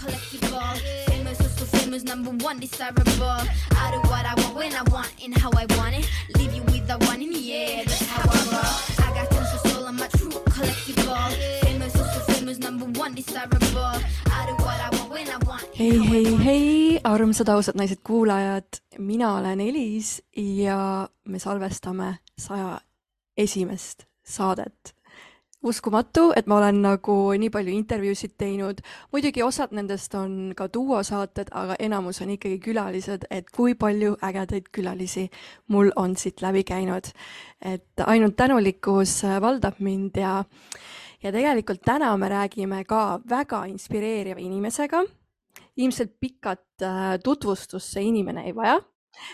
collectible. Famous, so, so famous, number one, desirable. I do what I want when I want and how I want it. Leave you with the one in the air, that's how I roll. I got tons of soul, I'm a true collectible. Famous, so, so famous, number one, desirable. I do what I want when I want. hei, hei, hei, armsad ausad naised kuulajad, mina olen Elis ja me salvestame saja esimest saadet. uskumatu, et ma olen nagu nii palju intervjuusid teinud, muidugi osad nendest on ka duosaated, aga enamus on ikkagi külalised, et kui palju ägedaid külalisi mul on siit läbi käinud. et ainult tänulikkus valdab mind ja, ja tegelikult täna me räägime ka väga inspireeriva inimesega ilmselt pikat äh, tutvustust see inimene ei vaja,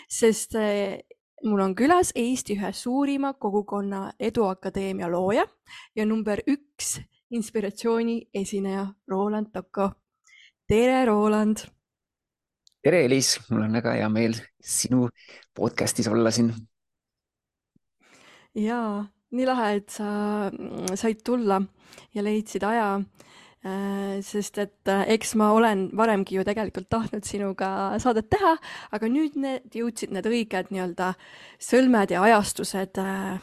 sest äh, mul on külas Eesti ühe suurima kogukonna Eduakadeemia looja ja number üks inspiratsiooni esineja Roland Tocco. tere, Roland. tere, Elis, mul on väga hea meel sinu podcast'is olla siin. jaa, nii lahe, et sa said tulla ja leidsid aja. Sest et äh, eks ma olen varemgi ju tegelikult tahtnud sinuga saadet teha, aga nüüd need jõudsid need õiged nii-öelda sõlmed ja ajastused äh,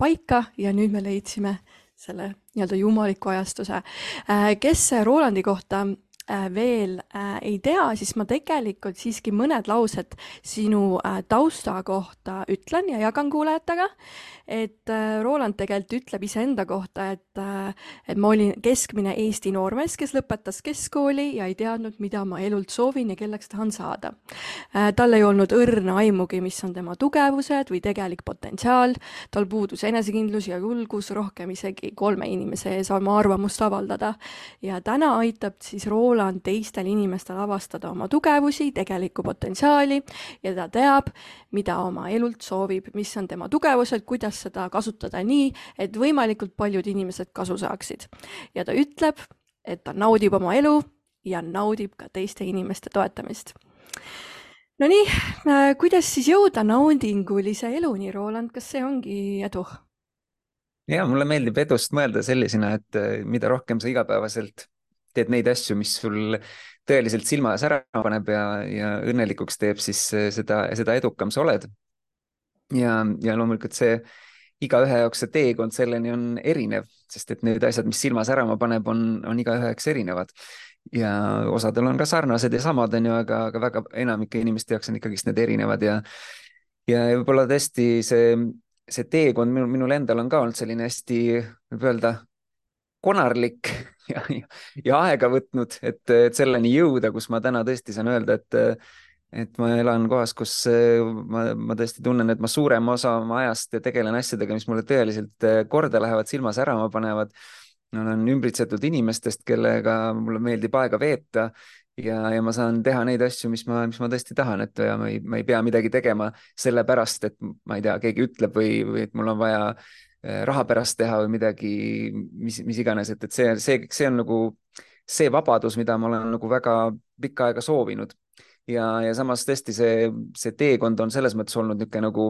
paika ja nüüd me leidsime selle nii-öelda jumaliku ajastuse. kes Rolandi kohta äh, veel äh, ei tea, siis ma tegelikult siiski mõned laused sinu äh, tausta kohta ütlen ja jagan kuulajatega. et äh, Roland tegelikult ütleb iseenda kohta, et, et ma olin keskmine Eesti noormees, kes lõpetas keskkooli ja ei teadnud, mida ma elult soovin ja kelleks tahan saada. tal ei olnud õrna aimugi, mis on tema tugevused või tegelik potentsiaal, tal puudus enesekindlus ja julgus rohkem isegi kolme inimese ees oma arvamust avaldada ja täna aitab siis Roland teistel inimestel avastada oma tugevusi, tegelikku potentsiaali ja ta teab, mida oma elult soovib, mis on tema tugevused, kuidas seda kasutada nii, et võimalikult paljud inimesed kasu saaksid. ja ta ütleb, et ta naudib oma elu ja naudib ka teiste inimeste toetamist. Nonii, kuidas siis jõuda naudingulise eluni, Roland, kas see ongi edu? ja mulle meeldib edust mõelda sellisena, et eh, mida rohkem sa igapäevaselt teed neid asju, mis sul tõeliselt silma särama paneb ja, ja õnnelikuks teeb, siis eh, seda, seda edukam sa oled. ja, ja loomulikult see igaühe jaoks see teekond selleni on erinev, sest et need asjad, mis silma särama paneb, on, on igaühe jaoks erinevad ja osadel on ka sarnased ja samad, onju, aga, aga väga enamike inimeste jaoks on ikkagist need erinevad ja ja võib-olla tõesti see, see teekond minul, minul endal on ka olnud selline hästi, võib öelda, konarlik ja, ja, ja aega võtnud, et, et selleni jõuda, kus ma täna tõesti saan öelda, et et ma elan kohas, kus ma, ma tõesti tunnen, et ma suurema osa oma ajast tegelen asjadega, mis mulle tõeliselt korda lähevad, silma särama panevad. Olen ümbritsetud inimestest, kellega mulle meeldib aega veeta ja, ja ma saan teha neid asju, mis ma, mis ma tõesti tahan, et ja ma ei, ma ei pea midagi tegema sellepärast, et ma ei tea, keegi ütleb või, või et mul on vaja eh, raha pärast teha või midagi, mis, mis iganes, et, et see, see, see on nagu see vabadus, mida ma olen nagu väga pikka aega soovinud. Ja, ja samas tõesti see, see teekond on selles mõttes olnud niisugune nagu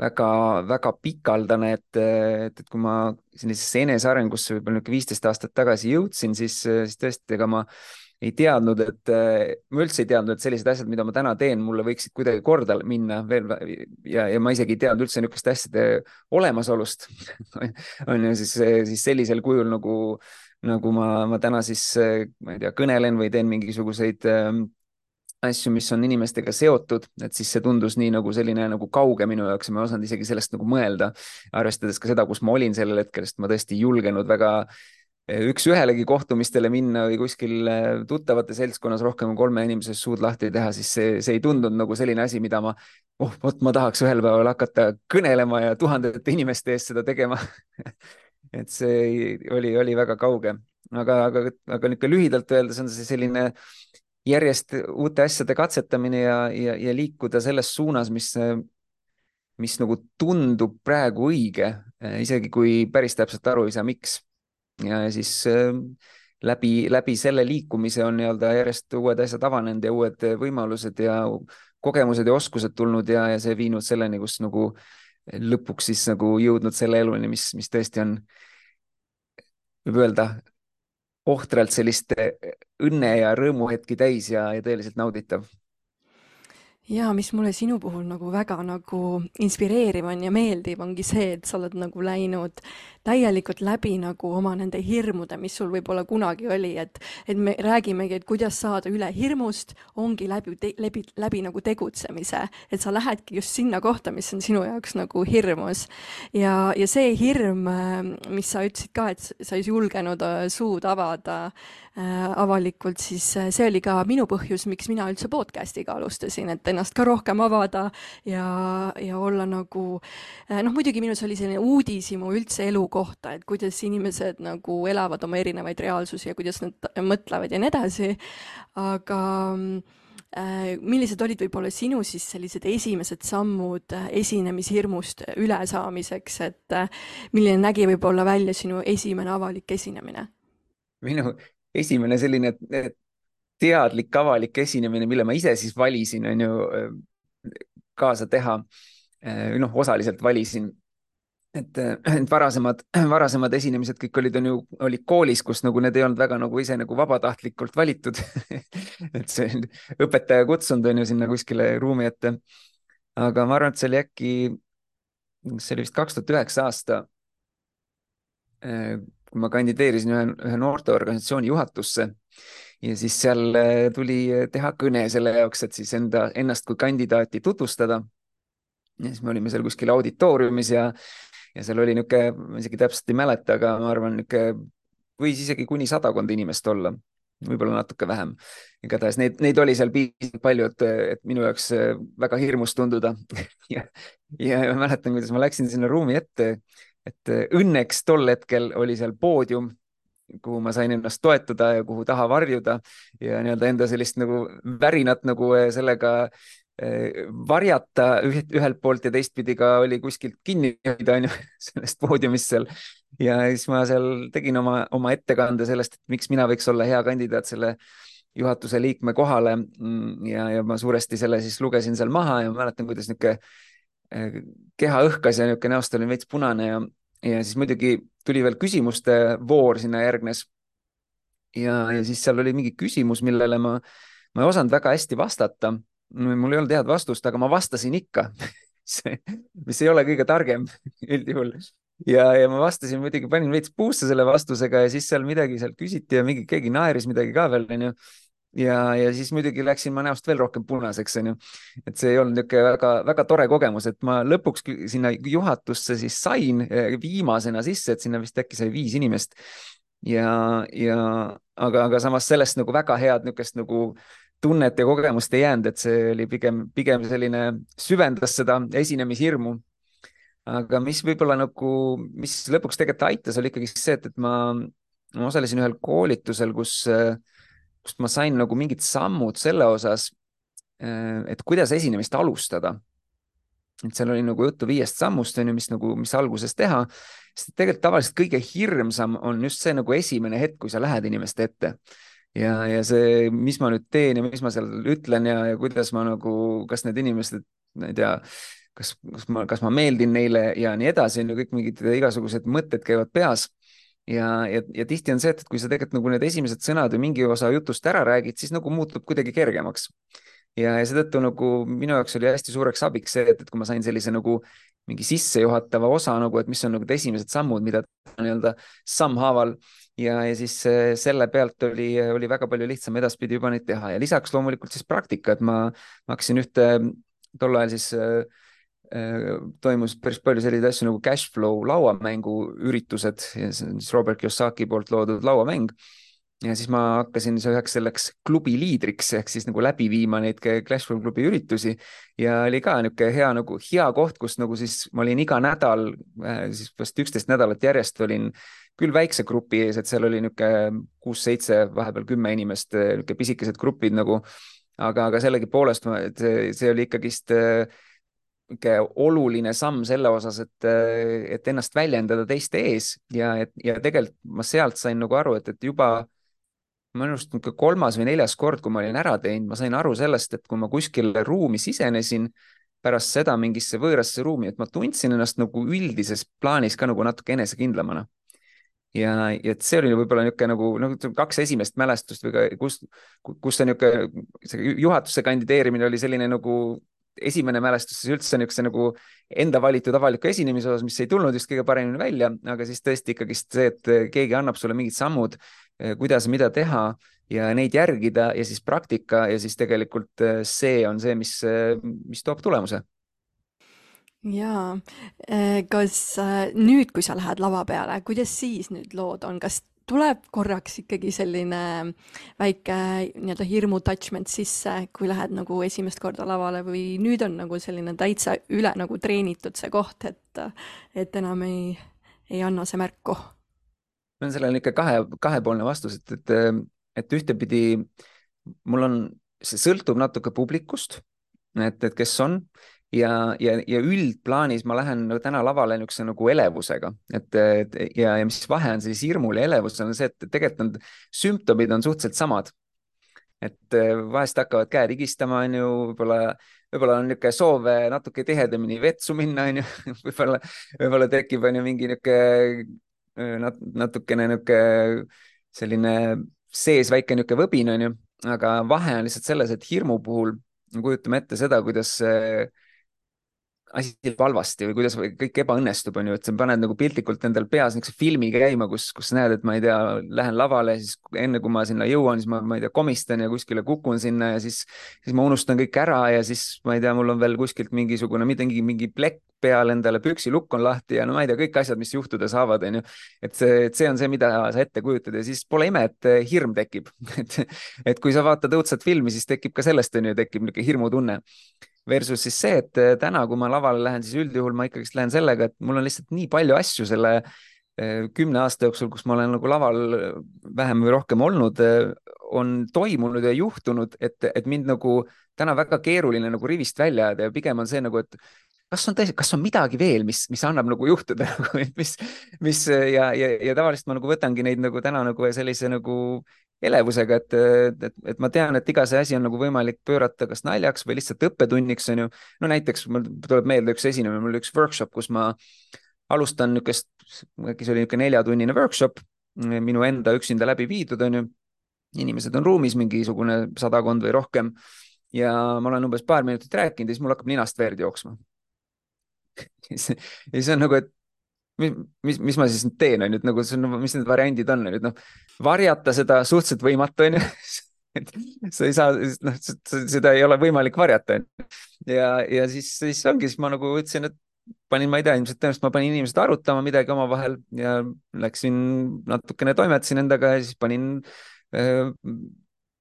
väga-väga pikaldane, et, et, et kui ma sellisesse enesearengusse võib-olla niisugune viisteist aastat tagasi jõudsin, siis, siis tõesti, ega ma ei teadnud, et ma üldse ei teadnud, et sellised asjad, mida ma täna teen, mulle võiksid kuidagi korda minna veel ja, ja ma isegi ei teadnud üldse niisuguste asjade olemasolust on ju siis, siis sellisel kujul nagu, nagu ma, ma täna siis, ma ei tea, kõnelen või teen mingisuguseid äh, asju, mis on inimestega seotud, et siis see tundus nii nagu selline nagu kauge minu jaoks ja ma ei osanud isegi sellest nagu mõelda, arvestades ka seda, kus ma olin sellel hetkel, sest ma tõesti ei julgenud väga üks-ühelegi kohtumistele minna või kuskil tuttavate seltskonnas rohkem kui kolme inimese suud lahti teha, siis see, see ei tundunud nagu selline asi, mida ma, oh vot ma tahaks ühel päeval hakata kõnelema ja tuhandete inimeste ees seda tegema et see oli, oli väga kauge, aga, aga, aga niisugune lühidalt öeldes on see selline järjest uute asjade katsetamine ja, ja, ja liikuda selles suunas, mis, mis nagu tundub praegu õige, isegi kui päris täpselt aru ei saa, miks. ja, siis äh, läbi, läbi selle liikumise on nii-öelda järjest uued asjad avanenud ja uued võimalused ja kogemused ja oskused tulnud ja, ja see viinud selleni, kus nagu lõpuks siis nagu jõudnud selle eluni, mis, mis tõesti on, võib öelda ohtralt sellist õnne ja rõõmuhetki täis ja, ja tõeliselt nauditav. Ja mis mulle sinu puhul nagu väga nagu inspireeriv on ja meeldib, ongi see, et sa oled nagu läinud täielikult läbi nagu oma nende hirmude, mis sul võib-olla kunagi oli, et et me räägimegi, et kuidas saada üle hirmust, ongi läbi, läbi, läbi nagu tegutsemise, et sa lähedki just sinna kohta, mis on sinu jaoks nagu hirmus. ja, ja see hirm, mis sa ütlesid ka, et sa ei julgenud äh, suud avada äh, avalikult, siis äh, see oli ka minu põhjus, miks mina üldse podcast'iga alustasin, et ennast ka rohkem avada ja, ja olla nagu noh, muidugi minus oli selline uudishimu üldse elu kohta, et kuidas inimesed nagu elavad oma erinevaid reaalsusi ja kuidas nad mõtlevad ja nii edasi. aga äh, millised olid võib-olla sinu siis sellised esimesed sammud äh, esinemishirmust ülesaamiseks, et äh, milline nägi võib-olla välja sinu esimene avalik esinemine? minu esimene selline teadlik avalik esinemine, mille ma ise siis valisin, on ju kaasa teha. noh, osaliselt valisin et, et varasemad, varasemad esinemised kõik olid, on ju, olid koolis, kus nagu need ei olnud väga nagu ise nagu vabatahtlikult valitud et see õpetaja kutsunud on ju sinna kuskile ruumi ette. aga ma arvan, et see oli äkki, see oli vist kaks tuhat üheksa aasta. Eh, kui ma kandideerisin ühe, ühe noorteorganisatsiooni juhatusse ja siis seal eh, tuli teha kõne selle jaoks, et siis enda, ennast kui kandidaati tutvustada. ja siis me olime seal kuskil auditooriumis ja ja seal oli niisugune, ma isegi täpselt ei mäleta, aga ma arvan, niisugune võis isegi kuni sadakond inimest olla, võib-olla natuke vähem. igatahes neid, neid oli seal piisavalt palju, et, et minu jaoks väga hirmus tunduda ja, ja ma mäletan, kuidas ma läksin sinna ruumi ette, et õnneks tol hetkel oli seal poodium kuhu ma sain ennast toetada ja kuhu taha varjuda ja nii-öelda enda sellist nagu värinat nagu sellega Eh, varjata ühelt poolt ja teistpidi ka oli kuskilt kinni hoida, onju, sellest poodiumist seal. ja siis ma seal tegin oma, oma ettekande sellest, et miks mina võiks olla hea kandidaat selle juhatuse liikme kohale. Mm, ja, ja ma suuresti selle siis lugesin seal maha ja mäletan, kuidas niisugune eh, keha õhkas ja niisugune näost oli veits punane ja, ja siis muidugi tuli veel küsimuste voor sinna järgnes. ja, ja siis seal oli mingi küsimus, millele ma, ma ei osanud väga hästi vastata mul ei olnud head vastust, aga ma vastasin ikka mis ei ole kõige targem üldjuhul. ja, ja ma vastasin muidugi, panin veits puusse selle vastusega ja siis seal midagi seal küsiti ja mingi, keegi naeris midagi ka veel, onju. ja, ja siis muidugi läksin ma näost veel rohkem punaseks, onju. et see ei olnud niisugune väga-väga tore kogemus, et ma lõpuks sinna juhatusse siis sain eh, viimasena sisse, et sinna vist äkki sai viis inimest. ja, ja aga, aga samas sellest nagu väga head niisugust nagu tunnet ja kogemust ei jäänud, et see oli pigem, pigem selline, süvendas seda esinemishirmu. aga mis võib-olla nagu, mis lõpuks tegelikult aitas, oli ikkagi see, et, et ma, ma osalesin ühel koolitusel, kus, kust ma sain nagu mingid sammud selle osas, et kuidas esinemist alustada. et seal oli nagu juttu viiest sammust, on ju, mis nagu, mis alguses teha, sest tegelikult tavaliselt kõige hirmsam on just see nagu esimene hetk, kui sa lähed inimeste ette ja, ja see, mis ma nüüd teen ja mis ma seal ütlen ja, ja kuidas ma nagu, kas need inimesed, ma ei tea, kas, kas ma, kas ma meeldin neile ja nii edasi, on ju kõik mingid igasugused mõtted käivad peas. ja, ja, ja tihti on see, et kui sa tegelikult nagu need esimesed sõnad või mingi osa jutust ära räägid, siis nagu muutub kuidagi kergemaks. ja, ja seetõttu nagu minu jaoks oli hästi suureks abiks see, et, et kui ma sain sellise nagu mingi sissejuhatava osa nagu, et mis on nagu need esimesed sammud, mida nii-öelda sammhaaval ja, ja siis äh, selle pealt oli, oli väga palju lihtsam edaspidi juba neid teha. Ja lisaks loomulikult siis praktika, et ma, ma hakkasin ühte, tol ajal siis äh, äh, toimus päris palju selliseid asju nagu cash flow lauamängu üritused, see on siis Robert Kiyosaki poolt loodud lauamäng. ja siis ma hakkasin üheks selleks klubi liidriks ehk siis nagu läbi viima neid Clash Flow klubi üritusi. Ja oli ka niisugune hea nagu hea koht, kus nagu siis ma olin iga nädal, siis vast üksteist nädalat järjest olin küll väikse grupi ees, et seal oli niisugune kuus-seitse, vahepeal kümme inimest, niisugune pisikesed grupid nagu, aga, aga sellegipoolest see, see oli ikkagist niisugune oluline samm selle osas, et, et ennast väljendada teiste ees. Ja, et ja tegelikult ma sealt sain nagu aru, et, et juba minu arust niisugune kolmas või neljas kord, kui ma olin ära teinud, ma sain aru sellest, et kui ma kuskile ruumi sisenesin, pärast seda mingisse võõrasse ruumi, et ma tundsin ennast nagu üldises plaanis ka nagu natuke enesekindlamana ja, ja see oli võib-olla niisugune nagu, nagu kaks esimest mälestust või ka kus, kus see niisugune, see juhatusse kandideerimine oli selline nagu esimene mälestus siis üldse niisuguse nagu enda valitud avaliku esinemise osas, mis ei tulnud just kõige paremini välja, aga siis tõesti ikkagist see, et keegi annab sulle mingid sammud, kuidas, mida teha ja neid järgida ja siis praktika ja siis tegelikult see on see, mis, mis toob tulemuse jaa, eh, kas äh, nüüd, kui sa lähed lava peale, kuidas siis nüüd lood on, kas tuleb korraks ikkagi selline väike nii-öelda hirmu attachment sisse, kui lähed nagu esimest korda lavale või nüüd on nagu selline täitsa üle nagu treenitud see koht, et, et enam ei, ei anna see märku? no sellel on ikka kahe, kahepoolne vastus, et, et, et ühtepidi mul on, see sõltub natuke publikust, et, et kes on ja, ja, ja üldplaanis ma lähen nagu täna lavale niisuguse nagu elevusega, et, ja, ja mis vahe on siis hirmul ja elevusel on see, et tegelikult on sümptomid on suhteliselt samad. et eh, vahest hakkavad käed higistama, on ju, võib-olla, võib-olla on niisugune soov natuke tihedamini vetsu minna, on ju, võib-olla, võib-olla tekib, on ju, mingi niisugune eh, nat, natukene niisugune selline sees väike niisugune võbin, on ju, aga vahe on lihtsalt selles, et hirmu puhul kujutame ette seda, kuidas äh, asi läheb halvasti või kuidas või kõik ebaõnnestub, on ju, et sa paned nagu piltlikult endal peas niisuguse filmi käima, kus, kus näed, et ma ei tea, lähen lavale, siis enne kui ma sinna jõuan, siis ma, ma ei tea, komistan ja kuskile kukun sinna ja siis, siis ma unustan kõik ära ja siis ma ei tea, mul on veel kuskilt mingisugune midagi, mingi plekk peal endale, püksilukk on lahti ja no ma ei tea, kõik asjad, mis juhtuda saavad, on ju. et see, et see on see, mida sa ette kujutad ja siis pole ime, et hirm tekib et, et kui sa vaatad õudset filmi, siis tekib ka sellest, on ju, tekib niisugune hirmutunne Versus siis see, et äh, täna, kui ma lavale lähen, siis üldjuhul ma ikkagist lähen sellega, et mul on lihtsalt nii palju asju selle äh, kümne aasta jooksul, kus ma olen nagu laval äh, vähem või rohkem olnud, on toimunud ja juhtunud, et, et mind nagu täna väga keeruline nagu rivist välja ajada ja pigem on see nagu, et kas on tõesti, kas on midagi veel, mis, mis annab nagu juhtuda nagu, mis, mis ja, ja, ja tavaliselt ma nagu võtangi neid nagu täna nagu sellise nagu elevusega, et, et, et ma tean, et iga see asi on nagu võimalik pöörata kas naljaks või lihtsalt õppetunniks, on ju. no näiteks mul tuleb meelde üks esinemine, mul üks workshop, kus ma alustan niisugust, äkki see oli niisugune neljatunnine workshop, minu enda üksinda läbi viidud, on ju. inimesed on ruumis, mingisugune sadakond või rohkem ja ma olen umbes paar minutit rääkinud ja siis mul hakkab ninast verd jooksma ja siis on nagu, et mis, mis, mis ma siis nüüd teen, on ju, et nagu see on, mis need variandid on, on ju, et noh, varjata seda suhteliselt võimatu, on ju et sa ei saa, noh, seda ei ole võimalik varjata. ja, ja siis, siis ongi, siis ma nagu ütlesin, et panin, ma ei tea, ilmselt tõenäoliselt ma panin inimesed arutama midagi omavahel ja läksin natukene toimetasin endaga ja siis panin äh,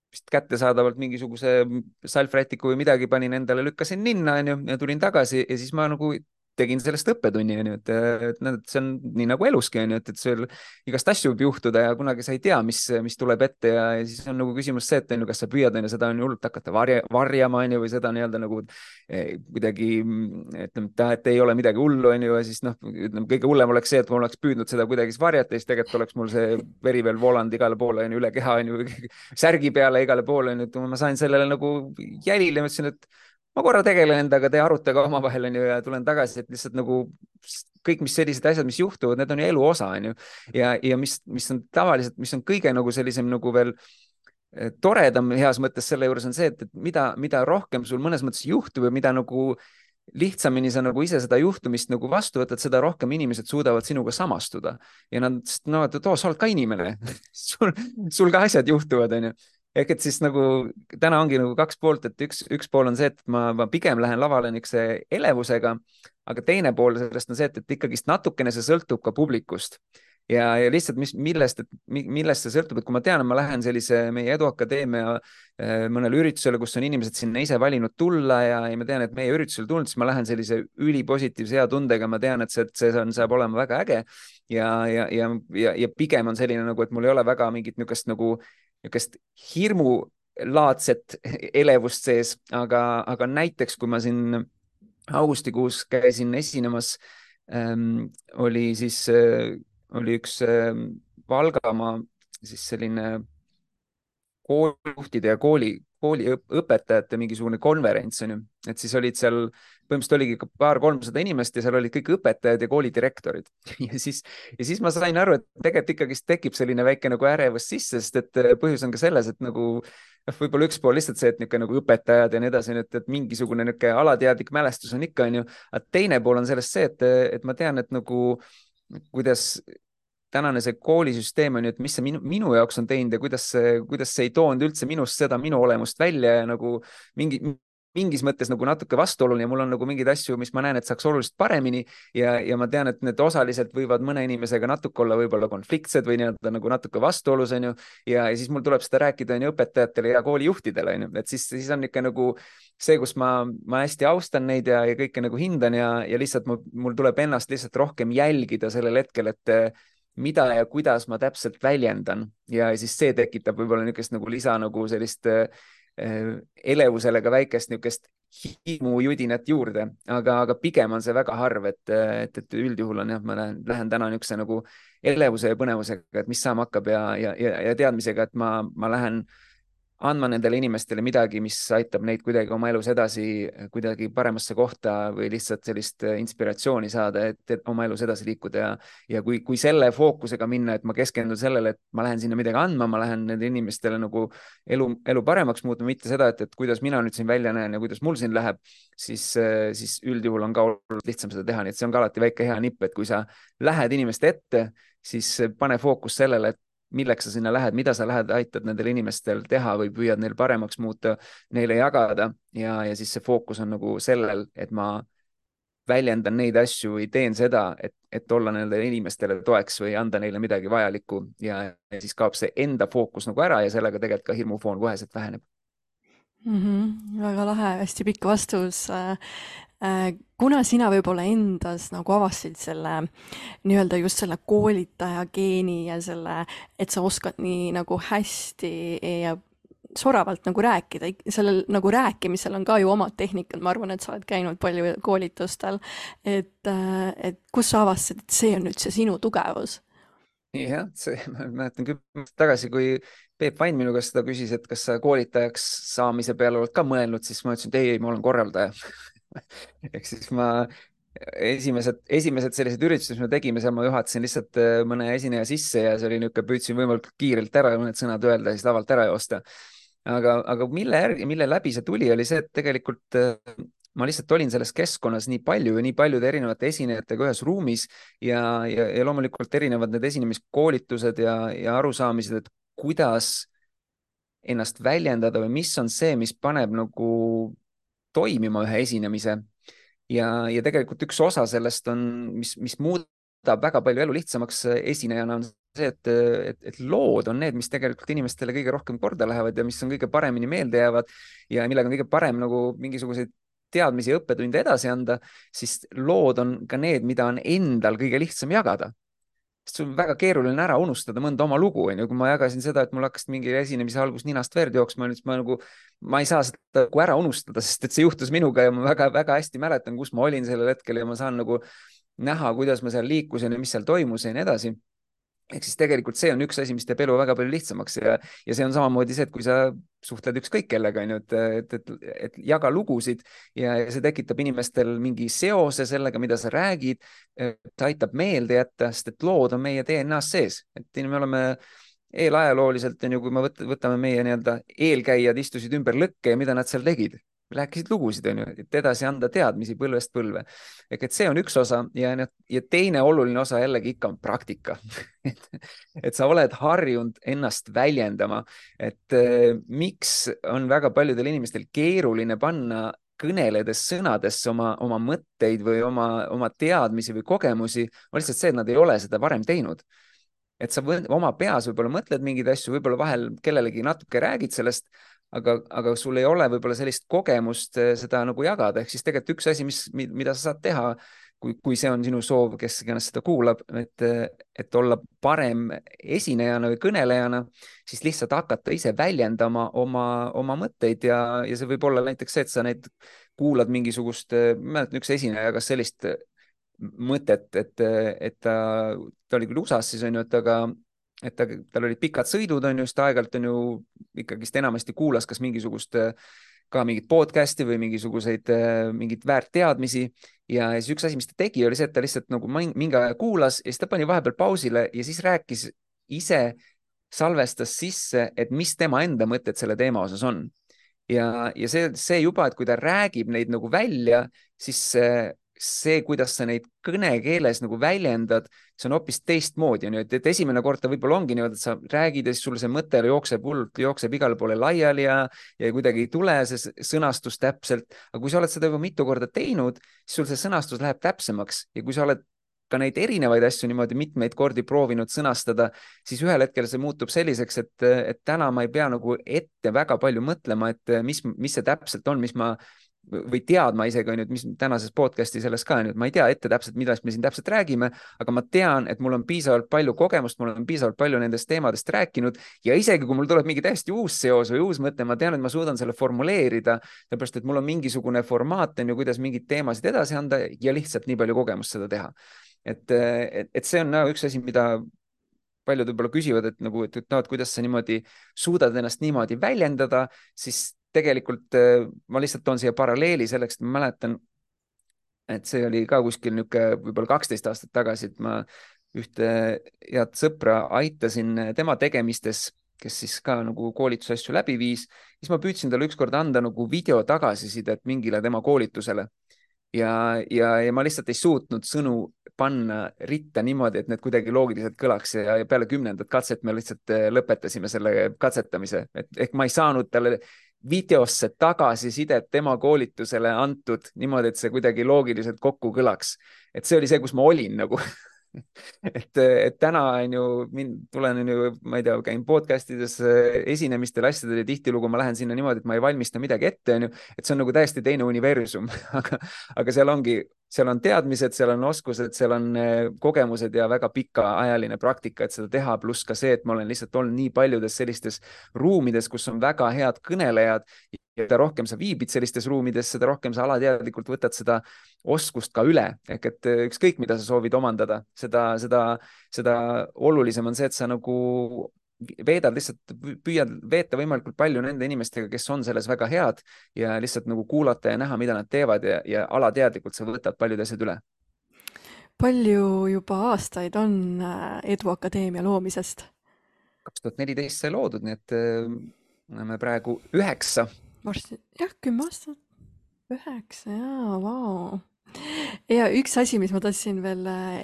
vist kättesaadavalt mingisuguse salvrätiku või midagi panin endale, lükkasin ninna, onju, ja tulin tagasi ja siis ma nagu tegin sellest õppetunni, onju, et, et näed, see on nii nagu eluski, onju, et, et sul igast asju võib juhtuda ja kunagi sa ei tea, mis, mis tuleb ette ja, ja siis on nagu küsimus see, et onju, kas sa püüad onju seda onju hullult hakata varja, varjama onju või seda nii-öelda nagu eh, kuidagi ütleme, et, et ei ole midagi hullu onju ja siis noh, ütleme kõige hullem oleks see, et ma oleks püüdnud seda kuidagi varjata ja siis tegelikult oleks mul see veri veel voolanud igale poole onju, üle keha onju, särgi peale igale poole onju, et ma sain sellele nagu jälile, mõtlesin, et ma korra tegelen endaga, te arutage omavahel, onju, ja tulen tagasi, et lihtsalt nagu kõik, mis sellised asjad, mis juhtuvad, need on ju elu osa, onju. ja, ja mis, mis on tavaliselt, mis on kõige nagu sellisem nagu veel eh, toredam heas mõttes selle juures on see, et, mida, mida rohkem sul mõnes mõttes juhtub ja mida nagu lihtsamini sa nagu ise seda juhtumist nagu vastu võtad, seda rohkem inimesed suudavad sinuga samastuda. Ja nad no, et oo, sa oled ka inimene. Sul, sul ka asjad juhtuvad, onju ehk et siis nagu täna ongi nagu kaks poolt, et üks, üks pool on see, et ma, ma pigem lähen lavale niisuguse elevusega, aga teine pool sellest on see, et, et ikkagist natukene see sõltub ka publikust. Ja, ja lihtsalt, mis, millest, millest see sõltub, et kui ma tean, et ma lähen sellise meie Eduakadeemia äh, mõnele üritusele, kus on inimesed sinna ise valinud tulla ja, ja ma tean, et meie üritusele tulnud, siis ma lähen sellise ülipositiivse hea tundega, ma tean, et see, see on, saab olema väga äge. Ja, ja, ja, ja, ja pigem on selline nagu, et mul ei ole väga mingit niisugust nagu niisugust hirmulaadset elevust sees, aga, aga näiteks kui ma siin augustikuus käisin esinemas ähm,, oli siis äh,, oli üks äh, Valgamaa siis selline koolijuhtide ja kooli, kooli õpetajate mingisugune konverents onju, et siis olid seal, põhimõtteliselt oligi paar-kolmsada inimest ja seal olid kõik õpetajad ja koolidirektorid. Ja siis, ja siis ma sain aru, et tegelikult ikkagist tekib selline väike nagu ärevus sisse, sest et äh, põhjus on ka selles, et nagu noh, võib-olla üks pool lihtsalt see, et niisugune nagu õpetajad ja nii edasi, et, et mingisugune niisugune alateadlik mälestus on ikka onju, aga teine pool on sellest see, et, et ma tean, et nagu kuidas tänane see koolisüsteem on ju, et mis see minu, minu jaoks on teinud ja kuidas see, kuidas see ei toonud üldse minust seda minu olemust välja ja nagu mingi, mingis mõttes nagu natuke vastuoluline mul on nagu mingeid asju, mis ma näen, et saaks oluliselt paremini ja, ja ma tean, et need osaliselt võivad mõne inimesega natuke olla võib-olla konfliktsed või nii-öelda nagu natuke vastuolus onju. ja, ja siis mul tuleb seda rääkida onju õpetajatele ja koolijuhtidele onju, et siis, siis on ikka nagu see, kus ma, ma hästi austan neid ja, ja kõike nagu hindan ja, ja lihtsalt mul, mul tuleb ennast lihtsalt rohkem jälgida sellel hetkel, et mida ja kuidas ma täpselt väljendan. Ja siis see tekitab võib-olla niisugust nagu lisa nagu sellist äh, elevusele ka väikest niisugust hiimujudinat juurde, aga, aga pigem on see väga harv, et, et, et üldjuhul on jah, ma lähen, lähen täna niisuguse nagu elevuse ja põnevusega, et mis saama hakkab ja, ja, ja, ja teadmisega, et ma, ma lähen äh, andma nendele inimestele midagi, mis aitab neid kuidagi oma elus edasi, kuidagi paremasse kohta või lihtsalt sellist äh, inspiratsiooni saada, et oma elus edasi liikuda ja, ja kui, kui selle fookusega minna, et ma keskendun sellele, et ma lähen sinna midagi andma, ma lähen nendele inimestele nagu elu, elu paremaks muutma, mitte seda, et, et kuidas mina nüüd siin välja näen ja kuidas mul siin läheb, siis, äh, siis üldjuhul on ka oluliselt lihtsam seda teha, nii et see on ka alati väike hea nipp, et kui sa lähed inimeste ette, siis pane fookus sellele, et milleks sa sinna lähed, mida sa lähed, aitad nendel inimestel teha või püüad neil paremaks muuta, neile jagada. Ja, ja siis see fookus on nagu sellel, et ma väljendan neid asju või teen seda, et, et olla nendele inimestele toeks või anda neile midagi vajalikku. Ja, ja siis kaob see enda fookus nagu ära ja sellega tegelikult ka hirmufoon koheselt väheneb. Mm. -hmm, väga lahe, hästi pikk vastus kuna sina võib-olla endas nagu avastasid selle nii-öelda just selle koolitaja geeni ja selle, et sa oskad nii nagu hästi ja soravalt nagu rääkida, sellel nagu rääkimisel on ka ju omad tehnikad, ma arvan, et sa oled käinud palju koolitustel, et, äh, et kus sa avastasid, et see on nüüd see sinu tugevus? jah, see, ma mäletan kümme aastat tagasi, kui Peep Vain minu käest seda küsis, et kas sa koolitajaks saamise peale oled ka mõelnud, siis ma ütlesin, et ei, ei, ma olen korraldaja ehk siis ma esimesed, esimesed sellised üritused, mis me tegime, seal ma juhatasin lihtsalt äh, mõne esineja sisse ja see oli niisugune, püüdsin võimalikult kiirelt ära mõned sõnad öelda ja siis lavalt ära joosta. aga, aga mille järgi, mille läbi see tuli, oli see, et tegelikult äh, ma lihtsalt olin selles keskkonnas nii palju ja nii paljude erinevate esinejatega ühes ruumis ja, ja, ja loomulikult erinevad need esinemiskoolitused ja, ja arusaamised, et kuidas ennast väljendada või mis on see, mis paneb nagu toimima ühe esinemise. ja, ja tegelikult üks osa sellest on, mis, mis muudab väga palju elu lihtsamaks esinejana, on see, et, et, et lood on need, mis tegelikult inimestele kõige rohkem korda lähevad ja mis on kõige paremini meelde jäävad ja millega on kõige parem nagu mingisuguseid teadmisi ja õppetunde edasi anda, siis lood on ka need, mida on endal kõige lihtsam jagada sest sul on väga keeruline ära unustada mõnda oma lugu, onju, kui ma jagasin seda, et mul hakkasid mingi esinemise alguses ninast verd jooksma, siis ma nagu, ma ei saa seda nagu ära unustada, sest et see juhtus minuga ja ma väga-väga hästi mäletan, kus ma olin sellel hetkel ja ma saan nagu näha, kuidas ma seal liikusin ja mis seal toimus ja nii edasi ehk siis tegelikult see on üks asi, mis teeb elu väga palju lihtsamaks ja, ja see on samamoodi see, et kui sa suhtled ükskõik kellega, onju, et, et, et, et jaga lugusid ja see tekitab inimestel mingi seose sellega, mida sa räägid. see aitab meelde jätta, sest et lood on meie DNA-s sees, et me oleme eelajalooliselt on ju, kui me võtame meie nii-öelda eelkäijad istusid ümber lõkke ja mida nad seal tegid rääkisid lugusid, onju, et edasi anda teadmisi põlvest põlve. ehk et see on üks osa ja, ja teine oluline osa jällegi ikka on praktika et, et sa oled harjunud ennast väljendama, et äh, miks on väga paljudel inimestel keeruline panna kõneledes sõnadesse oma, oma mõtteid või oma, oma teadmisi või kogemusi, on lihtsalt see, et nad ei ole seda varem teinud et sa oma peas võib-olla mõtled mingeid asju, võib-olla vahel kellelegi natuke räägid sellest, aga, aga sul ei ole võib-olla sellist kogemust eh, seda nagu jagada, ehk siis tegelikult üks asi, mis, mida sa saad teha, kui, kui see on sinu soov, kes iganes seda kuulab, et, et olla parem esinejana või kõnelejana, siis lihtsalt hakata ise väljendama oma, oma mõtteid ja, ja see võib olla näiteks see, et sa neid kuulad mingisugust, ma mäletan, üks esineja jagas sellist mõtet, et, et ta, ta oli küll USA-s siis on ju, et aga et ta, tal olid pikad sõidud, on ju, sest aeg-ajalt on ju ikkagist enamasti kuulas kas mingisugust ka mingit podcast'i või mingisuguseid, mingeid väärteadmisi ja siis üks asi, mis ta tegi, oli see, et ta lihtsalt nagu mingi aja kuulas ja siis ta pani vahepeal pausile ja siis rääkis ise, salvestas sisse, et mis tema enda mõtted selle teema osas on. ja, ja see, see juba, et kui ta räägib neid nagu välja, siis see, kuidas sa neid kõnekeeles nagu väljendad, see on hoopis teistmoodi, onju, et, et esimene kord ta võib-olla ongi niimoodi, et sa räägid ja siis sul see mõte jookseb hullult, jookseb igale poole laiali ja, ja kuidagi ei tule see sõnastus täpselt. aga kui sa oled seda juba mitu korda teinud, siis sul see sõnastus läheb täpsemaks ja kui sa oled ka neid erinevaid asju niimoodi mitmeid kordi proovinud sõnastada, siis ühel hetkel see muutub selliseks, et, et täna ma ei pea nagu ette väga palju mõtlema, et mis, mis see täpselt on, mis ma või teadma isegi onju, et mis tänases podcast'i selles ka onju, et ma ei tea ette täpselt, millest me siin täpselt räägime, aga ma tean, et mul on piisavalt palju kogemust, mul on piisavalt palju nendest teemadest rääkinud ja isegi kui mul tuleb mingi täiesti uus seos või uus mõte, ma tean, et ma suudan selle formuleerida, sellepärast et mul on mingisugune formaat on ju, kuidas mingeid teemasid edasi anda ja lihtsalt nii palju kogemust seda teha. et, et, et see on nagu üks asi, mida paljud võib-olla küsivad, et nagu, et, et noh, et kuidas sa niimoodi suudad ennast niimoodi väljendada, siis tegelikult äh, ma lihtsalt toon siia paralleeli selleks, et ma mäletan, et see oli ka kuskil niisugune võib-olla kaksteist aastat tagasi, et ma ühte head sõpra aitasin tema tegemistes, kes siis ka nagu koolitusasju läbi viis, siis ma püüdsin talle ükskord anda nagu video tagasisidet mingile tema koolitusele. ja, ja, ja ma lihtsalt ei suutnud sõnu panna ritta niimoodi, et need kuidagi loogiliselt kõlaks ja, ja peale kümnendat katset me lihtsalt äh, lõpetasime selle katsetamise, et ehk ma ei saanud talle videosse tagasisidet tema koolitusele antud niimoodi, et see kuidagi loogiliselt kokku kõlaks. et see oli see, kus ma olin nagu et, et täna on ju, mind, tulen on ju, ma ei tea, käin podcast ides esinemistel, asjadel ja tihtilugu ma lähen sinna niimoodi, et ma ei valmista midagi ette, on ju, et see on nagu täiesti teine universum aga, aga seal ongi, seal on teadmised, seal on oskused, seal on eh, kogemused ja väga pikaajaline praktika, et seda teha, pluss ka see, et ma olen lihtsalt olnud nii paljudes sellistes ruumides, kus on väga head kõnelejad ja mida rohkem sa viibid sellistes ruumides, seda rohkem sa alateadlikult võtad seda oskust ka üle, ehk et eh, ükskõik, mida sa soovid omandada, seda, seda, seda olulisem on see, et sa nagu veedad lihtsalt, püüad veeta võimalikult palju nende inimestega, kes on selles väga head ja lihtsalt nagu kuulata ja näha, mida nad teevad ja, ja alateadlikult sa võtad paljud asjad üle. palju juba aastaid on eh, Edu Akadeemia loomisest? kaks tuhat neliteist sai loodud, nii et eh, oleme praegu üheksa varsti, jah, kümme aastat, üheksa, jaa, vau. ja üks asi, mis ma tahtsin veel äh,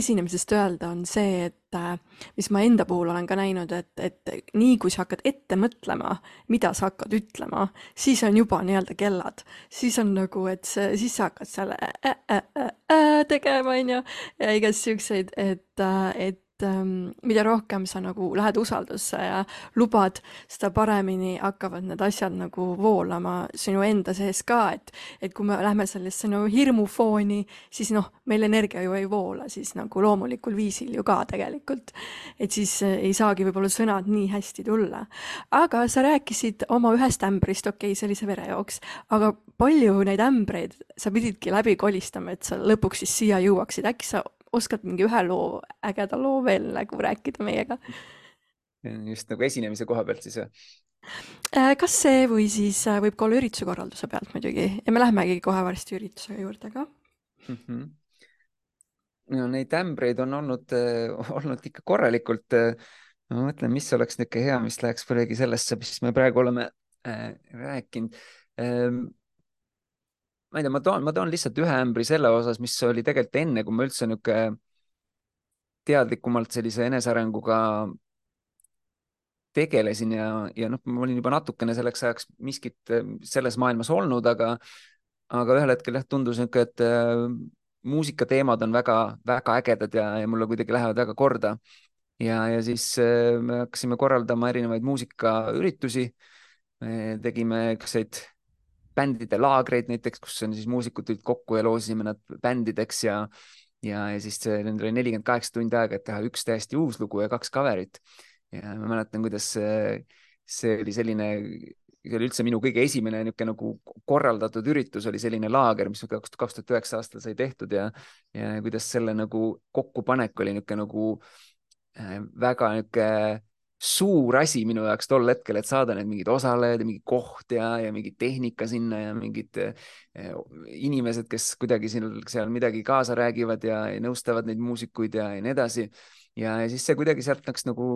esinemisest öelda, on see, et äh, mis ma enda puhul olen ka näinud, et, et nii kui sa hakkad ette mõtlema, mida sa hakkad ütlema, siis on juba nii-öelda kellad, siis on nagu, et see, siis sa hakkad seal ä, ä, ä, tegema, onju, ja igast siukseid, et, äh, et mida rohkem sa nagu lähed usaldusse ja lubad, seda paremini hakkavad need asjad nagu voolama sinu enda sees ka, et, et kui me lähme sellesse nagu hirmufooni, siis noh, meil energia ju ei voola siis nagu loomulikul viisil ju ka tegelikult. et siis äh, ei saagi võib-olla sõnad nii hästi tulla. aga sa rääkisid oma ühest ämbrist, okei okay,, see oli see verejooks, aga palju neid ämbreid sa pididki läbi kolistama, et sa lõpuks siis siia jõuaksid, äkki sa oskad mingi ühe loo, ägeda loo veel nagu rääkida meiega? just nagu esinemise koha pealt siis või? Äh, kas see või siis äh, võib ka olla ürituse korralduse pealt muidugi ja me lähemegi kohe varsti ürituse juurde ka mm. -hmm. no neid ämbreid on olnud äh,, olnud ikka korralikult ma mõtlen, mis oleks niisugune hea, mis läheks kuidagi sellesse, mis me praegu oleme äh, rääkinud äh, ma ei tea, ma toon, ma toon lihtsalt ühe ämbri selle osas, mis oli tegelikult enne, kui ma üldse niisugune teadlikumalt sellise enesearenguga tegelesin ja, ja noh, ma olin juba natukene selleks ajaks miskit äh, selles maailmas olnud, aga, aga ühel hetkel jah, tundus niisugune, et äh, muusikateemad on väga-väga ägedad ja, ja mulle kuidagi lähevad väga korda. ja, ja siis äh, me hakkasime korraldama erinevaid muusikaüritusi. me tegime niisuguseid bändide laagreid näiteks, kus on siis muusikud tulid kokku ja loosisime nad bändideks ja ja, ja siis nendel oli nelikümmend kaheksa tundi aega, et teha üks täiesti uus lugu ja kaks cover'it. ja ma mäletan, kuidas see, see oli selline, see oli üldse minu kõige esimene niisugune nagu korraldatud üritus oli selline laager, mis kaks tuhat üheksa aastal sai tehtud ja, ja kuidas selle nagu kokkupanek oli niisugune nagu äh, väga niisugune suur asi minu jaoks tol hetkel, et saada need mingid osalejad ja mingi koht ja, ja mingi tehnika sinna ja mingid eh, inimesed, kes kuidagi siin seal midagi kaasa räägivad ja, ja nõustavad neid muusikuid ja, ja nii edasi. ja, siis see kuidagi sealt läks nagu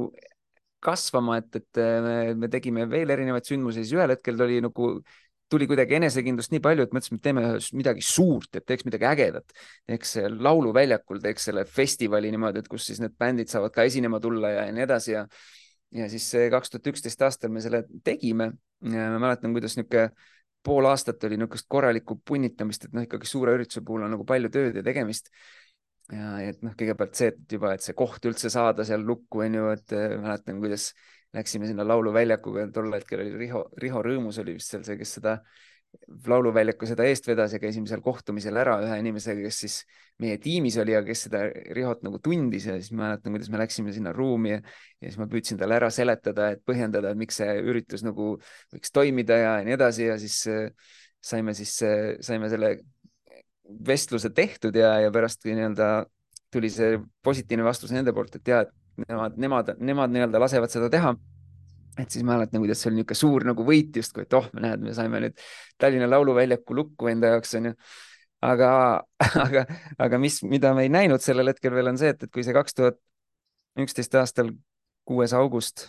kasvama, et, et me, me tegime veel erinevaid sündmusi, siis ühel hetkel tuli nagu tuli kuidagi enesekindlust nii palju, et mõtlesime, et teeme midagi suurt, et teeks midagi ägedat, teeks lauluväljakul, teeks selle festivali niimoodi, et kus siis need bändid saavad ka esinema tulla ja, ja nii edasi. Ja ja siis kaks tuhat üksteist aastal me selle tegime. ma mäletan, kuidas niisugune pool aastat oli niisugust korralikku punnitamist, et noh, ikkagi suure ürituse puhul on nagu palju tööd ja tegemist. ja et noh, kõigepealt see, et juba, et see koht üldse saada seal lukku, on ju, et mäletan, kuidas läksime sinna lauluväljakuga, tol hetkel oli Riho, Riho Rõõmus oli vist seal see, kes seda lauluväljaku seda eest vedas ja käisime seal kohtumisel ära ühe inimesega, kes siis meie tiimis oli ja kes seda Rihot nagu tundis ja siis mäletan, kuidas me läksime sinna ruumi ja, ja siis ma püüdsin talle ära seletada, et põhjendada, et miks see üritus nagu võiks toimida ja nii edasi ja siis äh, saime siis, äh, saime selle vestluse tehtud ja, ja pärast nii-öelda tuli see positiivne vastus nende poolt, et ja, et nemad, nemad, nemad nii-öelda lasevad seda teha et siis mäletan, kuidas see oli niisugune suur nagu võit justkui, et oh, näed, me saime nüüd Tallinna Lauluväljaku lukku enda jaoks onju. aga, aga, aga mis, mida me ei näinud sellel hetkel veel on see, et, et kui see kaks tuhat üksteist aastal kuues august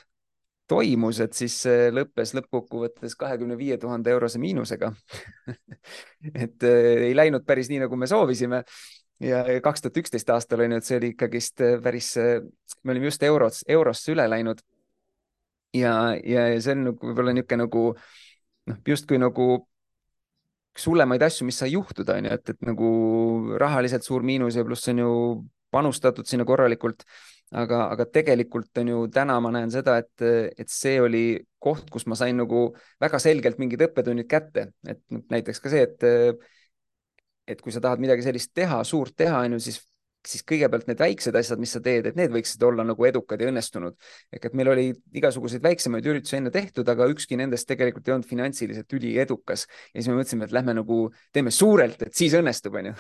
toimus, et siis lõppes lõppkokkuvõttes kahekümne viie tuhande eurose miinusega. Et äh, ei läinud päris nii, nagu me soovisime. Ja kaks tuhat üksteist aastal on ju, et see oli ikkagist päris, me olime just euros, eurosse üle läinud ja, ja, ja see on nagu võib-olla niisugune nagu noh, justkui nagu üks hullemaid asju, mis sai juhtuda, on ju, et, et nagu rahaliselt suur miinus ja pluss on ju panustatud sinna korralikult. aga, aga tegelikult on ju täna ma näen seda, et, et see oli koht, kus ma sain nagu väga selgelt mingid õppetunnid kätte, et näiteks ka see, et et kui sa tahad midagi sellist teha, suurt teha, on ju, siis siis kõigepealt need väiksed asjad, mis sa teed, et need võiksid olla nagu edukad ja õnnestunud. ehk et meil oli igasuguseid väiksemaid üritusi enne tehtud, aga ükski nendest tegelikult ei olnud finantsiliselt üliedukas. ja siis me mõtlesime, et lähme nagu teeme suurelt, et siis õnnestub, onju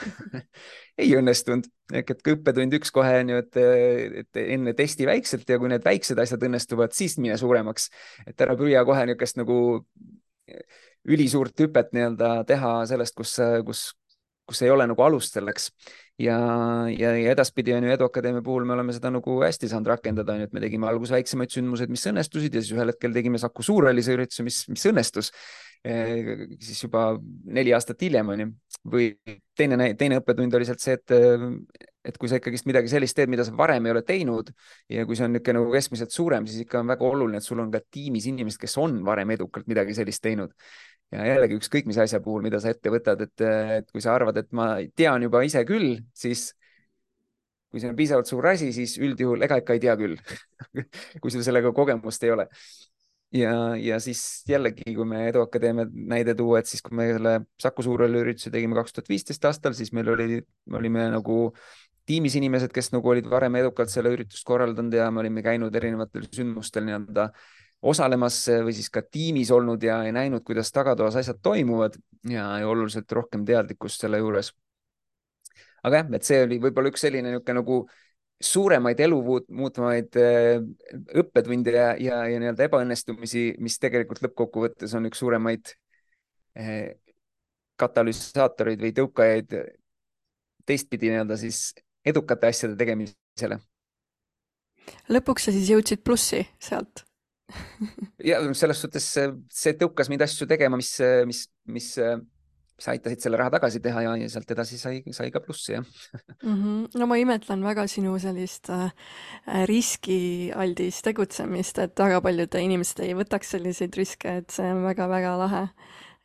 ei õnnestunud, ehk et õppetund üks kohe on ju, et, et enne testi väikselt ja kui need väiksed asjad õnnestuvad, siis mine suuremaks. et ära püüa kohe niisugust nagu ülisuurt hüpet nii-öelda teha sellest, kus, kus, kus ei ole nagu alust selleks ja, ja, ja edaspidi on ju Edu Akadeemia puhul me oleme seda nagu hästi saanud rakendada, on ju, et me tegime alguses väiksemaid sündmuseid, mis õnnestusid ja siis ühel hetkel tegime Saku Suurhallise ürituse, mis, mis õnnestus e,. siis juba neli aastat hiljem on ju, või teine, teine õppetund oli sealt see, et, et kui sa ikkagist midagi sellist teed, mida sa varem ei ole teinud ja kui see on niisugune nagu keskmiselt suurem, siis ikka on väga oluline, et sul on ka tiimis inimesed, kes on varem edukalt midagi sellist teinud ja jällegi ükskõik mis asja puhul, mida sa ette võtad, et, et kui sa arvad, et ma tean juba ise küll, siis kui see on piisavalt suur asi, siis üldjuhul ega ikka ei tea küll kui sul sellega kogemust ei ole. ja, ja siis jällegi, kui me Edu Akadeemia näide tuua, et siis, kui me selle Saku Suurhalli ürituse tegime kaks tuhat viisteist aastal, siis meil oli, me olime nagu tiimis inimesed, kes nagu olid varem edukalt selle üritust korraldanud ja me olime käinud erinevatel sündmustel nii-öelda osalemas või siis ka tiimis olnud ja, ja näinud, kuidas tagatoas asjad toimuvad ja, ja oluliselt rohkem teadlikkust selle juures. aga jah, et see oli võib-olla üks selline niisugune nagu suuremaid elu muutvaid äh, õppetunde ja, ja, ja nii-öelda ebaõnnestumisi, mis tegelikult lõppkokkuvõttes on üks suuremaid äh, katalüsaatoreid või tõukajaid teistpidi nii-öelda siis edukate asjade tegemisele. lõpuks sa siis jõudsid plussi sealt ja selles suhtes see tõukas mind asju tegema, mis, mis, mis, mis aitasid selle raha tagasi teha ja, ja sealt edasi sai, sai ka plussi, jah mm. -hmm. no ma imetlen väga sinu sellist äh, riskialdis tegutsemist, et väga paljud inimesed ei võtaks selliseid riske, et see on väga-väga lahe.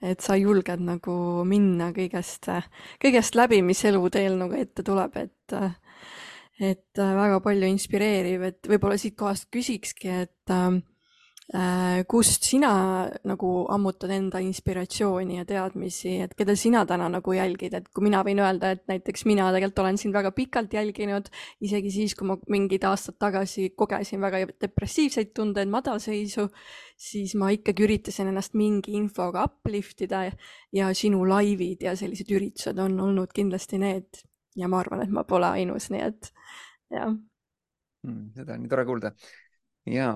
et sa julged nagu minna kõigest, kõigest läbi, mis eluteel nagu ette tuleb, et et väga palju inspireeriv, et võib-olla siitkohast küsikski, et äh, Äh, kust sina nagu ammutad enda inspiratsiooni ja teadmisi, et keda sina täna nagu jälgid, et kui mina võin öelda, et näiteks mina tegelikult olen sind väga pikalt jälginud, isegi siis, kui ma mingid aastad tagasi kogesin väga depressiivseid tundeid, madalseisu, siis ma ikkagi üritasin ennast mingi infoga uplift ida ja sinu laivid ja sellised üritused on olnud kindlasti need. Ja ma arvan, et ma pole ainus, nii et jah. Hmm,. seda on nii tore kuulda. Ja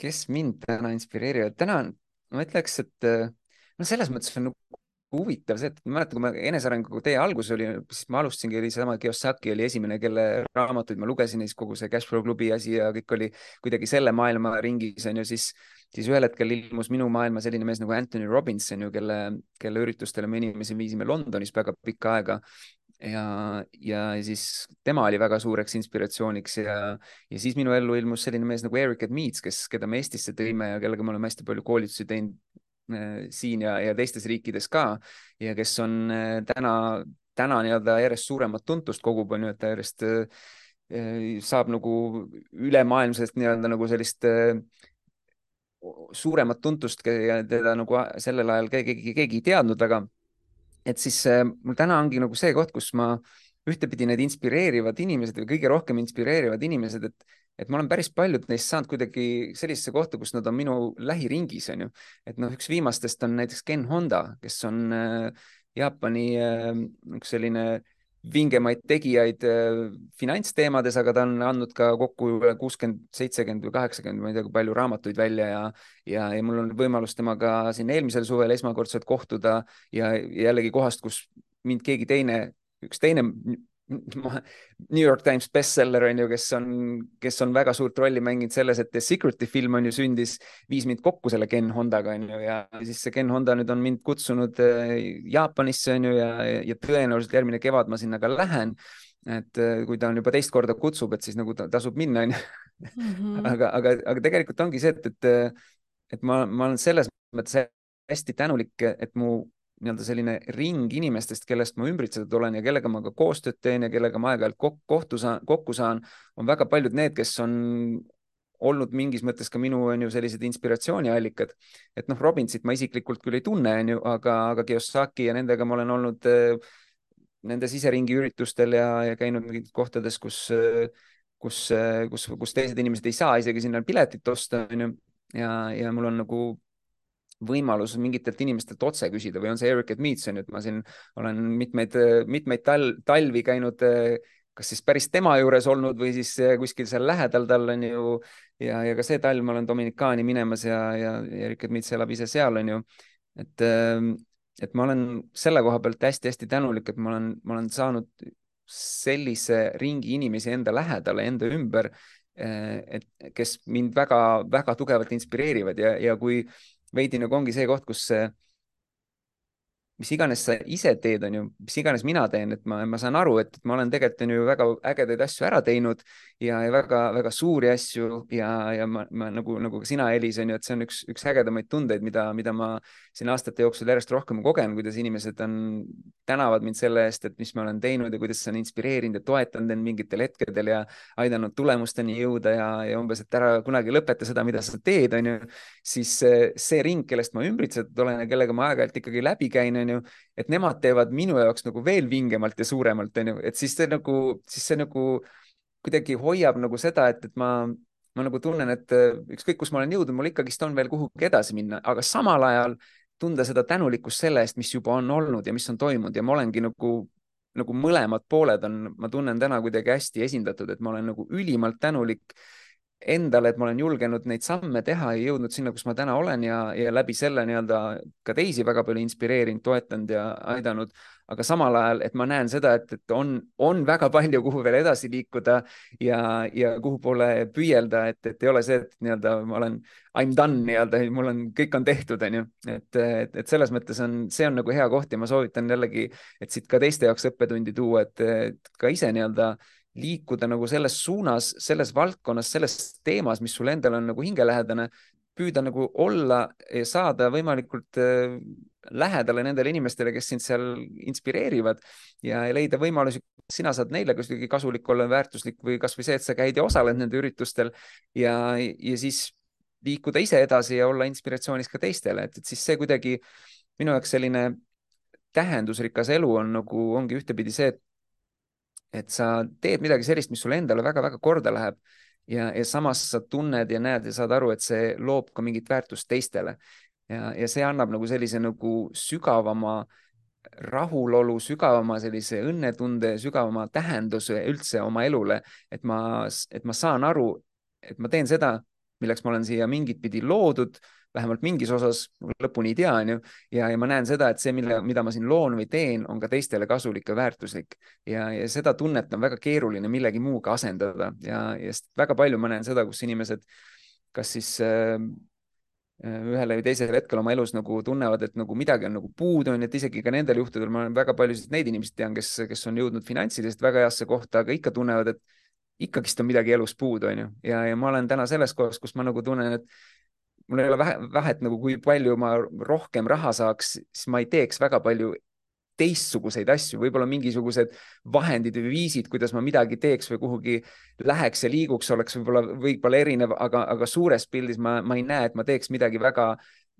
kes mind täna inspireerivad, täna ma ütleks, et no selles mõttes on nagu huvitav see, et ma mäletan, kui ma enesearengu tee alguses oli, siis ma alustasingi, oli seesama Kiyosaki oli esimene, kelle raamatuid ma lugesin ja siis kogu see Cashflow klubi asi ja kõik oli kuidagi selle maailma ringis onju, siis, siis ühel hetkel ilmus minu maailma selline mees nagu Anthony Robbins onju, kelle, kelle üritustele me inimesi viisime Londonis väga pikka aega ja, ja siis tema oli väga suureks inspiratsiooniks ja, ja siis minu ellu ilmus selline mees nagu Eric Edmeets, kes, keda me Eestisse tõime ja kellega me oleme hästi palju koolitusi teinud Äh, siin ja, ja teistes riikides ka ja kes on äh, täna, täna nii-öelda järjest suuremat tuntust kogub, on ju, et ta järjest äh, saab nagu ülemaailmsest nii-öelda nagu sellist suuremat tuntust ja teda nagu sellel ajal keegi, keegi ei teadnud väga. Et siis mul täna ongi nagu see koht, kus ma ühtepidi need inspireerivad inimesed või kõige rohkem inspireerivad inimesed, et et ma olen päris paljud neist saanud kuidagi sellisesse kohta, kus nad on minu lähiringis, on ju. et noh, üks viimastest on näiteks Ken Honda, kes on äh, Jaapani äh, üks selline vingemaid tegijaid äh, finantsteemades, aga ta on andnud ka kokku kuuskümmend, seitsekümmend või kaheksakümmend, ma ei tea, kui palju raamatuid välja ja, ja, ja mul on võimalus temaga siin eelmisel suvel esmakordselt kohtuda ja jällegi kohast, kus mind keegi teine, üks teine New York Times bestseller on ju, kes on, kes on väga suurt rolli mänginud selles, et The Secret'i film on ju sündis, viis mind kokku selle Ken Hondaga on ju ja siis see Ken Honda nüüd on mind kutsunud äh, Jaapanisse on ju ja, ja tõenäoliselt järgmine kevad ma sinna ka lähen. et äh, kui ta on juba teist korda kutsub, et siis nagu tasub minna on ju. Mhm. aga, aga, aga tegelikult ongi see, et, et, et ma, ma olen selles mõttes hästi tänulik, et mu nii-öelda selline ring inimestest, kellest ma ümbritsetud olen ja kellega ma ka koostööd teen ja kellega ma aeg-ajalt kokku saan, kokku saan, on väga paljud need, kes on olnud mingis mõttes ka minu, on ju, sellised inspiratsiooniallikad. et noh, Robinsit ma isiklikult küll ei tunne, on ju, aga, aga Kiyosaki ja nendega ma olen olnud äh, nende siseringi üritustel ja, ja käinud mingites kohtades, kus, kus, kus, kus teised inimesed ei saa isegi sinna piletit osta, on ju. ja, ja mul on nagu võimalus mingitelt inimestelt otse küsida või on see Eric Edmeets on ju, et ma siin olen mitmeid, mitmeid tal, talvi käinud kas siis päris tema juures olnud või siis kuskil seal lähedal tal on ju ja, ja ka see talv ma olen Dominikaani minemas ja, ja Erik Edmits elab ise seal on ju. et, et ma olen selle koha pealt hästi-hästi tänulik, et ma olen, ma olen saanud sellise ringi inimesi enda lähedale, enda ümber, et kes mind väga-väga tugevalt inspireerivad ja, ja kui veidi nagu ongi see koht, kus mis iganes sa ise teed, on ju, mis iganes mina teen, et ma, ma saan aru, et ma olen tegelikult on ju väga ägedaid asju ära teinud ja, ja väga-väga suuri asju ja, ja ma, ma nagu, nagu ka sina, Elis, on ju, et see on üks, üks ägedamaid tundeid, mida, mida ma siin aastate jooksul järjest rohkem kogen, kuidas inimesed on, tänavad mind selle eest, et mis ma olen teinud ja kuidas see on inspireerinud ja toetanud end mingitel hetkedel ja aidanud tulemusteni jõuda ja, ja umbes, et ära kunagi lõpeta seda, mida sa teed, on ju, siis see ring, kellest ma ümbritsetud olen ja kellega ma aeg-ajalt ikkagi läbi käin, on ju, et nemad teevad minu jaoks nagu veel vingemalt ja suuremalt, onju, et siis see nagu, siis see nagu kuidagi hoiab nagu seda, et, et ma, ma nagu tunnen, et äh, ükskõik, kus ma olen jõudnud, mul ikkagist on veel kuhugi edasi minna, aga samal ajal tunda seda tänulikkust selle eest, mis juba on olnud ja mis on toimunud ja ma olengi nagu, nagu mõlemad pooled on, ma tunnen täna kuidagi hästi esindatud, et ma olen nagu ülimalt tänulik endale, et ma olen julgenud neid samme teha ja jõudnud sinna, kus ma täna olen ja, ja läbi selle nii-öelda ka teisi väga palju inspireerinud, toetanud ja aidanud. aga samal ajal, et ma näen seda, et, et on, on väga palju, kuhu veel edasi liikuda ja, ja kuhu poole püüelda, et, et ei ole see, et nii-öelda ma olen, I m done nii-öelda, mul on, kõik on tehtud, on ju. et, et, et selles mõttes on, see on nagu hea koht ja ma soovitan jällegi, et siit ka teiste jaoks õppetundi tuua, et, ka ise nii-öelda liikuda nagu selles suunas, selles valdkonnas, selles teemas, mis sulle endale on nagu hingelähedane, püüda nagu olla saada võimalikult äh, lähedale nendele inimestele, kes sind seal inspireerivad ja leida võimalusi, sina saad neile kuidagi kasulik olla, väärtuslik või kasvõi see, et sa käid ja osaled nende üritustel ja, ja siis liikuda ise edasi ja olla inspiratsiooniks ka teistele, et siis see kuidagi minu jaoks selline tähendusrikas elu on nagu, ongi ühtepidi see, et et sa teed midagi sellist, mis sulle endale väga-väga korda läheb ja, ja samas sa tunned ja näed ja saad aru, et see loob ka mingit väärtust teistele. ja, ja see annab nagu sellise nagu sügavama rahulolu, sügavama sellise õnnetunde, sügavama tähenduse üldse oma elule, et ma, et ma saan aru, et ma teen seda, milleks ma olen siia mingit pidi loodud, vähemalt mingis osas, lõpuni ei tea, onju. ja, ja ma näen seda, et see, mille, mida ma siin loon või teen, on ka teistele kasulik ja väärtuslik. Ja, ja seda tunnet on väga keeruline millegi muuga asendada. Ja, ja väga palju ma näen seda, kus inimesed kas siis äh, ühel või teisel hetkel oma elus nagu tunnevad, et nagu midagi on nagu puudu, on ju, et isegi ka nendel juhtudel ma väga paljusid neid inimesi tean, kes, kes on jõudnud finantsiliselt väga heasse kohta, aga ikka tunnevad, et ikkagist on midagi elus puudu, on ju, ja, ja ma olen täna selles kohas, kus ma nagu tunnen, et mul ei ole vähe, vähet nagu, kui palju ma rohkem raha saaks, siis ma ei teeks väga palju teistsuguseid asju, võib-olla mingisugused vahendid või viisid, kuidas ma midagi teeks või kuhugi läheks ja liiguks, oleks võib-olla, võib-olla erinev, aga, aga suures pildis ma, ma ei näe, et ma teeks midagi väga,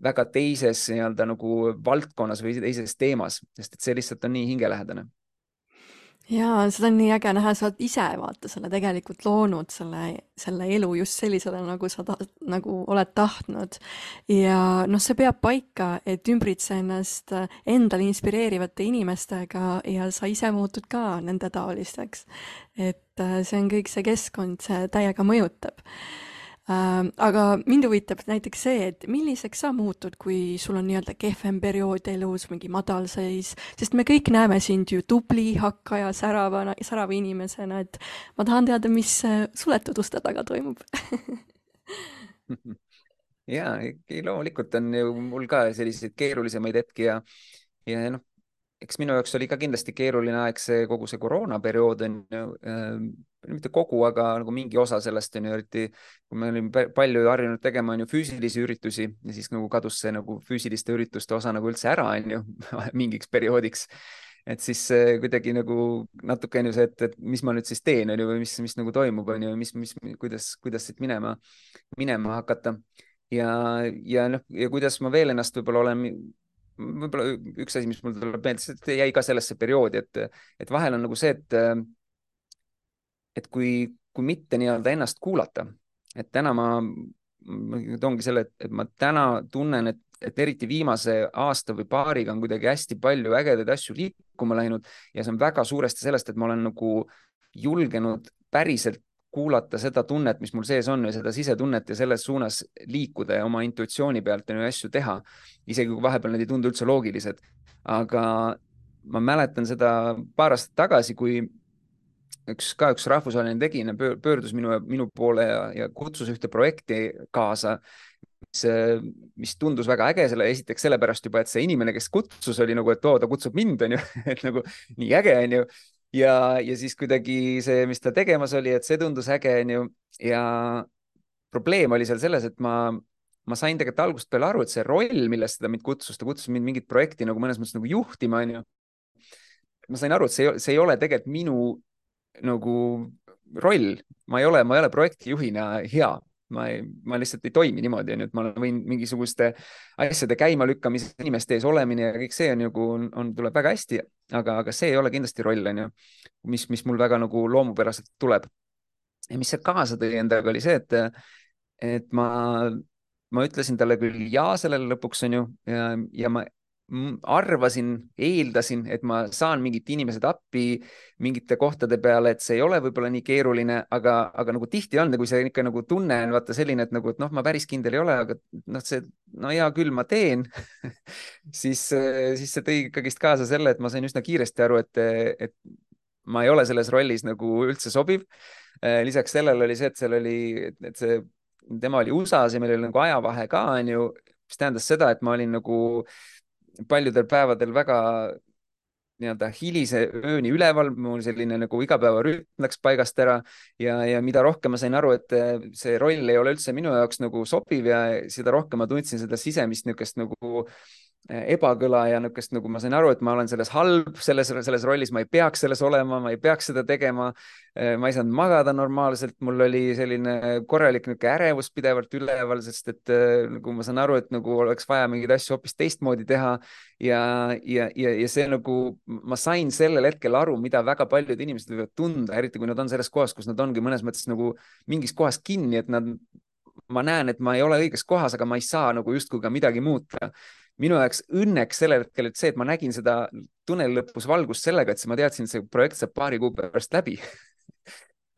väga teises nii-öelda nagu valdkonnas või teises teemas, sest et see lihtsalt on nii hingelähedane jaa, seda on nii äge näha, sa oled ise vaata selle tegelikult loonud, selle, selle elu just sellisele, nagu sa ta, nagu oled tahtnud. ja noh, see peab paika, et ümbritse ennast endale inspireerivate inimestega ja sa ise muutud ka nende taolisteks. et äh, see on kõik see keskkond, see täiega mõjutab Äh, aga mind huvitab näiteks see, et milliseks sa muutud, kui sul on nii-öelda kehvem periood elus, mingi madalseis, sest me kõik näeme sind ju tubli, hakkaja, säravana, särava inimesena, et ma tahan teada, mis äh, suletud uste taga toimub ja, loomulikult on ju mul ka selliseid keerulisemaid hetki ja, ja noh, eks minu jaoks oli ka kindlasti keeruline aeg see kogu see koroonaperiood on ju äh,, mitte kogu, aga nagu mingi osa sellest on ju, eriti kui me olime palju harjunud tegema on ju füüsilisi üritusi ja siis nagu kadus see nagu füüsiliste ürituste osa nagu üldse ära, on ju mingiks perioodiks. et siis äh, kuidagi nagu natuke on ju see, et, et mis ma nüüd siis teen, on ju, või mis, mis nagu toimub, on ju, mis, mis, kuidas, kuidas siit minema, minema hakata ja, ja noh, ja kuidas ma veel ennast võib-olla olen võib-olla üks asi, mis mul tuleb meelde, see jäi ka sellesse perioodi, et, et vahel on nagu see, et, et kui, kui mitte nii-öelda ennast kuulata, et täna ma, ma toongi selle, et ma täna tunnen, et, et eriti viimase aasta või paariga on kuidagi hästi palju ägedaid asju liikuma läinud ja see on väga suuresti sellest, et ma olen nagu julgenud päriselt kuulata seda tunnet, mis mul sees on ja seda sisetunnet ja selles suunas liikuda ja oma intuitsiooni pealt ja asju teha. isegi kui vahepeal need ei tundu üldse loogilised. aga ma mäletan seda paar aastat tagasi, kui üks, ka üks rahvusvaheline tegija pöördus minu, minu poole ja, ja kutsus ühte projekti kaasa, mis, mis tundus väga äge, selle esiteks sellepärast juba, et see inimene, kes kutsus, oli nagu, et oo, ta kutsub mind, onju, et nagu nii äge, onju ja, ja siis kuidagi see, mis ta tegemas oli, et see tundus äge, onju. ja probleem oli seal selles, et ma, ma sain tegelikult algusest peale aru, et see roll, millest ta mind kutsus, ta kutsus mind mingit projekti nagu mõnes mõttes nagu juhtima, onju. ma sain aru, et see, see ei ole tegelikult minu nagu roll, ma ei ole, ma ei ole projektijuhina hea ma ei, ma lihtsalt ei toimi niimoodi, onju, et ma võin mingisuguste asjade käimalükkamise, inimeste ees olemine ja kõik see on nagu, on, on, tuleb väga hästi, aga, aga see ei ole kindlasti roll, onju, mis, mis mul väga nagu loomupäraselt tuleb. ja mis see kaasa tõi endaga, oli see, et, et ma, ma ütlesin talle küll ja sellele lõpuks, onju, ja, ja ma arvasin, eeldasin, et ma saan mingid inimesed appi mingite kohtade peale, et see ei ole võib-olla nii keeruline, aga, aga nagu tihti on, kui see ikka nagu tunne on vaata selline, et nagu, et noh, ma päris kindel ei ole, aga noh, see, no hea küll, ma teen siis, siis see tõi ikkagist kaasa selle, et ma sain üsna kiiresti aru, et, et ma ei ole selles rollis nagu üldse sobiv. lisaks sellele oli see, et seal oli, et see, tema oli USA-s ja meil oli nagu ajavahe ka, onju, mis tähendas seda, et ma olin nagu paljudel päevadel väga nii-öelda hilise ööni üleval, mul selline nagu igapäevarütm läks paigast ära ja, ja mida rohkem ma sain aru, et see roll ei ole üldse minu jaoks nagu sobiv ja seda rohkem ma tundsin seda sisemist niisugust nagu ebakõla ja niisugust nagu ma sain aru, et ma olen selles halb, selles, selles rollis ma ei peaks selles olema, ma ei peaks seda tegema. ma ei saanud magada normaalselt, mul oli selline korralik niisugune ärevus pidevalt üleval, sest et nagu ma saan aru, et nagu oleks vaja mingeid asju hoopis teistmoodi teha. ja, ja, ja, ja see nagu, ma sain sellel hetkel aru, mida väga paljud inimesed võivad tunda, eriti kui nad on selles kohas, kus nad ongi mõnes mõttes nagu mingis kohas kinni, et nad ma näen, et ma ei ole õiges kohas, aga ma ei saa nagu justkui ka midagi muuta minu jaoks õnneks sellel hetkel, et see, et ma nägin seda tunneli lõpus valgust sellega, et ma teadsin, et see projekt saab paari kuu pärast läbi.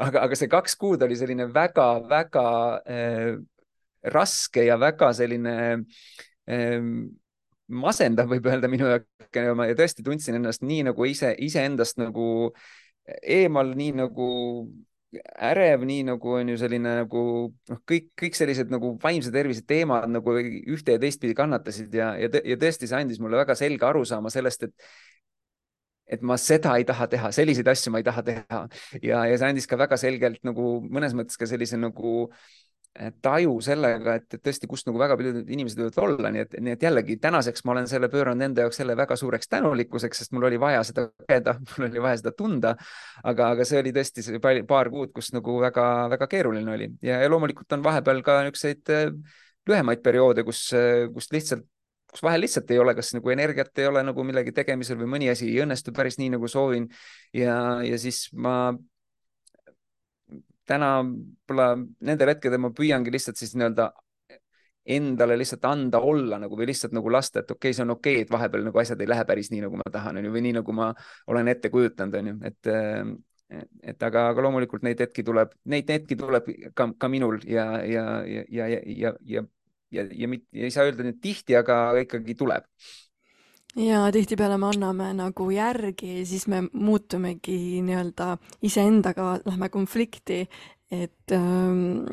Aga, aga see kaks kuud oli selline väga-väga äh, raske ja väga selline ähm, masendav, võib öelda minu jaoks. Ja ma tõesti tundsin ennast nii nagu ise, iseendast nagu eemal, nii nagu ärev, nii nagu on ju selline nagu noh, kõik, kõik sellised nagu vaimse tervise teemad nagu ühte ja teistpidi kannatasid ja, ja, ja tõesti, see andis mulle väga selge arusaama sellest, et et ma seda ei taha teha, selliseid asju ma ei taha teha. ja, ja see andis ka väga selgelt nagu mõnes mõttes ka sellise nagu äh, taju sellega, et, et tõesti, kust nagu väga paljud inimesed võivad olla, nii et, nii et jällegi tänaseks ma olen selle pööranud enda jaoks selle väga suureks tänulikkuseks, sest mul oli vaja seda kogeda, mul oli vaja seda tunda. aga, aga see oli tõesti see paar kuud, kus nagu väga-väga keeruline oli ja, ja loomulikult on vahepeal ka niisuguseid äh, lühemaid perioode, kus, äh, kus lihtsalt kus vahel lihtsalt ei ole, kas nagu energiat ei ole nagu millegi tegemisel või mõni asi ei õnnestu päris nii, nagu soovin. ja, ja siis ma täna võib-olla nendel hetkedel ma püüangi lihtsalt siis nii-öelda endale lihtsalt anda olla nagu või lihtsalt nagu lasta, et okei okay,, see on okei okay,, et vahepeal nagu asjad ei lähe päris nii, nagu ma tahan, onju, või nii, nagu ma olen ette kujutanud, onju, et et aga, aga loomulikult neid hetki tuleb, neid hetki tuleb ka, ka minul ja, ja, ja, ja, ja, ja, ja, ja, ja, ja ei saa öelda nüüd tihti, aga ikkagi tuleb. ja tihtipeale me anname nagu järgi ja siis me muutumegi nii-öelda iseendaga, lähme konflikti, et, ähm,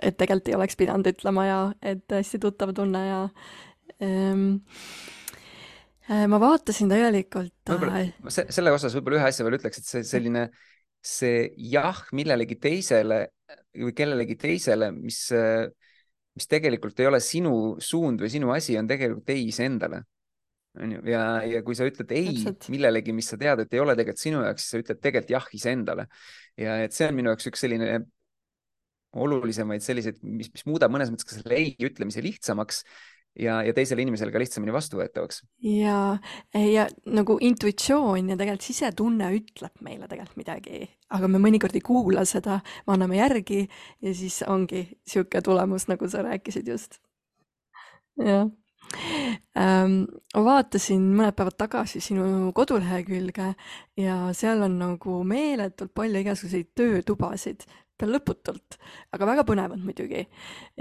et tegelikult ei oleks pidanud ütlema ja et hästi tuttav tunne ja ähm, äh, ma vaatasin tegelikult. Äh, selle osas võib-olla ühe asja veel ütleks, et see selline, see jah millelegi teisele või kellelegi teisele, mis, mis tegelikult ei ole sinu suund või sinu asi, on tegelikult ei iseendale onju, ja, ja kui sa ütled ei Täpselt. millelegi, mis sa tead, et ei ole tegelikult sinu jaoks, siis sa ütled tegelikult jah iseendale. ja et see on minu jaoks üks selline olulisemaid selliseid, mis, mis muudab mõnes mõttes ka selle ei ütlemise lihtsamaks ja, ja teisele inimesele ka lihtsamini vastuvõetavaks. ja, ja nagu intuitsioon ja tegelikult sisetunne ütleb meile tegelikult midagi, aga me mõnikord ei kuula seda, me anname järgi ja siis ongi sihuke tulemus, nagu sa rääkisid just. jah ähm,. vaatasin mõned päevad tagasi sinu kodulehekülge ja seal on nagu meeletult palju igasuguseid töötubasid, lõputult, aga väga põnevad muidugi.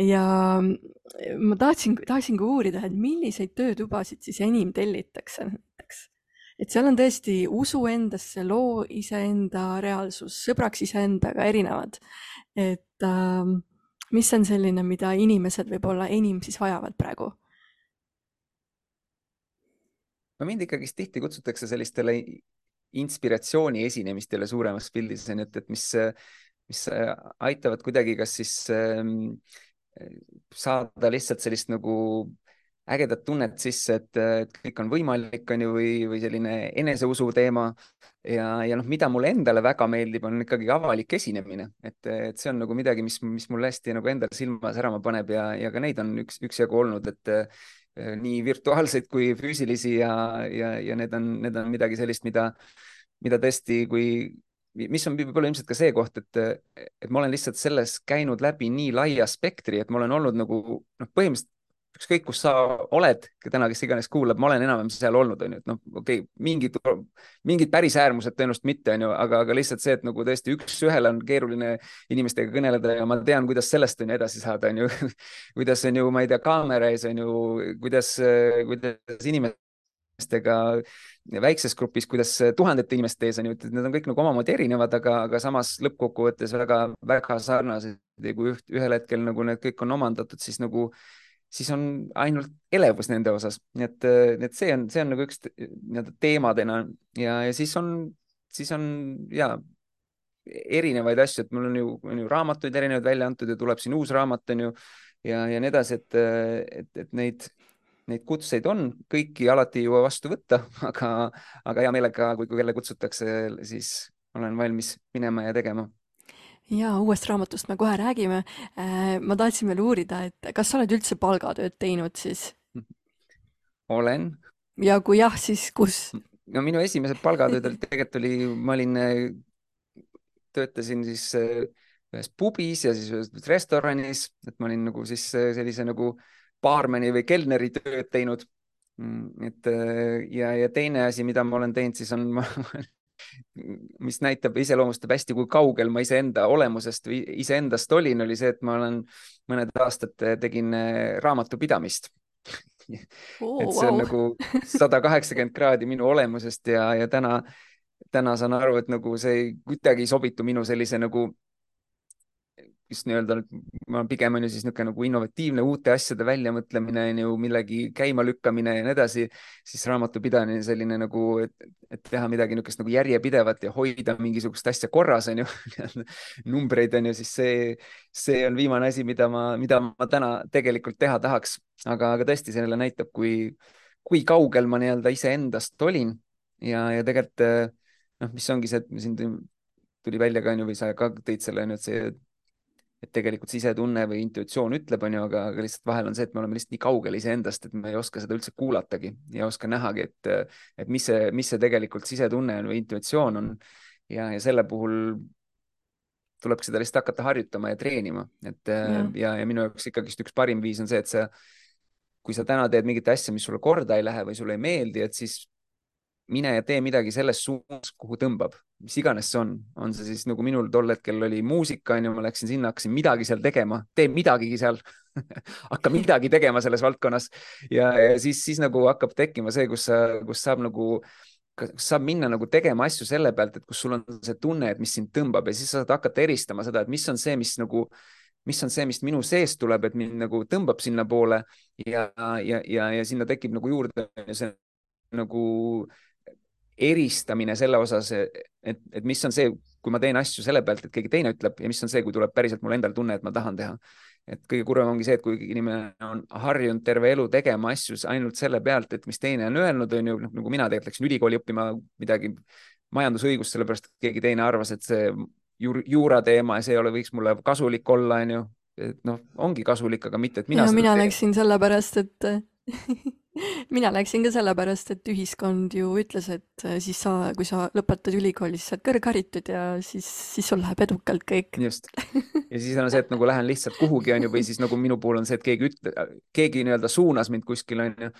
ja ma tahtsin, tahaksingi uurida, et milliseid töötubasid siis enim tellitakse näiteks et seal on tõesti usu endasse, loo iseenda reaalsus, sõbraks iseendaga erinevad. et äh, mis on selline, mida inimesed võib-olla enim siis vajavad praegu? No mind ikkagist tihti kutsutakse sellistele inspiratsiooni esinemistele suuremas pildis, on ju, et, et mis, mis aitavad kuidagi kas siis ähm, saada lihtsalt sellist nagu ägedat tunnet sisse, et, kõik on võimalik, on ju, või, või selline eneseusu teema. ja, ja noh, mida mulle endale väga meeldib, on ikkagi avalik esinemine, et, et see on nagu midagi, mis, mis mulle hästi nagu endale silma särama paneb ja, ja ka neid on üks, üksjagu olnud, et nii virtuaalseid kui füüsilisi ja, ja, ja need on, need on midagi sellist, mida, mida tõesti, kui, mis on võib-olla ilmselt ka see koht, et, et ma olen lihtsalt selles käinud läbi nii laia spektri, et ma olen olnud nagu noh, põhimõtteliselt ükskõik, kus sa oled, täna, kes iganes kuulab, ma olen enam-vähem seal olnud, onju, et noh, okei okay,, mingid, mingid päris äärmused tõenäoliselt mitte, onju, aga, aga lihtsalt see, et nagu tõesti üks-ühele on keeruline inimestega kõneleda ja ma tean, kuidas sellest on ju edasi saada, onju kuidas on ju, ma ei tea, kaamera ees on ju, kuidas, kuidas inimestega väikses grupis, kuidas tuhandete inimeste ees on ju, et need on kõik nagu omamoodi erinevad, aga, aga samas lõppkokkuvõttes väga-väga sarnased. Ja kui üht, ühel hetkel nagu need kõik on omandatud, siis nagu siis on ainult elevus nende osas, nii et, nii et see on, see on nagu üks nii-öelda teemadena ja, ja siis on, siis on ja erinevaid asju, et mul on ju, on ju raamatuid erinevaid välja antud ja tuleb siin uus raamat on ju ja, ja nii edasi, et, et, et neid, neid kutseid on, kõiki alati ei jõua vastu võtta, aga, aga hea meelega, kui, kui kelle kutsutakse, siis olen valmis minema ja tegema ja uuest raamatust me kohe räägime. Äh, ma tahtsin veel uurida, et kas sa oled üldse palgatööd teinud siis? olen. ja kui jah, siis kus? no minu esimesed palgatööd olid tegelikult oli, ma olin, töötasin siis äh, ühes pubis ja siis ühes restoranis, et ma olin nagu siis äh, sellise nagu baarmeni või kelneri tööd teinud. Mm, et ja, ja teine asi, mida ma olen teinud, siis on, ma mis näitab, iseloomustab hästi, kui kaugel ma iseenda olemusest või iseendast olin, oli see, et ma olen mõned aastad tegin raamatupidamist oh,. et see on wow. nagu sada kaheksakümmend kraadi minu olemusest ja, ja täna, täna saan aru, et nagu see kuidagi ei sobitu minu sellise nagu just nii-öelda, ma pigem on ju siis niisugune nagu innovatiivne uute asjade väljamõtlemine on ju, millegi käimalükkamine ja nii edasi, siis raamatupidamine selline nagu, et teha midagi niisugust nagu järjepidevat ja hoida mingisugust asja korras on ju numbreid on ju, siis see, see on viimane asi, mida ma, mida ma täna tegelikult teha tahaks, aga, aga tõesti, selle näitab, kui, kui kaugel ma nii-öelda iseendast olin ja, ja tegelikult noh, mis ongi see, et siin tuli välja ka onju või sa ka tõid selle onju, et see et tegelikult sisetunne või intuitsioon ütleb, onju, aga, aga lihtsalt vahel on see, et me oleme lihtsalt nii kaugel iseendast, et me ei oska seda üldse kuulatagi ja oska nähagi, et, et mis see, mis see tegelikult sisetunne on või intuitsioon on. ja, ja selle puhul tulebki seda lihtsalt hakata harjutama ja treenima, et ja, ja, ja minu jaoks ikkagist üks parim viis on see, et sa, kui sa täna teed mingit asja, mis sulle korda ei lähe või sulle ei meeldi, et siis mine ja tee midagi selles suunas, kuhu tõmbab, mis iganes see on, on see siis nagu minul tol hetkel oli muusika, onju, ma läksin sinna, hakkasin midagi seal tegema, tee midagigi seal hakka midagi tegema selles valdkonnas. Ja, ja siis, siis nagu hakkab tekkima see, kus kus saab nagu, kus saab minna nagu tegema asju selle pealt, et kus sul on see tunne, et mis sind tõmbab ja siis sa saad hakata eristama seda, et mis on see, mis nagu mis on see, mis minu seest tuleb, et mind nagu tõmbab sinnapoole ja, ja, ja, ja sinna tekib nagu juurde see nagu eristamine selle osas, et, et mis on see, kui ma teen asju selle pealt, et keegi teine ütleb ja mis on see, kui tuleb päriselt mul endal tunne, et ma tahan teha. et kõige kurvem ongi see, et kui inimene on harjunud terve elu tegema asju ainult selle pealt, et mis teine on öelnud, on ju, noh nagu mina tegelikult läksin ülikooli õppima midagi majandusõigust, sellepärast et keegi teine arvas, et see juur, juura teema ja see ei ole, võiks mulle kasulik olla, on ju. et noh, ongi kasulik, aga mitte, et mina. mina läksin sellepärast, et mina läksin ka sellepärast, et ühiskond ju ütles, et äh, siis sa, kui sa lõpetad ülikooli, siis saad kõrgharitud ja siis, siis sul läheb edukalt kõik. just. ja siis on see, et nagu lähen lihtsalt kuhugi, onju, või siis nagu minu puhul on see, et keegi ütle-, keegi nii-öelda suunas mind kuskile, onju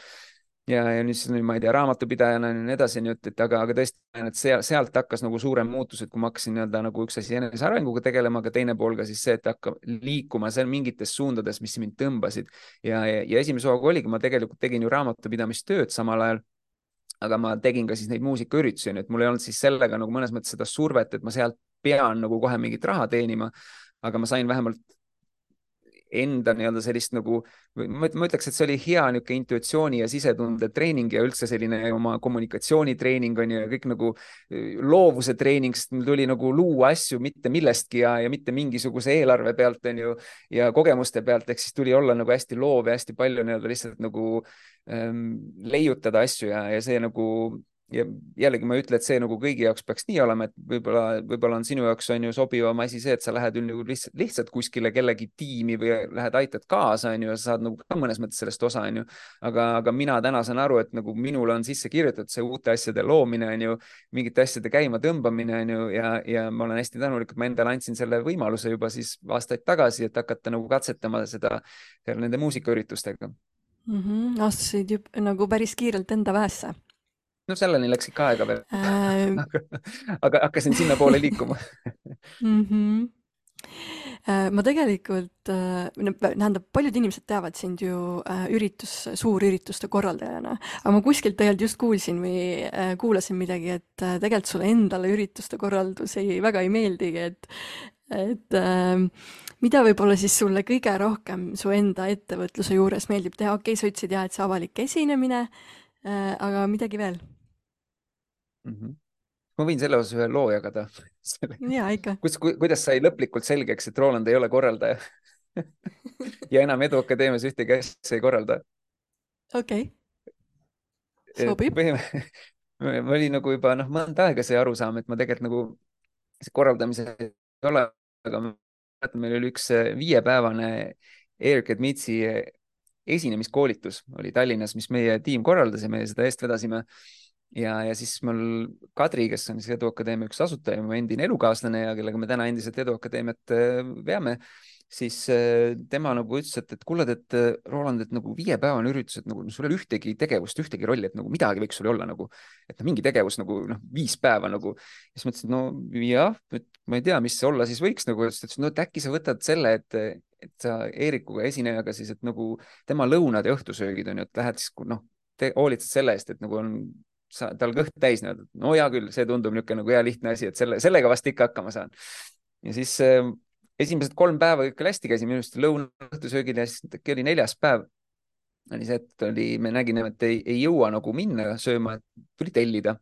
ja, ja nüüd siis ma ei tea, raamatupidajana ja nii edasi, nii et, et aga, aga tõesti, et seal, sealt hakkas nagu suurem muutus, et kui ma hakkasin nii-öelda nagu üks asi enesearenguga tegelema, aga teine pool ka siis see, et hakkab liikuma seal mingites suundades, mis mind tõmbasid ja, ja, ja esimese hooga oligi, ma tegelikult tegin ju raamatupidamistööd samal ajal aga ma tegin ka siis neid muusikaüritusi, nii et mul ei olnud siis sellega nagu mõnes mõttes seda survet, et ma sealt pean nagu kohe mingit raha teenima. aga ma sain vähemalt enda nii-öelda sellist nagu, ma, ütleks, et see oli hea niisugune intuitsiooni ja sisetunde treening ja üldse selline oma kommunikatsioonitreening on ju ja kõik nagu loovuse treening, sest mul tuli nagu luua asju mitte millestki ja, ja mitte mingisuguse eelarve pealt on ju ja kogemuste pealt, ehk siis tuli olla nagu hästi loov ja hästi palju nii-öelda lihtsalt nagu ähm, leiutada asju ja, ja see nagu ja jällegi ma ei ütle, et see nagu kõigi jaoks peaks nii olema, et võib-olla, võib-olla on sinu jaoks on ju sobivam asi see, et sa lähed nagu lihtsalt, lihtsalt kuskile kellegi tiimi või lähed, aitad kaasa, on ju, ja sa saad nagu ka mõnes mõttes sellest osa, on ju. aga, aga mina täna saan aru, et nagu minule on sisse kirjutatud see uute asjade loomine, on ju, mingite asjade käima tõmbamine, on ju, ja, ja ma olen hästi tänulik, et ma endale andsin selle võimaluse juba siis aastaid tagasi, et hakata nagu katsetama seda nende muusikaüritustega mm. -hmm, astusid nagu päris kiirelt enda väesse no selleni läks ikka aega veel. Äh... aga hakkasin sinnapoole liikuma. Mm. -hmm ma tegelikult, äh, tähendab, paljud inimesed teavad sind ju äh, üritus, suurürituste korraldajana, aga ma kuskilt tegelikult just kuulsin või kuulasin midagi, et tegelikult sulle endale ürituste korraldus ei, väga ei meeldigi, et et mida võib-olla siis sulle kõige rohkem su enda ettevõtluse juures meeldib teha, okei okay,, sa ütlesid jah, et see avalik esinemine aga midagi veel mm. -hmm. ma võin selle osas ühe loo jagada ja ikka. kus ku,, kuidas sai lõplikult selgeks, et Roland ei ole korraldaja ja enam Eduakadeemias ühtegi asja ei korralda. okei okay., sobib. mul oli nagu juba noh, mõnda aega see arusaam, et ma tegelikult nagu korraldamise ei ole, aga ma meil oli üks äh, viiepäevane Eric Edmitsi äh, esinemiskoolitus oli Tallinnas, mis meie tiim korraldas ja me seda eest vedasime ja, ja siis mul Kadri, kes on siis Eduakadeemia üks asutaja, mu endine elukaaslane ja kellega me täna endiselt Eduakadeemiat äh, veame, siis äh, tema nagu ütles, et, et kuule, et Roland, et nagu viiepäevane üritus, et nagu sul ei ole ühtegi tegevust, ühtegi rolli, et nagu midagi võiks sul olla nagu, et no mingi tegevus nagu noh, viis päeva nagu. siis ma ütlesin, no jah, et ma ei tea, mis see olla siis võiks nagu, ütles, no et äkki sa võtad selle, et, et sa Eerikuga, esinejaga siis, et nagu tema lõunad ja õhtusöögid on ju, et lähed siis noh, hoolitsed selle eest, et nagu on tal kõht täis nii-öelda, no hea küll, see tundub niisugune nagu hea lihtne asi, et selle, sellega vast ikka hakkama saan. ja siis äh, esimesed kolm päeva ikka hästi käisime ilusti lõuna-õhtusöögil ja siis äkki oli neljas päev. oli see, et oli, me nägime, et ei, ei jõua nagu minna sööma, et tuli tellida.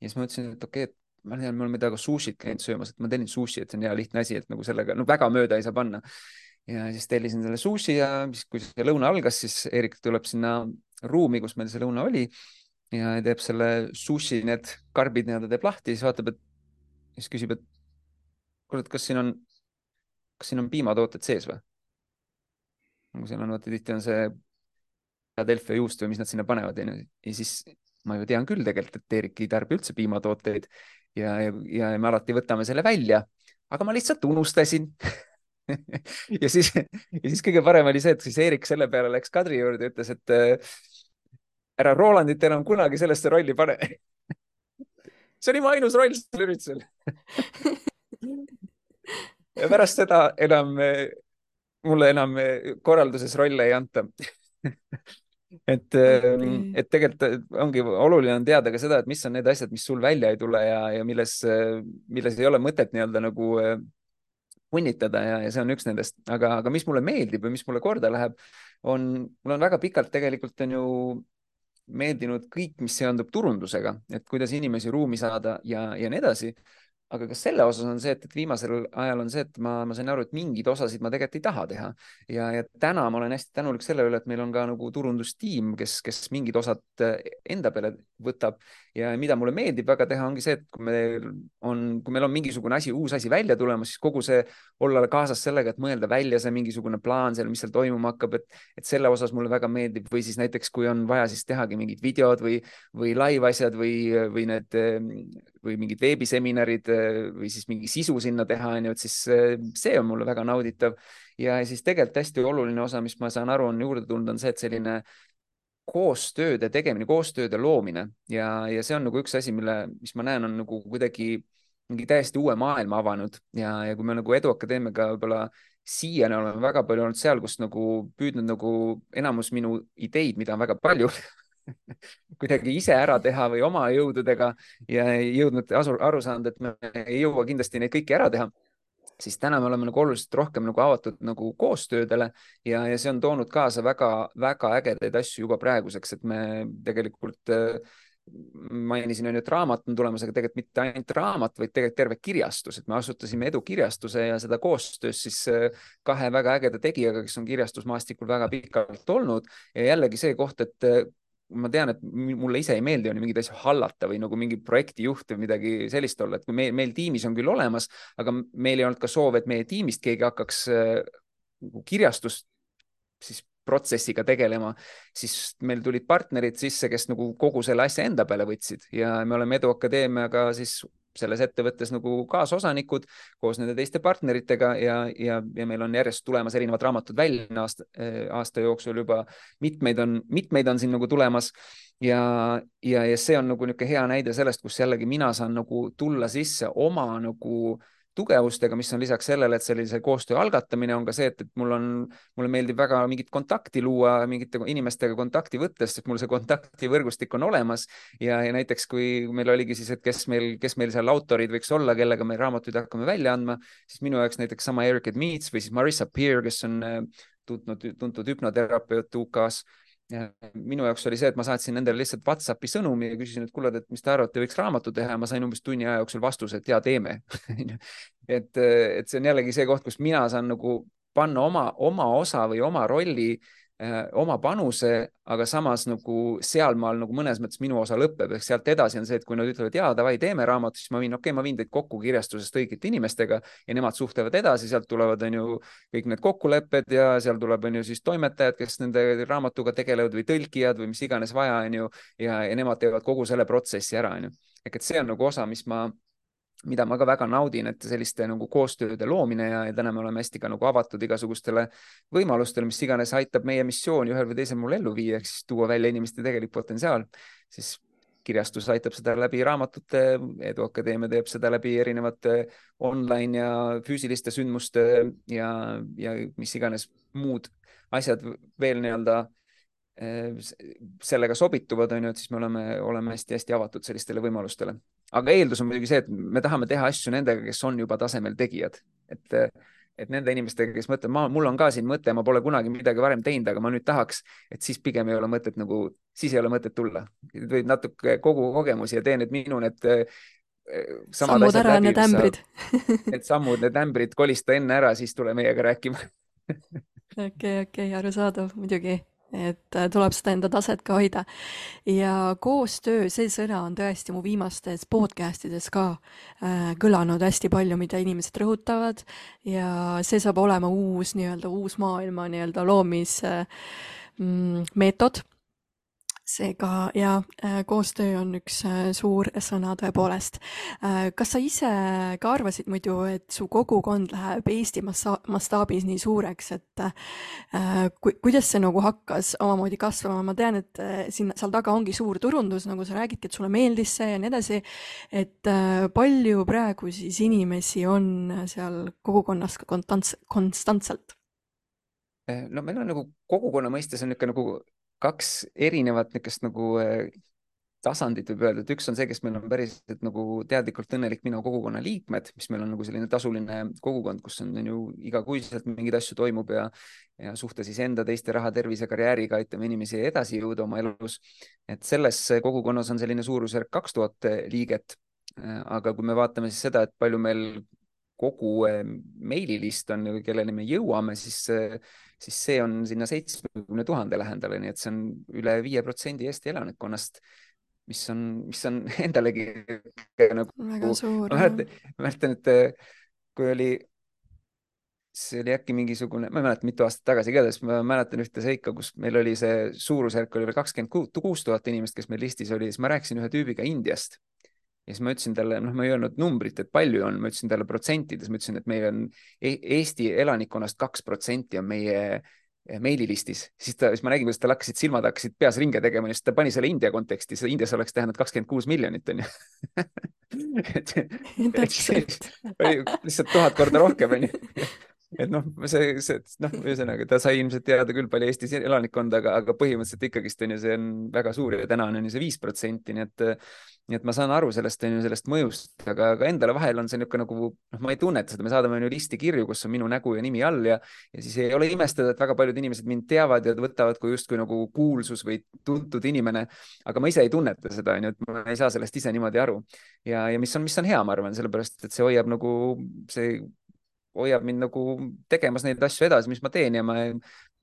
ja siis ma ütlesin, et okei okay,, et ma tean, me oleme temaga sushit käinud söömas, et ma tellin sushi, et see on hea lihtne asi, et nagu sellega no väga mööda ei saa panna. ja siis tellisin selle sushi ja siis, kui see lõuna algas, siis Eerik tuleb sinna ruumi, kus meil see lõuna oli ja teeb selle sushi, need karbid nii-öelda teeb lahti, siis vaatab, et siis küsib, et kuule, et kas siin on kas siin on piimatooted sees või? nagu seal on, vaata tihti on see Philadelphia juust või mis nad sinna panevad ja, ja siis ma ju tean küll tegelikult, et Eerik ei tarbi üldse piimatooteid ja, ja, ja me alati võtame selle välja, aga ma lihtsalt unustasin. Ja siis, ja siis kõige parem oli see, et siis Eerik selle peale läks Kadri juurde ja ütles, et ära Rolandit enam kunagi sellesse rolli pane. See oli mu ainus roll sellel üritusel. Ja pärast seda enam, mulle enam korralduses rolle ei anta. Et, ähm, et tegelikult ongi oluline on teada ka seda, et mis on need asjad, mis sul välja ei tule ja, ja milles, milles ei ole mõtet nii-öelda nagu äh, punnitada ja, ja see on üks nendest, aga, aga mis mulle meeldib või mis mulle korda läheb, on, mul on väga pikalt tegelikult on ju meeldinud kõik, mis seondub turundusega, et kuidas inimesi ruumi saada ja, ja nii edasi aga kas selle osas on see, et, et viimasel ajal on see, et ma, ma sain aru, et mingeid osasid ma tegelikult ei taha teha. Ja, ja täna ma olen hästi tänulik selle üle, et meil on ka nagu turundustiim, kes, kes mingid osad eh, enda peale võtab. Ja mida mulle meeldib väga teha, ongi see, et kui meil on, kui meil on mingisugune asi, uus asi välja tulemas, siis kogu see olla kaasas sellega, et mõelda välja see mingisugune plaan seal, mis seal toimuma hakkab, et, et selle osas mulle väga meeldib. Või siis näiteks, kui on vaja siis tehagi mingid videod või, või live asjad või, või need või mingid veebiseminarid või siis mingi sisu sinna teha, onju, et siis see on mulle väga nauditav. ja siis tegelikult hästi oluline osa, mis ma saan aru, on juurde tulnud, on see, et selline koostööde tegemine, koostööde loomine ja, ja see on nagu üks asi, mille, mis ma näen, on nagu kuidagi mingi täiesti uue maailma avanud ja, ja kui me nagu Eduakadeemiaga võib-olla siiani oleme väga palju olnud seal, kus nagu püüdnud nagu enamus minu ideid, mida on väga palju kuidagi ise ära teha või oma jõududega ja jõudnud asu, aru saanud, et me ei jõua kindlasti neid kõiki ära teha siis täna me oleme nagu oluliselt rohkem nagu avatud nagu koostöödele ja, ja see on toonud kaasa väga-väga ägedaid asju juba praeguseks, et me tegelikult äh, mainisin, on ju, et raamat on tulemas, aga tegelikult mitte ainult raamat, vaid tegelikult terve kirjastus, et me asutasime Edu kirjastuse ja seda koostöös siis äh, kahe väga ägeda tegijaga, kes on kirjastusmaastikul väga pikalt olnud ja jällegi see koht, et äh, ma tean, et mulle ise ei meeldi mingeid asju hallata või nagu mingi projektijuht või midagi sellist olla, et kui meil, meil tiimis on küll olemas, aga meil ei olnud ka soov, et meie tiimist keegi hakkaks äh, nagu kirjastust siis protsessiga tegelema, siis meil tulid partnerid sisse, kes nagu kogu selle asja enda peale võtsid ja me oleme Edu Akadeemiaga siis selles ettevõttes nagu kaasosanikud koos nende teiste partneritega ja, ja, ja meil on järjest tulemas erinevad raamatud välja aasta, aasta jooksul juba. Mitmeid on, mitmeid on siin nagu tulemas ja, ja, ja see on nagu niisugune hea näide sellest, kus jällegi mina saan nagu tulla sisse oma nagu äh, tugevustega, mis on lisaks sellele, et sellise koostöö algatamine on ka see, et, et mul on, mulle meeldib väga mingit kontakti luua, mingite inimestega kontakti võttes, sest mul see kontaktivõrgustik on olemas. Ja, ja näiteks kui meil oligi siis, et kes meil, kes meil seal autorid võiks olla, kellega me raamatuid hakkame välja andma, siis minu jaoks näiteks sama Eric Meets või siis Marissa Peer, kes on äh, tuntud, tuntud hüpnoterapeut UK-s minu jaoks oli see, et ma saatsin nendele lihtsalt Whatsappi sõnumi ja küsisin, et kuule, et mis te arvate, võiks raamatu teha ja ma sain umbes tunni aja jooksul vastuse, et ja teeme. Et, et see on jällegi see koht, kus mina saan nagu panna oma, oma osa või oma rolli oma panuse, aga samas nagu sealmaal nagu mõnes mõttes minu osa lõpeb, ehk sealt edasi on see, et kui nad ütlevad, jaa, davai, teeme raamatu, siis ma viin, okei okay,, ma viin teid kokku kirjastusest õigete inimestega ja nemad suhtlevad edasi, sealt tulevad, on ju, kõik need kokkulepped ja seal tuleb, on ju, siis toimetajad, kes nende raamatuga tegelevad või tõlkijad või mis iganes vaja, on ju, ja, ja nemad teevad kogu selle protsessi ära, on ju. ehk et see on nagu osa, mis ma mida ma ka väga naudin, et selliste nagu koostööde loomine ja, ja täna me oleme hästi ka nagu avatud igasugustele võimalustele, mis iganes aitab meie missiooni ühel või teisel moel ellu viia, ehk siis tuua välja inimeste tegelik potentsiaal, siis kirjastus aitab seda läbi raamatute, Edu Akadeemia teeb seda läbi erinevate online ja füüsiliste sündmuste ja, ja mis iganes muud asjad veel nii-öelda Äh, sellega sobituvad, on ju, et siis me oleme, oleme hästi-hästi avatud sellistele võimalustele. Aga eeldus on muidugi see, et me tahame teha asju nendega, kes on juba tasemel tegijad, et, et nende inimestega, kes mõtlevad, ma, mul on ka siin mõte, ma pole kunagi midagi varem teinud, aga ma nüüd tahaks, et siis pigem ei ole mõtet nagu, siis ei ole mõtet tulla. võid natuke kogu kogemusi ja tee need minu need äh, sammud ära, need ämbrid. Need sammud, need ämbrid kolista enne ära, siis tule meiega rääkima okei, okei, arusaadav, muidugi et äh, tuleb seda enda taset ka hoida. ja koostöö, see sõna on tõesti mu viimastes podcast ides ka äh, kõlanud hästi palju, mida inimesed rõhutavad ja see saab olema uus nii-öelda uus maailma nii-öelda loomismeetod äh, mm, seega ja äh, koostöö on üks äh, suur sõna tõepoolest. Äh, kas sa ise ka arvasid muidu, et su kogukond läheb Eesti mastaabis nii suureks, et ku, kuidas see nagu hakkas omamoodi kasvama, ma tean, et siin seal taga ongi suur turundus, nagu sa räägidki, et sulle meeldis see ja nii edasi. et palju praegu siis inimesi on seal kogukonnas konstantselt? no meil on nagu kogukonna mõistes on niisugune nagu kaks erinevat niisugust nagu äh, tasandit võib öelda, et üks on see, kes meil on päriselt nagu teadlikult õnnelik minu kogukonna liikmed, mis meil on nagu selline tasuline kogukond, kus on, on ju igakuiselt mingeid asju toimub ja, ja suhte siis enda, teiste raha, tervise, karjääriga aitame inimesi edasi jõuda oma elus. et selles kogukonnas on selline suurusjärk kaks tuhat liiget. aga kui me vaatame siis seda, et palju meil kogu äh, meililist on, kelleni me jõuame, siis siis see on sinna seitsmekümne tuhande lähedale, nii et see on üle viie protsendi Eesti elanikkonnast, mis on, mis on endalegi nagu. väga suur. ma mäletan, mäletan, et äh, kui oli, see oli äkki mingisugune, ma ei mäleta, mitu aastat tagasi, igatahes ma mäletan ühte seika, kus meil oli see suurusjärk oli veel kakskümmend kuus tuhat inimest, kes meil listis oli, siis ma rääkisin ühe tüübiga Indiast ja siis ma ütlesin talle, noh, ma ei öelnud numbrit, et palju on, ma ütlesin talle protsentides, ma ütlesin, et meil on e Eesti elanikkonnast kaks protsenti on meie eh, meililistis, siis ta, siis ma nägin, kuidas tal hakkasid silmad hakkasid peas ringe tegema ja siis ta pani selle India konteksti, see Indias oleks tähendanud kakskümmend kuus miljonit onju et, et oli lihtsalt tuhat korda rohkem onju et noh, see, see noh, ühesõnaga ta sai ilmselt teada küll palju Eesti elanikkonda, aga, aga põhimõtteliselt ikkagist on ju, see on väga suur ja täna on ju see viis protsenti, nii et nii et ma saan aru sellest, on ju, sellest mõjust, aga, aga endale vahel on see niisugune nagu noh, ma ei tunneta seda, me saadame on ju listi kirju, kus on minu nägu ja nimi all ja ja siis ei ole imestada, et väga paljud inimesed mind teavad ja võtavad kui justkui nagu kuulsus või tuntud inimene, aga ma ise ei tunneta seda, on ju, et ma ei saa sellest ise niimoodi aru. Ja, ja mis on, mis on hea, ma arvan, sellepärast et see hoiab nagu see hoiab mind nagu tegemas neid asju edasi, mis ma teen ja ma,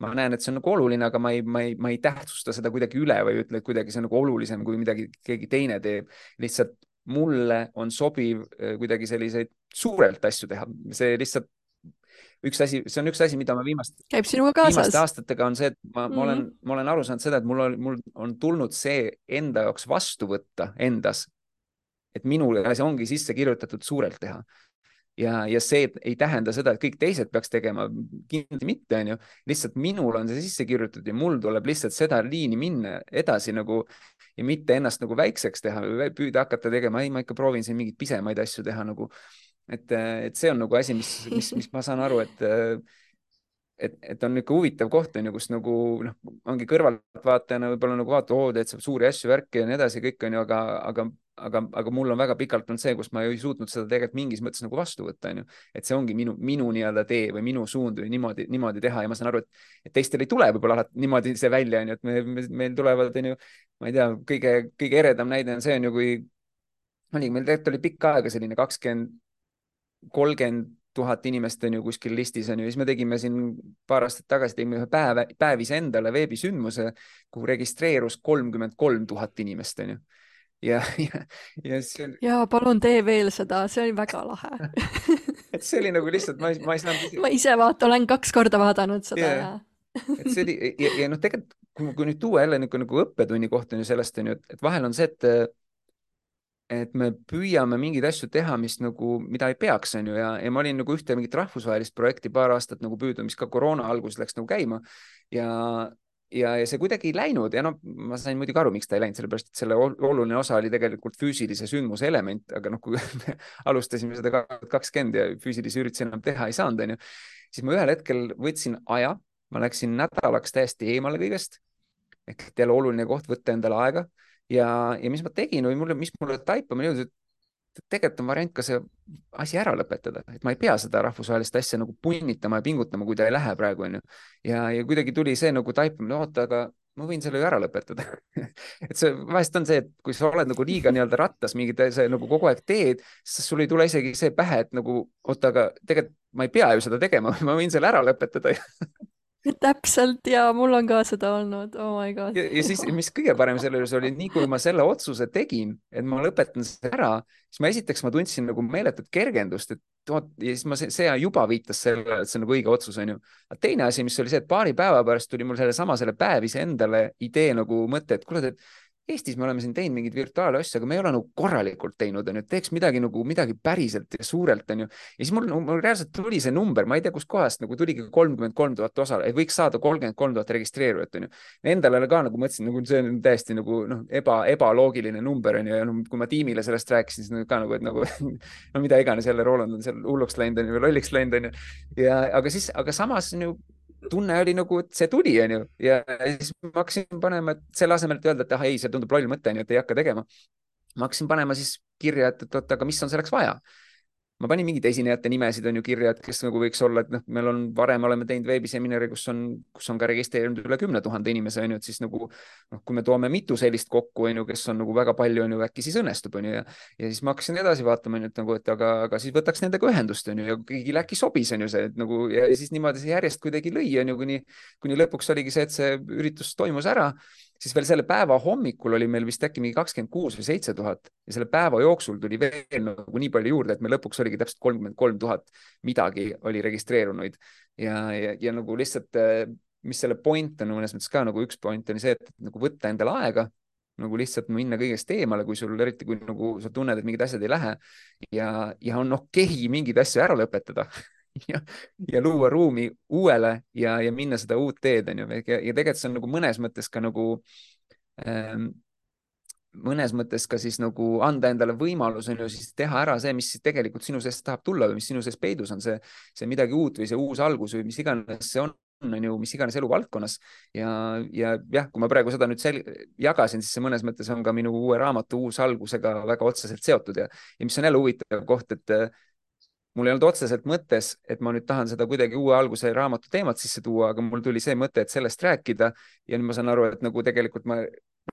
ma näen, et see on nagu oluline, aga ma ei, ma ei, ma ei tähtsusta seda kuidagi üle või ütle, et kuidagi see on nagu olulisem, kui midagi keegi teine teeb. lihtsalt mulle on sobiv äh, kuidagi selliseid suurelt asju teha, see lihtsalt üks asi, see on üks asi, mida ma viimast, viimaste aastatega on see, et ma mm, -hmm. ma olen, mhm. ma olen aru saanud seda, et mul on, mul on tulnud see enda jaoks vastu võtta endas. et minule see ongi sisse kirjutatud suurelt teha ja, ja see ei tähenda seda, et kõik teised peaks tegema, kindlasti mitte, onju. lihtsalt minul on see sisse kirjutatud ja mul tuleb lihtsalt seda liini minna edasi nagu ja mitte ennast nagu väikseks teha või püüda hakata tegema, ei, ma ikka proovin siin mingeid pisemaid asju teha nagu. et, et see on nagu asi, mis, mis, mis ma saan aru, et et, et on niisugune huvitav koht on ju, kus nagu noh, ongi kõrvaltvaatajana võib-olla nagu vaata, oo, teed sa suuri asju, värki ja nii edasi, kõik on ju, aga, aga aga, aga mul on väga pikalt olnud see, kus ma ei suutnud seda tegelikult mingis mõttes nagu vastu võtta, onju. et see ongi minu, minu nii-öelda tee või minu suund või niimoodi, niimoodi teha ja ma saan aru, et, et teistel ei tule võib-olla alati niimoodi see välja, onju, et me, me, meil tulevad, onju, ma ei tea, kõige, kõige eredam näide on see, on ju, kui oligi, meil tegelikult oli pikka aega selline kakskümmend, kolmkümmend tuhat inimest on ju kuskil listis on ju, siis me tegime siin paar aastat tagasi tegime ühe päev, päevise endale veebisündmuse, kuhu registreerus kolmkümmend kolm tuhat inimest on ju ja, ja, ja see oli. ja palun tee veel seda, see oli väga lahe et see oli nagu lihtsalt, ma ei, ma ei saanud. ma ise vaata, olen kaks korda vaadanud seda yeah. ja. et see oli ja, ja noh, tegelikult kui, kui nüüd tuua jälle niisugune nagu õppetunni koht on ju sellest on ju, et vahel on see, et et me püüame mingeid asju teha, mis nagu, mida ei peaks, on ju, ja, ja ma olin nagu ühte mingit rahvusvahelist projekti paar aastat nagu püüdnud, mis ka koroona alguses läks nagu käima ja ja, ja see kuidagi ei läinud ja noh, ma sain muidugi aru, miks ta ei läinud, sellepärast et selle oluline osa oli tegelikult füüsilise sündmuse element, aga noh, kui me alustasime seda kakskümmend ja füüsilisi üritusi enam teha ei saanud, onju, siis ma ühel hetkel võtsin aja, ma läksin nädalaks täiesti eemale kõigest ehk jälle oluline koht, võtta endale aega ja, ja mis ma tegin või mulle, mis mulle taipama jõudis, et tegelikult on variant ka see asi ära lõpetada, et ma ei pea seda rahvusvahelist asja nagu punnitama ja pingutama, kui ta ei lähe praegu, onju. ja, ja kuidagi tuli see nagu taipamine, oota, aga ma võin selle ju ära lõpetada et see vahest on see, et kui sa oled nagu liiga nii-öelda rattas mingit asja nagu kogu aeg teed, siis sul ei tule isegi see pähe, et nagu oota, aga tegelikult ma ei pea ju seda tegema ma võin selle ära lõpetada täpselt ja mul on ka seda olnud, oh my god. ja, siis, mis kõige parem selle juures oli, nii kui ma selle otsuse tegin, et ma lõpetan selle ära, siis ma esiteks ma tundsin nagu meeletut kergendust, et oot ja siis ma, see juba viitas sellele, et see on nagu õige otsus, onju. teine asi, mis oli see, et paari päeva pärast tuli mul sellesama, selle päevise endale idee nagu mõte, et kuule, et Eestis me oleme siin teinud mingeid virtuaalasju, aga me ei ole nagu korralikult teinud, onju, teeks midagi nagu midagi päriselt ja suurelt, onju. ja siis mul, mul reaalselt tuli see number, ma ei tea, kustkohast nagu tuligi kolmkümmend kolm tuhat osa, võiks saada kolmkümmend kolm tuhat registreerujat, onju. Endale ka nagu mõtlesin, nagu see on täiesti nagu noh, eba, ebaloogiline number onju ja no, kui ma tiimile sellest rääkisin, siis ka nagu, et nagu no mida iganes jälle Roland on seal hulluks läinud onju või lolliks läinud onju. ja aga siis, aga samas on ju tunne oli nagu, et see tuli, onju, ja siis ma hakkasin panema, et selle asemel, et öelda, et ah ei, see tundub loll mõte, onju, et ei hakka tegema. ma hakkasin panema siis kirja, et, et oot, aga mis on selleks vaja ma panin mingeid esinejate nimesid on ju kirja, et kes nagu võiks olla, et noh, meil on varem oleme teinud veebiseminari, kus on, kus on ka registreerinud üle kümne tuhande inimese on ju, et siis nagu noh, kui me toome mitu sellist kokku on ju, kes on nagu väga palju on ju, äkki siis õnnestub on ju ja, ja siis ma hakkasin edasi vaatama on ju, et nagu, et aga, aga siis võtaks nendega ühendust on ju ja kõigile äkki sobis on ju see, et nagu ja siis niimoodi see järjest kuidagi lõi on ju, kuni, kuni lõpuks oligi see, et see üritus toimus ära siis veel selle päeva hommikul oli meil vist äkki mingi kakskümmend kuus või seitse tuhat ja selle päeva jooksul tuli veel nagu nii palju juurde, et me lõpuks oligi täpselt kolmkümmend kolm tuhat midagi oli registreerunuid. Ja, ja, ja nagu lihtsalt, mis selle point on mõnes mõttes ka nagu üks point on see, et nagu võtta endale aega nagu lihtsalt minna kõigest eemale, kui sul eriti, kui nagu sa tunned, et mingid asjad ei lähe. Ja, ja on okei okay mingeid asju ära lõpetada ja, ja luua ruumi uuele ja, ja minna seda uut teed, onju. ja, ja tegelikult see on nagu mõnes mõttes ka nagu ähm, mõnes mõttes ka siis nagu anda endale võimalus on ju siis teha ära see, mis tegelikult sinu seest tahab tulla või mis sinu sees peidus on, see, see midagi uut või see uus algus või mis iganes see on, on ju, mis iganes eluvaldkonnas ja, ja jah, kui ma praegu seda nüüd sel-, jagasin, siis see mõnes mõttes on ka minu uue raamatu uus algusega väga otseselt seotud ja, ja mis on jälle huvitav koht, et mul ei olnud otseselt mõttes, et ma nüüd tahan seda kuidagi uue alguse raamatu teemat sisse tuua, aga mul tuli see mõte, et sellest rääkida ja nüüd ma saan aru, et nagu tegelikult ma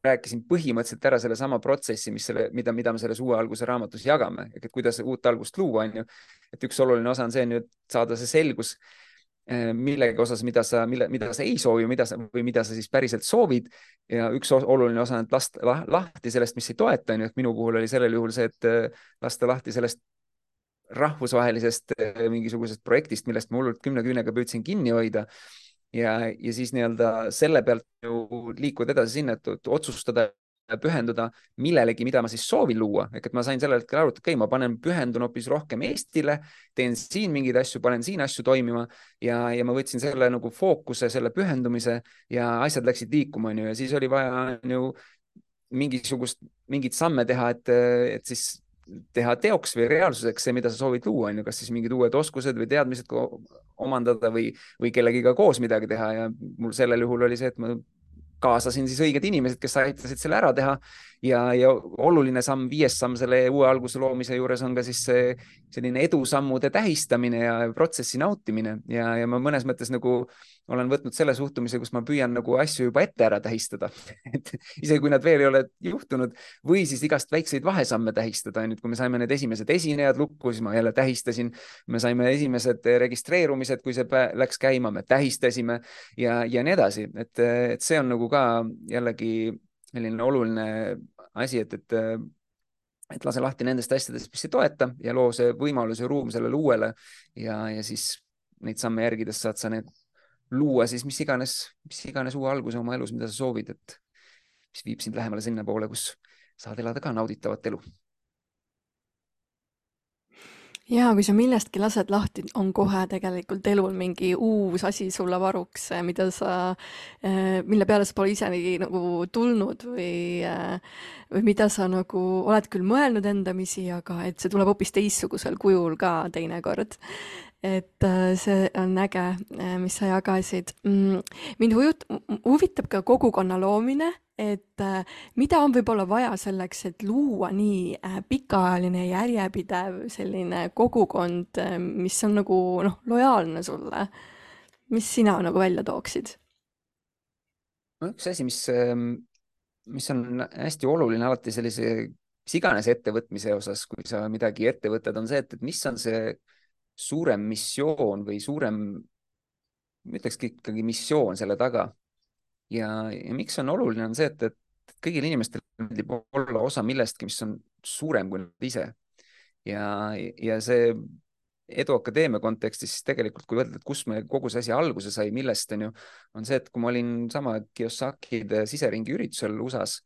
rääkisin põhimõtteliselt ära sellesama protsessi, mis selle, mida, mida me selles uue alguse raamatus jagame, et kuidas uut algust luua, on ju. et üks oluline osa on see nüüd saada see selgus eh, millegi osas, mida sa, mille, mida sa ei soovi, mida sa või mida sa siis päriselt soovid. ja üks oluline osa on, lasta lahti sellest, mis ei toeta, on ju, et minu puhul oli sellel juhul see, et eh, lasta lahti sellest rahvusvahelisest eh, mingisugusest projektist, millest ma hullult kümne küünega püüdsin kinni hoida. ja, ja siis nii-öelda selle pealt ju liikuda edasi sinna, et otsustada pühenduda millelegi, mida ma siis soovin luua, ehk et ma sain sellel hetkel aru, et okei okay,, ma panen, pühendun hoopis rohkem Eestile, teen siin mingeid asju, panen siin asju toimima ja, ja ma võtsin selle nagu fookuse, selle pühendumise ja asjad läksid liikuma, onju, ja siis oli vaja ju mingisugust, mingeid samme teha, et, et siis teha teoks või reaalsuseks see, mida sa soovid luua, on ju, kas siis mingid uued oskused või teadmised omandada või, või kellegiga koos midagi teha. Ja mul sellel juhul oli see, et ma kaasasin siis õiged inimesed, kes aitasid selle ära teha ja, ja oluline samm, viies samm selle uue alguse loomise juures on ka siis see selline edusammude tähistamine ja protsessi nautimine. Ja, ja ma mõnes mõttes nagu olen võtnud selle suhtumise, kus ma püüan nagu asju juba ette ära tähistada. Et isegi kui nad veel ei ole juhtunud või siis igast väikseid vahesamme tähistada, et kui me saime need esimesed esinejad lukku, siis ma jälle tähistasin, me saime esimesed registreerumised, kui see läks käima, me tähistasime ja, ja nii edasi, et, et see on nagu ka jällegi selline oluline asi, et, et, et lase lahti nendest asjadest, mis ei toeta ja loo see võimalus ja ruum sellele uuele. Ja, ja siis neid samme järgides saad sa need luua siis mis iganes, mis iganes uue alguse oma elus, mida sa soovid, et mis viib sind lähemale sinnapoole, kus saad elada ka nauditavat elu ja kui sa millestki lased lahti, on kohe tegelikult elul mingi uus asi sulle varuks, mida sa, eh, mille peale sa pole isegi nagu tulnud või, eh, või mida sa nagu oled küll mõelnud endamisi, aga et see tuleb hoopis teistsugusel kujul ka teinekord. Et eh, see on äge, mis sa jagasid. Mm, mind huvitab ka kogukonna loomine et äh, mida on võib-olla vaja selleks, et luua nii äh, pikaajaline järjepidev selline kogukond, äh, mis on nagu noh, lojaalne sulle. mis sina nagu välja tooksid? no üks asi, mis, ähm, mis on hästi oluline alati sellise mis iganes ettevõtmise osas, kui sa midagi ette võtad, on see, et, et mis on see suurem missioon või suurem, ma ütlekski ikkagi missioon selle taga ja, ja miks on oluline, on see, et, et kõigil inimestel meeldib olla osa millestki, mis on suurem kui nad ise. ja, ja see Edu Akadeemia kontekstis siis tegelikult, kui et kus me kogu see asi alguse sai, millest on ju, on see, et kui ma olin sama Kiyosakide siseringi üritusel USA-s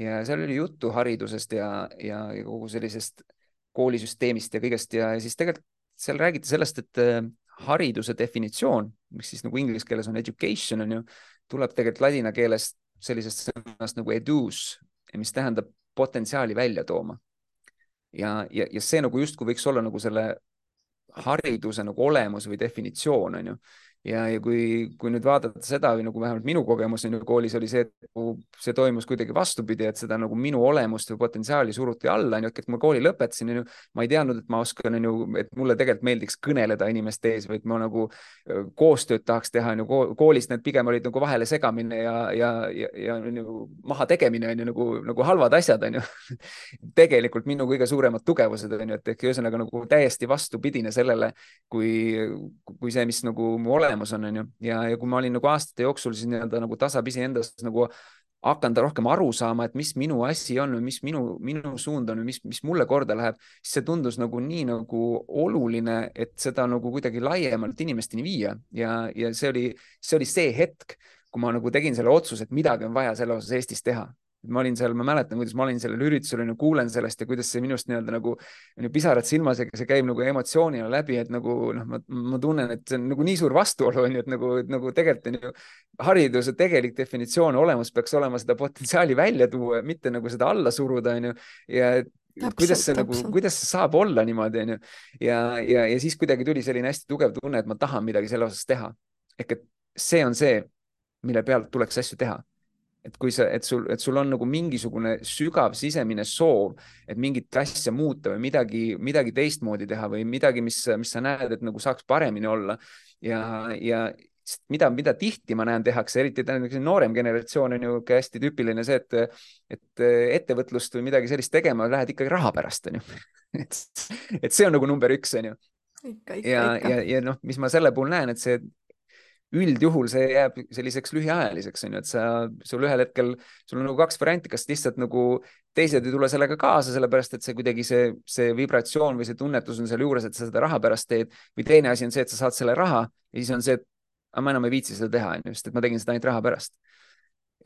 ja seal oli juttu haridusest ja, ja, ja kogu sellisest koolisüsteemist ja kõigest ja, ja siis tegelikult seal räägiti sellest, et äh, hariduse definitsioon, mis siis nagu inglise keeles on education on ju, tuleb tegelikult ladina keelest sellisest sõnast nagu edus, mis tähendab potentsiaali välja tooma. ja, ja, ja see nagu justkui võiks olla nagu selle hariduse nagu olemus või definitsioon, on ju ja, ja kui, kui nüüd vaadata seda või nagu vähemalt minu kogemus on ju koolis oli see, et see toimus kuidagi vastupidi, et seda nagu minu olemust või potentsiaali suruti alla, onju, et ma kooli lõpetasin, onju, ma ei teadnud, et ma oskan, onju, et mulle tegelikult meeldiks kõneleda inimeste ees et ma nagu koostööd tahaks teha, onju, koolis need pigem olid nagu vahele segamine ja, ja, ja, ja nagu maha tegemine onju nagu, nagu halvad asjad, onju tegelikult minu kõige suuremad tugevused onju, et ehk ühesõnaga nagu täiesti vastupidine sellele, kui, kui see, mis nagu mu olemus olemas on, onju. ja, ja kui ma olin nagu aastate jooksul siis nii-öelda nagu tasapisi endas nagu hakanud rohkem aru saama, et mis minu asi on või mis minu, minu suund on või mis, mis mulle korda läheb, siis see tundus nagu nii nagu oluline, et seda nagu kuidagi laiemalt inimesteni viia ja, ja see oli, see oli see hetk, kui ma nagu tegin selle otsuse, et midagi on vaja selle osas Eestis teha ma olin seal, ma mäletan, kuidas ma olin sellel üritusel, onju, kuulen sellest ja kuidas see minust nii-öelda nagu pisarad silmas ja see käib nagu emotsioonina läbi, et nagu noh, ma, ma tunnen, et see on nagu nii suur vastuolu onju, et nagu, nagu tegelikult onju hariduse tegelik definitsioon, olemus peaks olema seda potentsiaali välja tuua, mitte nagu seda alla suruda onju ja Täpselt, kuidas see nagu, kuidas see saab olla niimoodi, onju. ja, ja, ja siis kuidagi tuli selline hästi tugev tunne, et ma tahan midagi selle osas teha. ehk et see on see, mille pealt tuleks asju teha et kui sa, et sul, et sul on nagu mingisugune sügav sisemine soov, et mingit asja muuta või midagi, midagi teistmoodi teha või midagi, mis, mis sa näed, et nagu saaks paremini olla ja, ja mida, mida tihti ma näen tehakse, eriti tähendab, noorem generatsioon on ju hästi tüüpiline see, et, et ettevõtlust või midagi sellist tegema lähed ikkagi raha pärast, on ju. et, et see on nagu number üks, on ju. ja, ja, ja noh, mis ma selle puhul näen, et see üldjuhul see jääb selliseks lühiajaliseks, on ju, et sa, sul ühel hetkel, sul on nagu kaks varianti, kas lihtsalt nagu teised ei tule sellega kaasa, sellepärast et see kuidagi see, see vibratsioon või see tunnetus on seal juures, et sa seda raha pärast teed või teine asi on see, et sa saad selle raha ja siis on see, et aga ma enam ei viitsi seda teha, on ju, sest et ma tegin seda ainult raha pärast.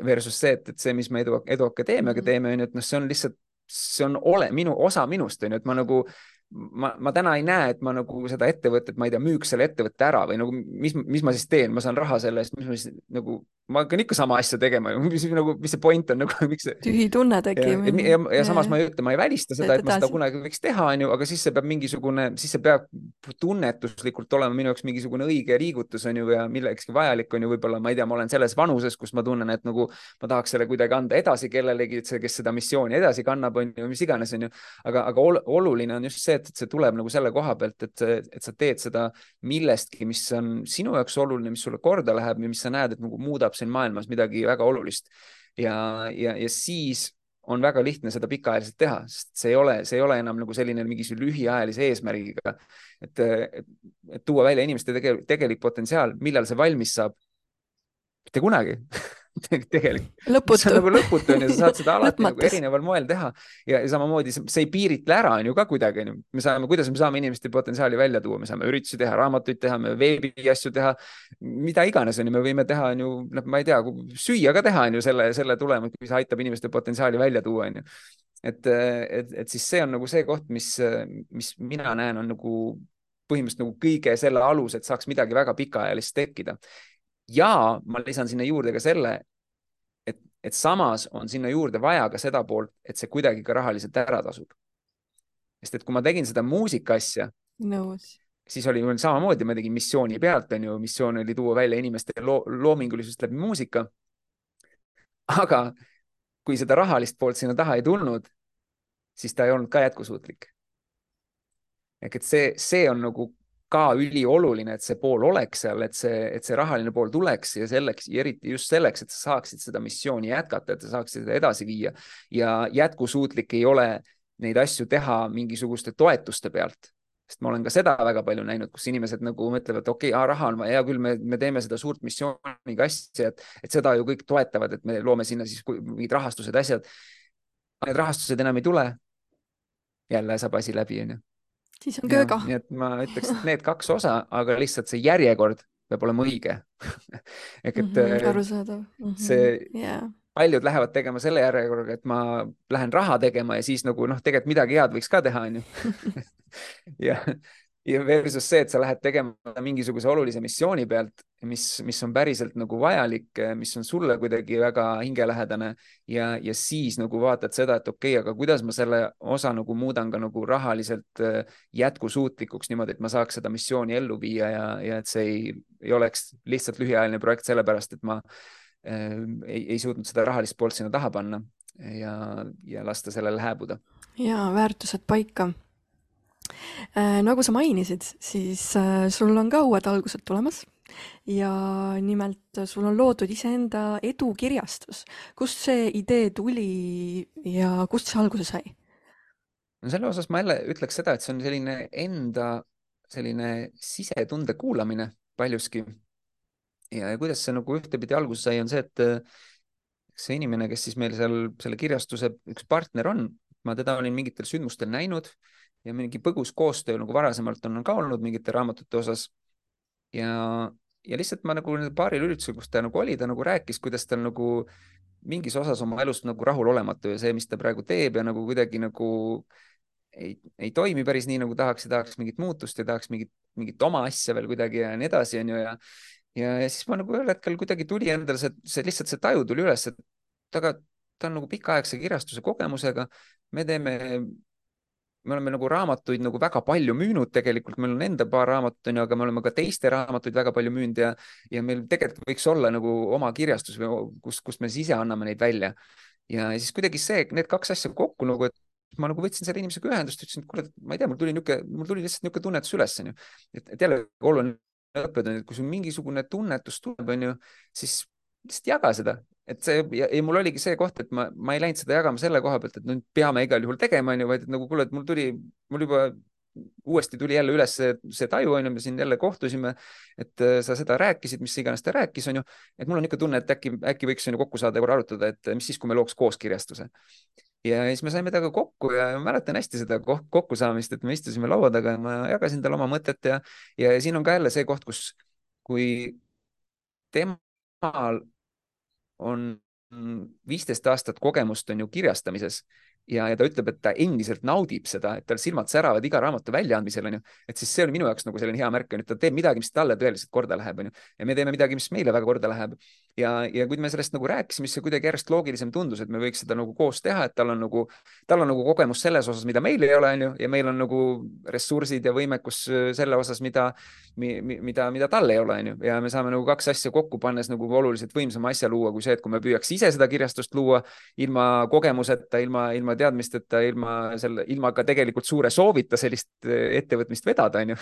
Versus see, et, et see, mis me Edu, Edu Akadeemiaga mhm. teeme, on ju, et noh, see on lihtsalt, see on ole, minu osa minust, on ju, et ma nagu ma, ma täna ei näe, et ma nagu seda ettevõtet, ma ei tea, müüks selle ettevõtte ära või nagu mis, mis ma siis teen, ma saan raha selle eest, mis ma siis nagu, ma hakkan ikka sama asja tegema ju, mis nagu, mis see point on nagu, miks see. tühi tunne tekib. ja, ja, ja samas ma ei ütle, ma ei välista seda, et ma seda kunagi võiks teha, onju, aga siis see peab mingisugune, siis see peab tunnetuslikult olema minu jaoks mingisugune õige liigutus onju ja millekski vajalik onju, võib-olla ma ei tea, ma olen selles vanuses, kus ma tunnen, et nagu ma tahaks selle kuidagi anda edasi kellelegi, kes seda missiooni edasi kannab, onju, mis iganes onju, aga, aga oluline on just see, et, see tuleb nagu selle koha pealt, et, et sa teed seda millestki, mis on sinu jaoks oluline, mis sulle korda läheb ja mis sa näed, et nagu muudab siin maailmas midagi väga olulist. ja, ja, ja siis on väga lihtne seda pikaajaliselt teha, sest see ei ole, see ei ole enam nagu selline mingisuguse lühiajalise eesmärgiga, et, et, et tuua välja inimeste tege, tegelik potentsiaal, millal see valmis saab. mitte kunagi tegelikult. see on nagu lõputu onju, sa saad seda alati nagu erineval moel teha ja, ja samamoodi see ei piiritle ära onju ka kuidagi onju. me saame, kuidas me saame inimeste potentsiaali välja tuua, me saame üritusi teha, raamatuid teha, me veebi asju teha, mida iganes onju, me võime teha onju, noh, ma ei tea, süüa ka teha onju selle, selle tulemusel, kui see aitab inimeste potentsiaali välja tuua onju et, et, et siis see on nagu see koht, mis, mis mina näen, on nagu põhimõtteliselt nagu kõige selle alus, et saaks midagi väga pikaajalist tekkida. Ja ma lisan sinna juurde ka selle, et, et samas on sinna juurde vaja ka seda poolt, et see kuidagi ka rahaliselt ära tasub. sest et kui ma tegin seda muusika asja. nõus siis oli mul samamoodi, ma tegin missiooni pealt, on ju, missioon oli tuua välja inimeste lo loomingulisust läbi muusika. aga kui seda rahalist poolt sinna taha ei tulnud, siis ta ei olnud ka jätkusuutlik. ehk et see, see on nagu ka ülioluline, et see pool oleks seal, et see, et see rahaline pool tuleks ja selleks ja eriti just selleks, et sa saaksid seda missiooni jätkata, et sa saaksid seda edasi viia ja jätkusuutlik ei ole neid asju teha mingisuguste toetuste pealt sest ma olen ka seda väga palju näinud, kus inimesed nagu mõtlevad, okei okay,, raha on vaja, hea küll, me, me teeme seda suurt missiooniga asja, et, et seda ju kõik toetavad, et me loome sinna siis mingid rahastused, asjad. Need rahastused enam ei tule. jälle saab asi läbi, onju. Siis on kööga. nii et ma ütleks, et need kaks osa, aga lihtsalt see järjekord peab olema õige ehk et mm. -hmm, arusaadav mm. -hmm. see yeah paljud lähevad tegema selle järjekorraga, et ma lähen raha tegema ja siis nagu noh, tegelikult midagi head võiks ka teha, onju. ja, versus see, et sa lähed tegema mingisuguse olulise missiooni pealt, mis, mis on päriselt nagu vajalik, mis on sulle kuidagi väga hingelähedane ja, ja siis nagu vaatad seda, et okei okay,, aga kuidas ma selle osa nagu muudan ka nagu rahaliselt äh, jätkusuutlikuks niimoodi, et ma saaks seda missiooni ellu viia ja, ja et see ei, ei oleks lihtsalt lühiajaline projekt, sellepärast et ma Äh, ei, ei suutnud seda rahalist poolt sinna taha panna ja, ja lasta sellel hääbuda. ja väärtused paika. Nagu sa mainisid, siis äh, sul on ka uued algused tulemas ja nimelt sul on loodud iseenda edukirjastus. kust see idee tuli ja kust see alguse sai? no selle osas ma jälle ütleks seda, et see on selline enda selline sisetunde kuulamine paljuski ja, kuidas see nagu ühtepidi alguse sai, on see, et äh, see inimene, kes siis meil seal selle kirjastuse üks partner on, ma teda olin mingitel sündmustel näinud ja mingi põgus koostöö nagu varasemalt on ka olnud mingite raamatute osas. ja, ja lihtsalt ma nagu paaril üritusel, kus ta nagu oli, ta nagu rääkis, kuidas tal nagu mingis osas oma elust nagu rahulolematu ja see, mis ta praegu teeb ja nagu kuidagi nagu ei, ei toimi päris nii, nagu tahaks ja tahaks mingit muutust ja tahaks mingit, mingit oma asja veel kuidagi ja nii edasi, onju, ja ja, ja siis ma nagu ühel hetkel kuidagi tuli endale see, see lihtsalt see taju tuli üles, et aga ta on nagu pikaaegse kirjastuse kogemusega. me teeme, me oleme nagu raamatuid nagu väga palju müünud tegelikult, meil on enda paar raamatut onju, aga me oleme ka teiste raamatuid väga palju müünud ja, ja meil tegelikult võiks olla nagu oma kirjastus kus, kust me siis ise anname neid välja. ja siis kuidagi see, need kaks asja kokku nagu, et ma nagu võtsin selle inimesega ühendust, ütlesin, et kuule, ma ei tea, mul tuli niisugune, mul tuli lihtsalt niisugune tunnetus üles, onju. et jälle oluline õppetund, et kui sul mingisugune tunnetus tuleb, onju, siis lihtsalt jaga seda, et see ja, ja mul oligi see koht, et ma, ma ei läinud seda jagama selle koha pealt, et nüüd peame igal juhul tegema, onju, vaid et nagu kuule, et mul tuli, mul juba uuesti tuli jälle üles see, see taju, onju, me siin jälle kohtusime, et äh, sa seda rääkisid, mis iganes ta rääkis, onju, et mul on niisugune tunne, et äkki, äkki võiks onju kokku saada ja korra arutada, et mis siis, kui me looks koos kirjastuse ja siis me saime temaga kokku ja mäletan hästi seda kokkusaamist, et me istusime laua taga ja ma jagasin talle oma mõtet ja, ja siin on ka jälle see koht, kus, kui temal on viisteist aastat kogemust on ju kirjastamises ja, ja ta ütleb, et ta endiselt naudib seda, et tal silmad säravad iga raamatu väljaandmisel, onju, et siis see on minu jaoks nagu selline hea märk, onju, et ta teeb midagi, mis talle tõeliselt korda läheb, onju, ja me teeme midagi, mis meile väga korda läheb. Ja, ja kui me sellest nagu rääkisime, siis see kuidagi järjest loogilisem tundus, et me võiks seda nagu koos teha, et tal on nagu, tal on nagu kogemus selles osas, mida meil ei ole, onju, ja meil on nagu ressursid ja võimekus äh, selle osas, mida, mida, mida tal ei ole, onju, ja me saame nagu kaks asja kokku pannes nagu oluliselt võimsama asja luua kui see, et kui me püüaks ise seda kirjastust luua ilma kogemuseta, ilma, ilma teadmisteta, ilma selle, ilma ka tegelikult suure soovita sellist eh, ettevõtmist vedada, onju.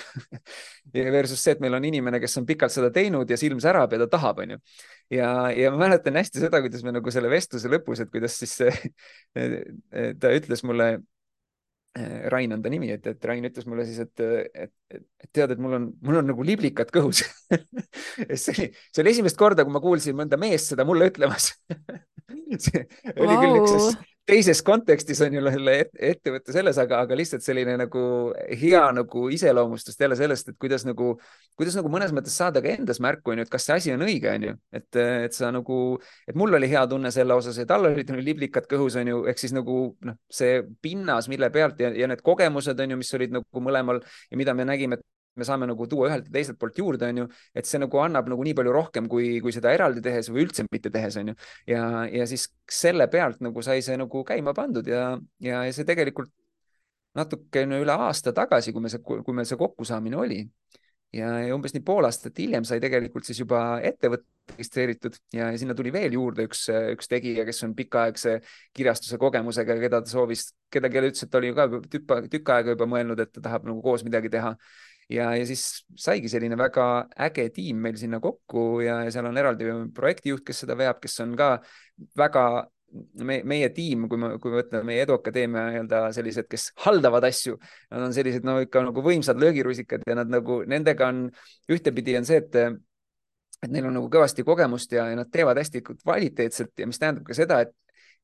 Versus see, et meil on inimene, kes on pikalt seda teinud ja silm särab ja ta tahab, onju. Ja, ja ma mäletan hästi seda, kuidas me nagu selle vestluse lõpus, et kuidas siis ta ütles mulle eh, Rain on ta nimi, et, et Rain ütles mulle siis, et, et, et, et tead, et mul on, mul on nagu liblikad kõhus see oli, see oli esimest korda, kui ma kuulsin mõnda meest seda mulle ütlemas see oli wow. küll üks teises kontekstis on ju selle ettevõtte selles, aga, aga lihtsalt selline nagu hea nagu iseloomustus jälle sellest, et kuidas nagu, kuidas nagu mõnes mõttes saada ka endas märku, onju, et kas see asi on õige, onju, et, et sa nagu, et mul oli hea tunne selle osas ja tal olid nagu liblikad kõhus, onju, ehk siis nagu noh, see pinnas, mille pealt ja, ja need kogemused onju, mis olid nagu mõlemal ja mida me nägime, et me saame nagu tuua ühelt ja teiselt poolt juurde, onju, et see nagu annab nagu nii palju rohkem, kui, kui seda eraldi tehes või üldse mitte tehes, onju. ja, ja siis selle pealt nagu sai see nagu käima pandud ja, ja, ja see tegelikult natukene üle aasta tagasi, kui me see, kui meil see kokkusaamine oli ja, ja umbes nii pool aastat hiljem sai tegelikult siis juba ettevõte registreeritud ja sinna tuli veel juurde üks, üks tegija, kes on pikaaegse kirjastuse kogemusega, keda ta soovis, keda, kelle ütles, et ta oli ka tükk, tükk aega juba mõelnud, et ta tahab nagu koos midagi teha ja, ja siis saigi selline väga äge tiim meil sinna kokku ja, ja seal on eraldi projektijuht, kes seda veab, kes on ka väga me, meie tiim, kui me, kui me võtame meie Eduakadeemia nii-öelda sellised, kes haldavad asju, nad on sellised no ikka nagu võimsad löögirusikad ja nad nagu nendega on ühtepidi on see, et et neil on nagu kõvasti kogemust ja, ja nad teevad hästi kvaliteetselt ja mis tähendab ka seda, et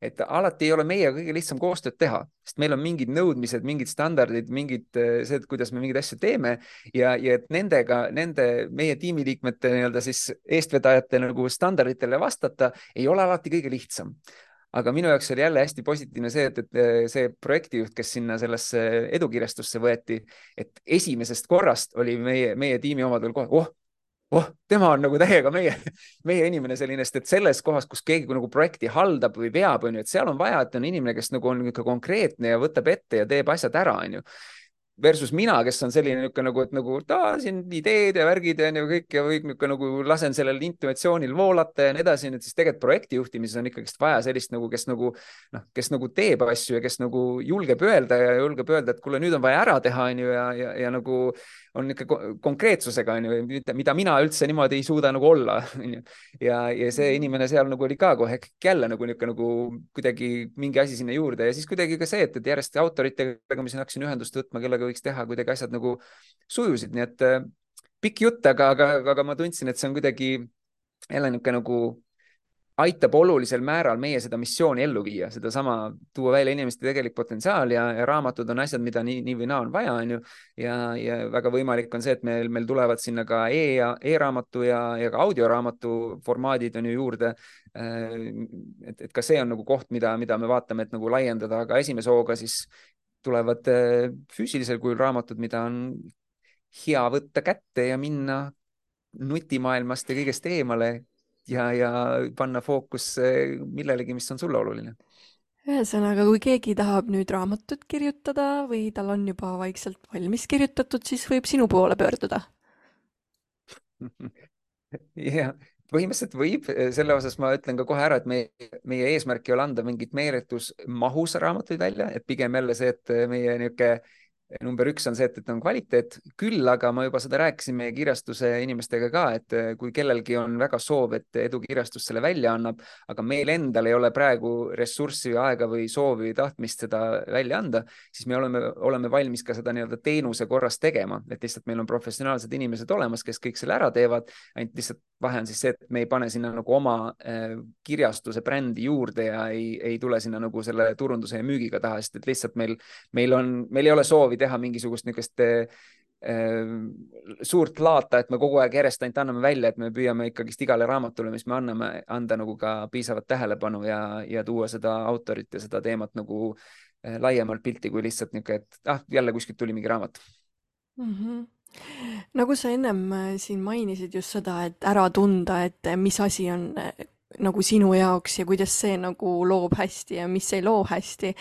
et alati ei ole meiega kõige lihtsam koostööd teha, sest meil on mingid nõudmised, mingid standardid, mingid eh, see, et kuidas me mingeid asju teeme ja, ja et nendega, nende meie tiimiliikmete nii-öelda siis eestvedajate nagu standarditele vastata ei ole alati kõige lihtsam. Aga minu jaoks oli jälle hästi positiivne see, et, et eh, see projektijuht, kes sinna sellesse edukirjastusse võeti, et esimesest korrast oli meie, meie tiimi omadel kohe, oh, oh, tema on nagu täiega meie, meie inimene selline, sest et selles kohas, kus keegi nagu projekti haldab või veab, on ju, et seal on vaja, et on inimene, kes nagu on ikka konkreetne ja võtab ette ja teeb asjad ära, on ju. Versus mina, kes on selline niisugune nagu, et nagu ta siin ideed ja värgid ja kõik ja kõik niisugune nagu lasen sellel intuitsioonil voolata ja nii edasi, et siis tegelikult projekti juhtimises on ikkagist vaja sellist nagu, kes nagu noh, kes nagu teeb asju ja kes nagu julgeb öelda ja julgeb öelda, et kuule, nüüd on vaja ära teha, onju, ja, ja, ja nagu on ikka konkreetsusega, onju, mida mina üldse niimoodi ei suuda nagu olla, onju. ja, ja see mhm. inimene seal nagu oli ka kohe jälle nagu niisugune nagu kuidagi mingi asi sinna juurde ja siis kuidagi ka see, et, et järjest autoritega ma siin hakkasin ühendust võtma, kellega võiks teha, kuidagi asjad nagu sujusid, nii et äh, pikk jutt, aga, aga, aga ma tundsin, et see on kuidagi jälle niisugune nagu aitab olulisel määral meie seda missiooni ellu viia, sedasama tuua välja inimeste tegelik potentsiaal ja, ja raamatud on asjad, mida nii, nii või naa on vaja, on ju. ja, ja väga võimalik on see, et meil, meil tulevad sinna ka e ja e-raamatu ja, ja ka audioraamatu formaadid on ju juurde. Äh, et, et ka see on nagu koht, mida, mida me vaatame, et nagu laiendada, aga esimese hooga siis tulevad äh, füüsilisel kujul raamatud, mida on hea võtta kätte ja minna nutimaailmast ja kõigest eemale ja, ja panna fookus millelegi, mis on sulle oluline. ühesõnaga, kui keegi tahab nüüd raamatut kirjutada või tal on juba vaikselt valmis kirjutatud, siis võib sinu poole pöörduda jah, põhimõtteliselt võib, selle osas ma ütlen ka kohe ära, et meie, meie eesmärk ei ole anda mingit meeletus mahus raamatuid välja, et pigem jälle see, et meie niisugune number üks on see, et, et on kvaliteet, küll aga ma juba seda rääkisin meie kirjastuse inimestega ka, et eh, kui kellelgi on väga soov, et Edu Kirjastus selle välja annab, aga meil endal ei ole praegu ressurssi või aega või soovi või tahtmist seda välja anda, siis me oleme, oleme valmis ka seda nii-öelda teenuse korras tegema, et lihtsalt meil on professionaalsed inimesed olemas, kes kõik selle ära teevad, ainult lihtsalt vahe on siis see, et me ei pane sinna nagu oma äh, kirjastuse brändi juurde ja ei, ei tule sinna nagu selle turunduse ja müügiga taha, sest et lihtsalt meil, meil on, meil ei ole soovi teha mingisugust niisugust äh, suurt laata, et me kogu aeg järjest ainult anname välja, et me püüame ikkagist igale raamatule, mis me anname, anda nagu ka piisavat tähelepanu ja, ja tuua seda autorit ja seda teemat nagu äh, laiemalt pilti kui lihtsalt niisugune, et ah, jälle kuskilt tuli mingi raamat mm. -hmm nagu sa ennem siin mainisid just seda, et ära tunda, et mis asi on nagu sinu jaoks ja kuidas see nagu loob hästi ja mis ei loo hästi.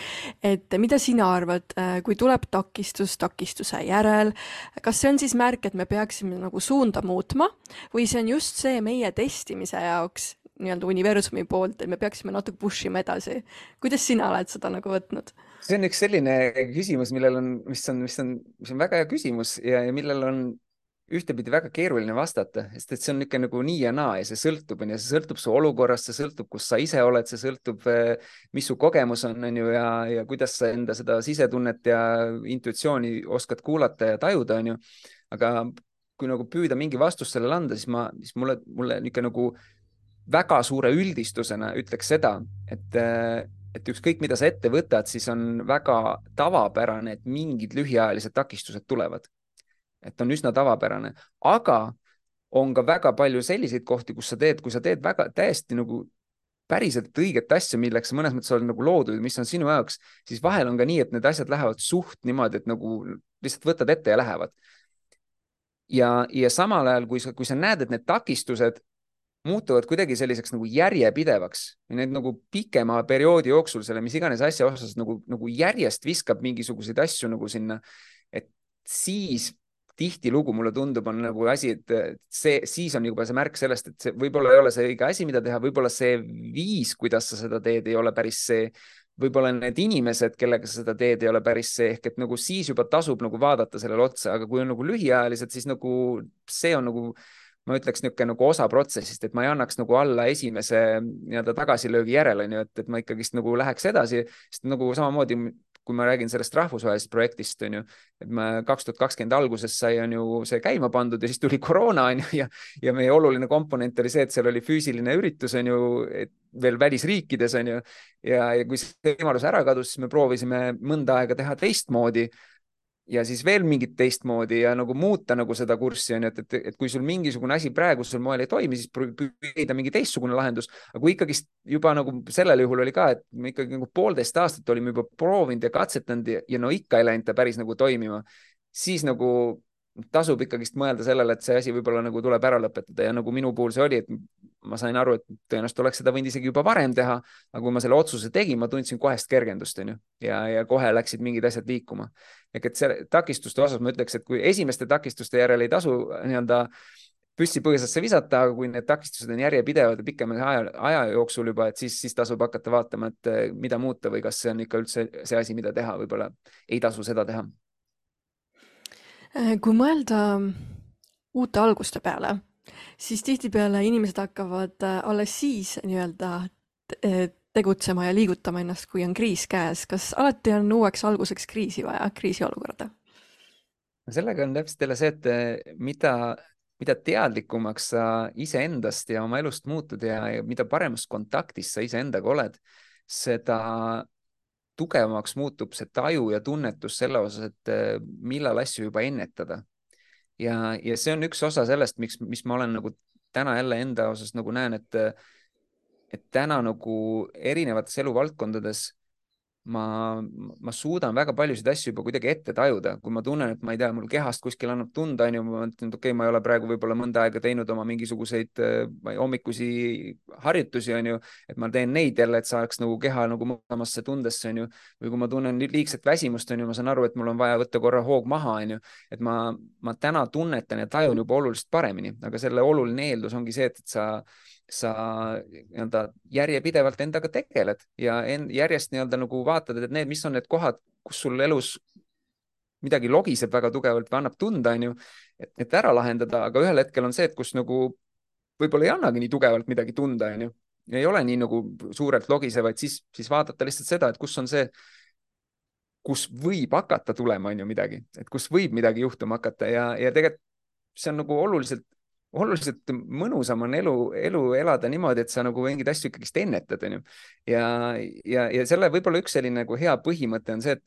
et mida sina arvad, äh, kui tuleb takistus takistuse järel, kas see on siis märk, et me peaksime nagu suunda muutma või see on just see meie testimise jaoks nii-öelda universumi poolt, et me peaksime natuke push ima edasi. kuidas sina oled seda nagu võtnud? see on üks selline küsimus, millel on, mis on, mis on, mis on väga hea küsimus ja, ja millel on ühtepidi väga keeruline vastata, sest et see on niisugune nagu nii ja naa ja see sõltub, on ju, see sõltub su olukorrast, see sõltub, kus sa ise oled, see sõltub, eh, mis su kogemus on, on ju, ja, ja kuidas sa enda seda sisetunnet ja intuitsiooni oskad kuulata ja tajuda, on ju. aga kui nagu püüda mingi vastus sellele anda, siis ma, siis mulle, mulle niisugune nagu väga suure üldistusena ütleks seda, et, eh, et ükskõik, mida sa ette võtad, siis on väga tavapärane, et mingid lühiajalised takistused tulevad. Et on üsna tavapärane, aga on ka väga palju selliseid kohti, kus sa teed, kui sa teed väga täiesti nagu päriselt õiget asja, milleks mõnes mõttes oled nagu loodud, mis on sinu jaoks, siis vahel on ka nii, et need asjad lähevad suht niimoodi, et nagu lihtsalt võtad ette ja lähevad. ja, ja samal ajal, kui sa, kui sa näed, et need takistused muutuvad kuidagi selliseks nagu järjepidevaks või need nagu pikema perioodi jooksul selle mis iganes asja osas nagu, nagu järjest viskab mingisuguseid asju nagu sinna, et siis tihtilugu mulle tundub, on nagu asi, et see, siis on juba see märk sellest, et see võib-olla ei ole see õige asi, mida teha, võib-olla see viis, kuidas sa seda teed, ei ole päris see, võib-olla need inimesed, kellega sa seda teed, ei ole päris see, ehk et nagu siis juba tasub nagu vaadata sellele otsa, aga kui on nagu lühiajalised, siis nagu see on nagu ma ütleks niisugune nagu osa protsessist, et ma ei annaks nagu alla esimese nii-öelda tagasilöögi järel, on ju, et, et ma ikkagist nagu läheks edasi, sest nagu samamoodi kui ma räägin sellest rahvusvahelisest projektist, on ju, et me kaks tuhat kakskümmend alguses sai, on ju, see käima pandud ja siis tuli koroona, on ju, ja, ja meie oluline komponent oli see, et seal oli füüsiline üritus, on ju, veel välisriikides, on ju, ja, ja kui see võimalus ära kadus, siis me proovisime mõnda aega teha teistmoodi ja siis veel mingit teistmoodi ja nagu muuta nagu seda kurssi on ju, et, et, et kui sul mingisugune asi praegusel moel ei toimi, siis leida mingi teistsugune lahendus. aga kui ikkagist juba nagu sellel juhul oli ka, et me ikkagi nagu poolteist aastat olime juba proovinud ja katsetanud ja, ja no ikka ei läinud ta päris nagu toimima, siis nagu tasub ikkagist mõelda sellele, et see asi võib-olla nagu tuleb ära lõpetada ja nagu minu puhul see oli, et ma sain aru, et tõenäoliselt oleks seda võinud isegi juba varem teha, aga kui ma selle otsuse tegin, ma tundsin kohest kergendust, onju, ja, ja kohe läksid mingid asjad liikuma. ehk et see takistuste osas ma ütleks, et kui esimeste takistuste järel ei tasu nii-öelda püssi põõsasse visata, aga kui need takistused on järjepidevad ja pikema aja, aja jooksul juba, et siis, siis tasub hakata vaatama, et mida muuta või kas see on ikka üldse see asi, mida teha, võib-olla ei tasu seda teha kui mõelda uute alguste peale, siis tihtipeale inimesed hakkavad äh, alles siis nii-öelda äh, tegutsema ja liigutama ennast, kui on kriis käes. kas alati on uueks alguseks kriisi vaja, kriisiolukorda? sellega on täpselt jälle see, et mida, mida teadlikumaks sa iseendast ja oma elust muutud ja, ja mida paremas kontaktis sa iseendaga oled, seda tugevamaks muutub see taju ja tunnetus selle osas, et äh, millal asju juba ennetada. ja, ja see on üks osa sellest, miks, mis ma olen nagu täna jälle enda osas nagu näen, et, et täna nagu erinevates eluvaldkondades ma, ma suudan väga paljusid asju juba kuidagi ette tajuda, kui ma tunnen, et ma ei tea, mul kehast kuskil annab tunda, onju, ma mõtlen, et okei okay,, ma ei ole praegu võib-olla mõnda aega teinud oma mingisuguseid äh, hommikusi harjutusi, onju, et ma teen neid jälle, et saaks nagu keha nagu mõlemasse tundesse, onju. või kui ma tunnen liigset väsimust, onju, ma saan aru, et mul on vaja võtta korra hoog maha, onju. et ma, ma täna tunnetan ja tajun juba oluliselt paremini, aga selle oluline eeldus ongi see, et, et sa sa nii-öelda järjepidevalt endaga tegeled ja en, järjest nii-öelda nagu vaatad, et need, mis on need kohad, kus sul elus midagi logiseb väga tugevalt või annab tunda, onju, et, et ära lahendada, aga ühel hetkel on see, et kus nagu võib-olla ei annagi nii tugevalt midagi tunda, onju, ei ole nii nagu suurelt logisevaid, siis, siis vaadata lihtsalt seda, et kus on see, kus võib hakata tulema, onju, midagi, et kus võib midagi juhtuma hakata ja, ja tegelikult see on nagu oluliselt oluliselt mõnusam on elu, elu elada niimoodi, et sa nagu mingeid asju ikkagist ennetad, onju. ja, ja, ja selle võib-olla üks selline nagu hea põhimõte on see, et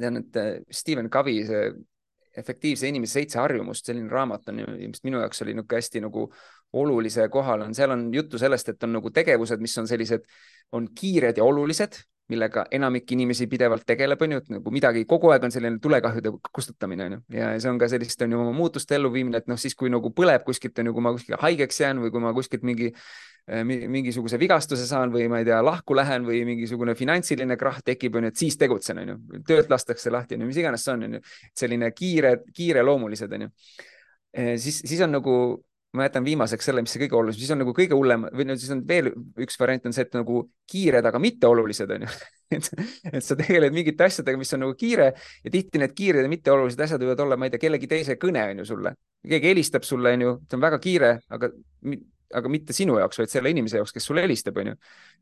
tean, et Stephen Covey, see efektiivse inimese seitse harjumust, selline raamat on mis minu jaoks oli niisugune hästi nagu olulise kohal on, seal on juttu sellest, et on nagu tegevused, mis on sellised, on kiired ja olulised millega enamik inimesi pidevalt tegeleb, on ju, et nagu midagi kogu aeg on selline tulekahjude kustutamine, on ju, ja see on ka sellist, on ju, muutuste elluviimine, et noh, siis kui nagu põleb kuskilt, on ju, kui ma kuskil haigeks jään või kui ma kuskilt mingi äh, mingisuguse vigastuse saan või ma ei tea, lahku lähen või mingisugune finantsiline krahh tekib, on ju, et siis tegutsen, on ju, töölt lastakse lahti, on ju, mis iganes see on, on ju, selline kiire, kiireloomulised, on ju. Äh, siis, siis on nagu ma jätan viimaseks selle, mis see kõige olulisem, siis on nagu kõige hullem või no siis on veel üks variant on see, et nagu kiired, aga mitteolulised on ju et, et sa tegeled mingite asjadega, mis on nagu kiire ja tihti need kiired ja mitteolulised asjad võivad olla, ma ei tea, kellegi teise kõne on ju sulle. keegi helistab sulle, on ju, see on väga kiire, aga aga mitte sinu jaoks, vaid selle inimese jaoks, kes sulle helistab, onju.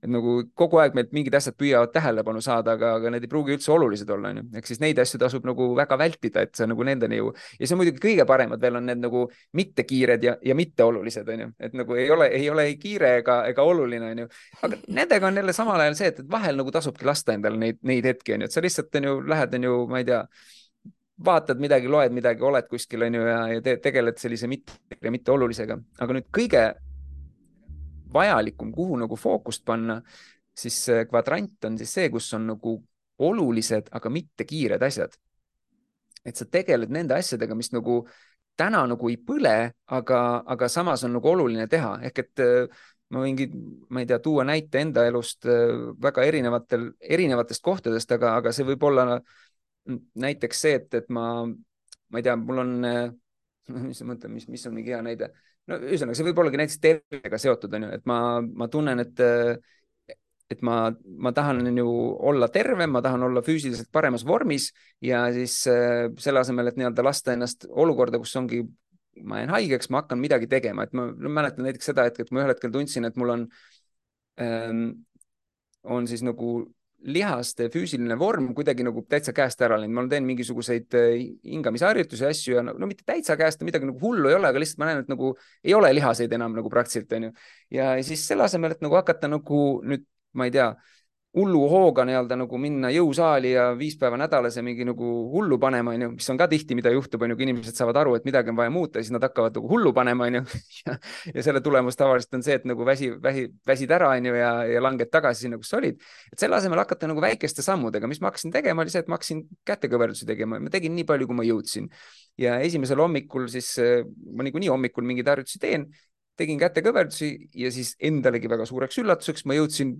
et nagu kogu aeg meilt mingid asjad püüavad tähelepanu saada, aga, aga need ei pruugi üldse olulised olla, onju. ehk siis neid asju tasub nagu väga vältida, et sa nagu nendeni ju ja see on muidugi kõige paremad veel on need nagu mittekiired ja, ja mitteolulised, onju, et nagu ei ole, ei ole ei kiire ega, ega oluline, onju. aga nendega on jälle samal ajal see, et, et vahel nagu tasubki lasta endale neid, neid hetki, onju, et sa lihtsalt onju lähed, onju, ma ei tea vaatad midagi, loed midagi, oled kuskil onju ja, ja te, tegeled sellise mitte, mitte olulisega, aga nüüd kõige vajalikum, kuhu nagu fookust panna, siis kvadrant on siis see, kus on nagu olulised, aga mitte kiired asjad. et sa tegeled nende asjadega, mis nagu täna nagu ei põle, aga, aga samas on nagu oluline teha, ehk et ma võingi, ma ei tea, tuua näite enda elust väga erinevatel, erinevatest kohtadest, aga, aga see võib olla näiteks see, et, et ma, ma ei tea, mul on, mis ma mõtlen, mis, mis on mingi hea näide. No ühesõnaga, see võib ollagi näiteks tervisega seotud, on ju, et ma, ma tunnen, et, et ma, ma tahan ju olla tervem, ma tahan olla füüsiliselt paremas vormis ja siis selle asemel, et nii-öelda lasta ennast olukorda, kus ongi ma jään haigeks, ma hakkan midagi tegema, et ma mäletan näiteks seda hetke, et ma ühel hetkel tundsin, et mul on ähm,, on siis nagu lihaste füüsiline vorm kuidagi nagu täitsa käest ära läinud, ma teen mingisuguseid äh, hingamisharjutusi, asju ja no, no mitte täitsa käest, midagi nagu hullu ei ole, aga lihtsalt ma näen, et nagu ei ole lihaseid enam nagu praktiliselt onju. ja siis selle asemel, et nagu hakata nagu nüüd, ma ei tea hullu hooga nii-öelda nagu minna jõusaali ja viis päeva nädalas ja mingi nagu hullu panema, onju, mis on ka tihti, mida juhtub, onju, kui inimesed saavad aru, et midagi on vaja muuta, siis nad hakkavad nagu hullu panema, onju. ja selle tulemus tavaliselt on see, et nagu väsi, väsi, väsid ära, onju, ja, ja langed tagasi sinna, kus sa olid. et selle asemel hakata nagu väikeste sammudega, mis ma hakkasin tegema, oli see, et ma hakkasin kätekõverdusi tegema, ma tegin nii palju, kui ma jõudsin. ja esimesel hommikul siis, ma niikuinii hommikul mingeid harjutusi teen tegin kätekõverdusi ja siis endalegi väga suureks üllatuseks ma jõudsin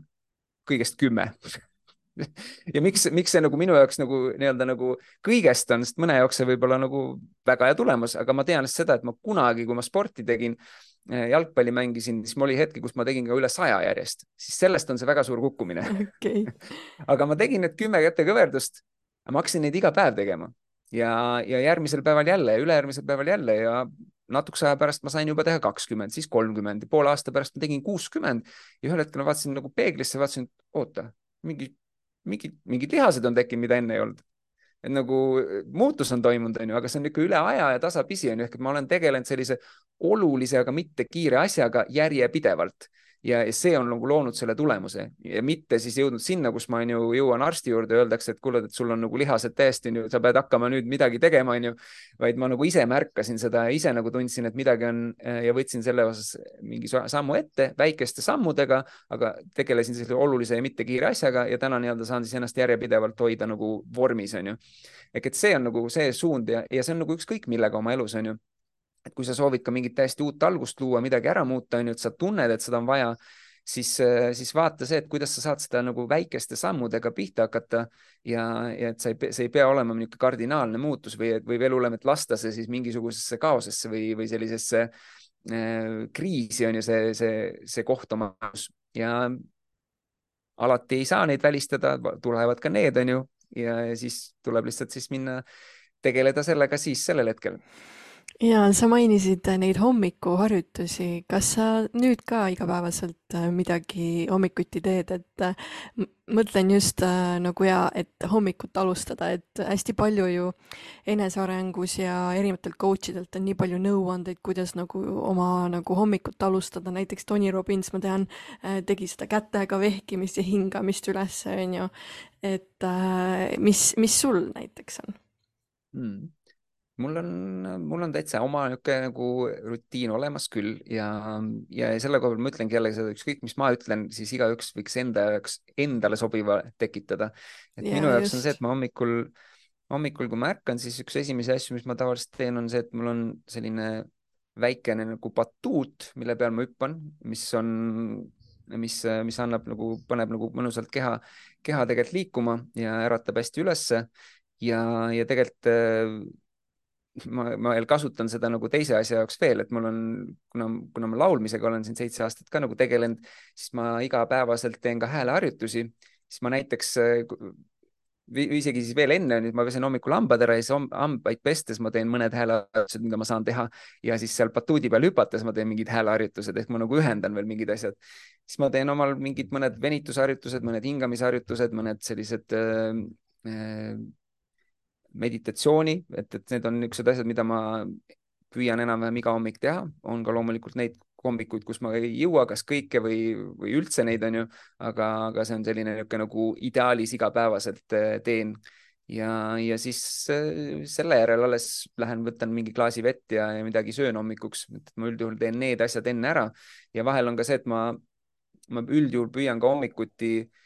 kõigest kümme. Ja miks, miks see nagu minu jaoks nagu nii-öelda nagu kõigest on, sest mõne jaoks see võib olla nagu väga hea tulemus, aga ma tean seda, et ma kunagi, kui ma sporti tegin, eh, jalgpalli mängisin, siis mul oli hetki, kus ma tegin ka üle saja järjest, siis sellest on see väga suur kukkumine. Okay. aga ma tegin need kümme kätekõverdust, ma hakkasin neid iga päev tegema. Ja, ja järgmisel päeval jälle ja ülejärgmisel päeval jälle ja natukese aja pärast ma sain juba teha kakskümmend, siis kolmkümmend ja poole aasta pärast ma tegin kuuskümmend. Ja ühel hetkel ma vaatasin nagu peeglisse, vaatasin, oota, mingi, mingi, mingid lihased on tekkinud, mida enne ei olnud. et nagu muutus on toimunud, onju, aga see on ikka üle aja ja tasapisi onju, ehk et ma olen tegelenud sellise olulise, aga mitte kiire asjaga järjepidevalt ja see on nagu loonud selle tulemuse ja mitte siis jõudnud sinna, kus ma onju jõuan arsti juurde, öeldakse, et kuule, et sul on nagu lihased täiesti, sa pead hakkama nüüd midagi tegema, onju. vaid ma nagu ise märkasin seda ja ise nagu tundsin, et midagi on ja võtsin selle osas mingi sammu ette väikeste sammudega, aga tegelesin sellise olulise ja mitte kiire asjaga ja täna nii-öelda saan siis ennast järjepidevalt hoida nagu vormis, onju. ehk et see on nagu see suund ja, ja see on nagu ükskõik millega oma elus, onju et kui sa soovid ka mingit täiesti uut algust luua, midagi ära muuta, on ju, et sa tunned, et seda on vaja, siis, siis vaata see, et kuidas sa saad seda nagu väikeste sammudega pihta hakata ja, ja et sa ei, see ei pea olema niisugune kardinaalne muutus või, või veel hullem, et lasta see siis mingisugusesse kaosesse või, või sellisesse äh, kriisi on ju see, see, see koht oma ja alati ei saa neid välistada, tulevad ka need, on ju, ja siis tuleb lihtsalt siis minna tegeleda sellega siis sellel hetkel ja sa mainisid neid hommikuharjutusi, kas sa nüüd ka igapäevaselt äh, midagi hommikuti teed, et äh, mõtlen just äh, nagu ja, et hommikut alustada, et hästi palju ju enesearengus ja erinevatelt coach idelt on nii palju nõuandeid, kuidas nagu oma nagu hommikut alustada, näiteks Tony Robbins, ma tean, tegi seda kätega vehkimist ja hingamist üles, on ju. et mis, mis sul näiteks on hmm.? Mul on, mul on täitsa oma niisugune nagu rutiin olemas küll ja, ja selle koha peal ma ütlengi jällegi seda, ükskõik, mis ma ütlen, siis igaüks võiks enda jaoks, endale sobiva tekitada. et ja, minu jaoks just. on see, et ma hommikul, hommikul, kui ma ärkan, siis üks esimesi asju, mis ma tavaliselt teen, on see, et mul on selline väikene nagu batuut, mille peal ma hüppan, mis on, mis, mis annab nagu, paneb nagu mõnusalt keha, keha tegelikult liikuma ja äratab hästi ülesse ja, ja tegelikult ma, ma veel kasutan seda nagu teise asja jaoks veel, et mul on, kuna, kuna ma laulmisega olen siin seitse aastat ka nagu tegelenud, siis ma igapäevaselt teen ka hääleharjutusi, siis ma näiteks või isegi siis veel enne, nüüd ma pesen hommikul hambad ära ja siis hambaid pestes ma teen mõned hääleharjutused, mida ma saan teha ja siis seal batuudi peal hüpates ma teen mingid hääleharjutused ehk ma nagu ühendan veel mingid asjad. siis ma teen omal mingid mõned venitusharjutused, mõned hingamisharjutused, mõned sellised äh, äh, meditatsiooni, et, et need on niisugused asjad, mida ma püüan enam-vähem iga hommik teha, on ka loomulikult neid hommikuid, kus ma ei jõua kas kõike või, või üldse neid, on ju, aga, aga see on selline niisugune nagu ideaalis igapäevaselt äh, teen. ja, ja siis äh, selle järel alles lähen, võtan mingi klaasi vett ja, ja midagi söön hommikuks, et ma üldjuhul teen need asjad enne ära. Ja vahel on ka see, et ma, ma üldjuhul püüan ka hommikuti äh,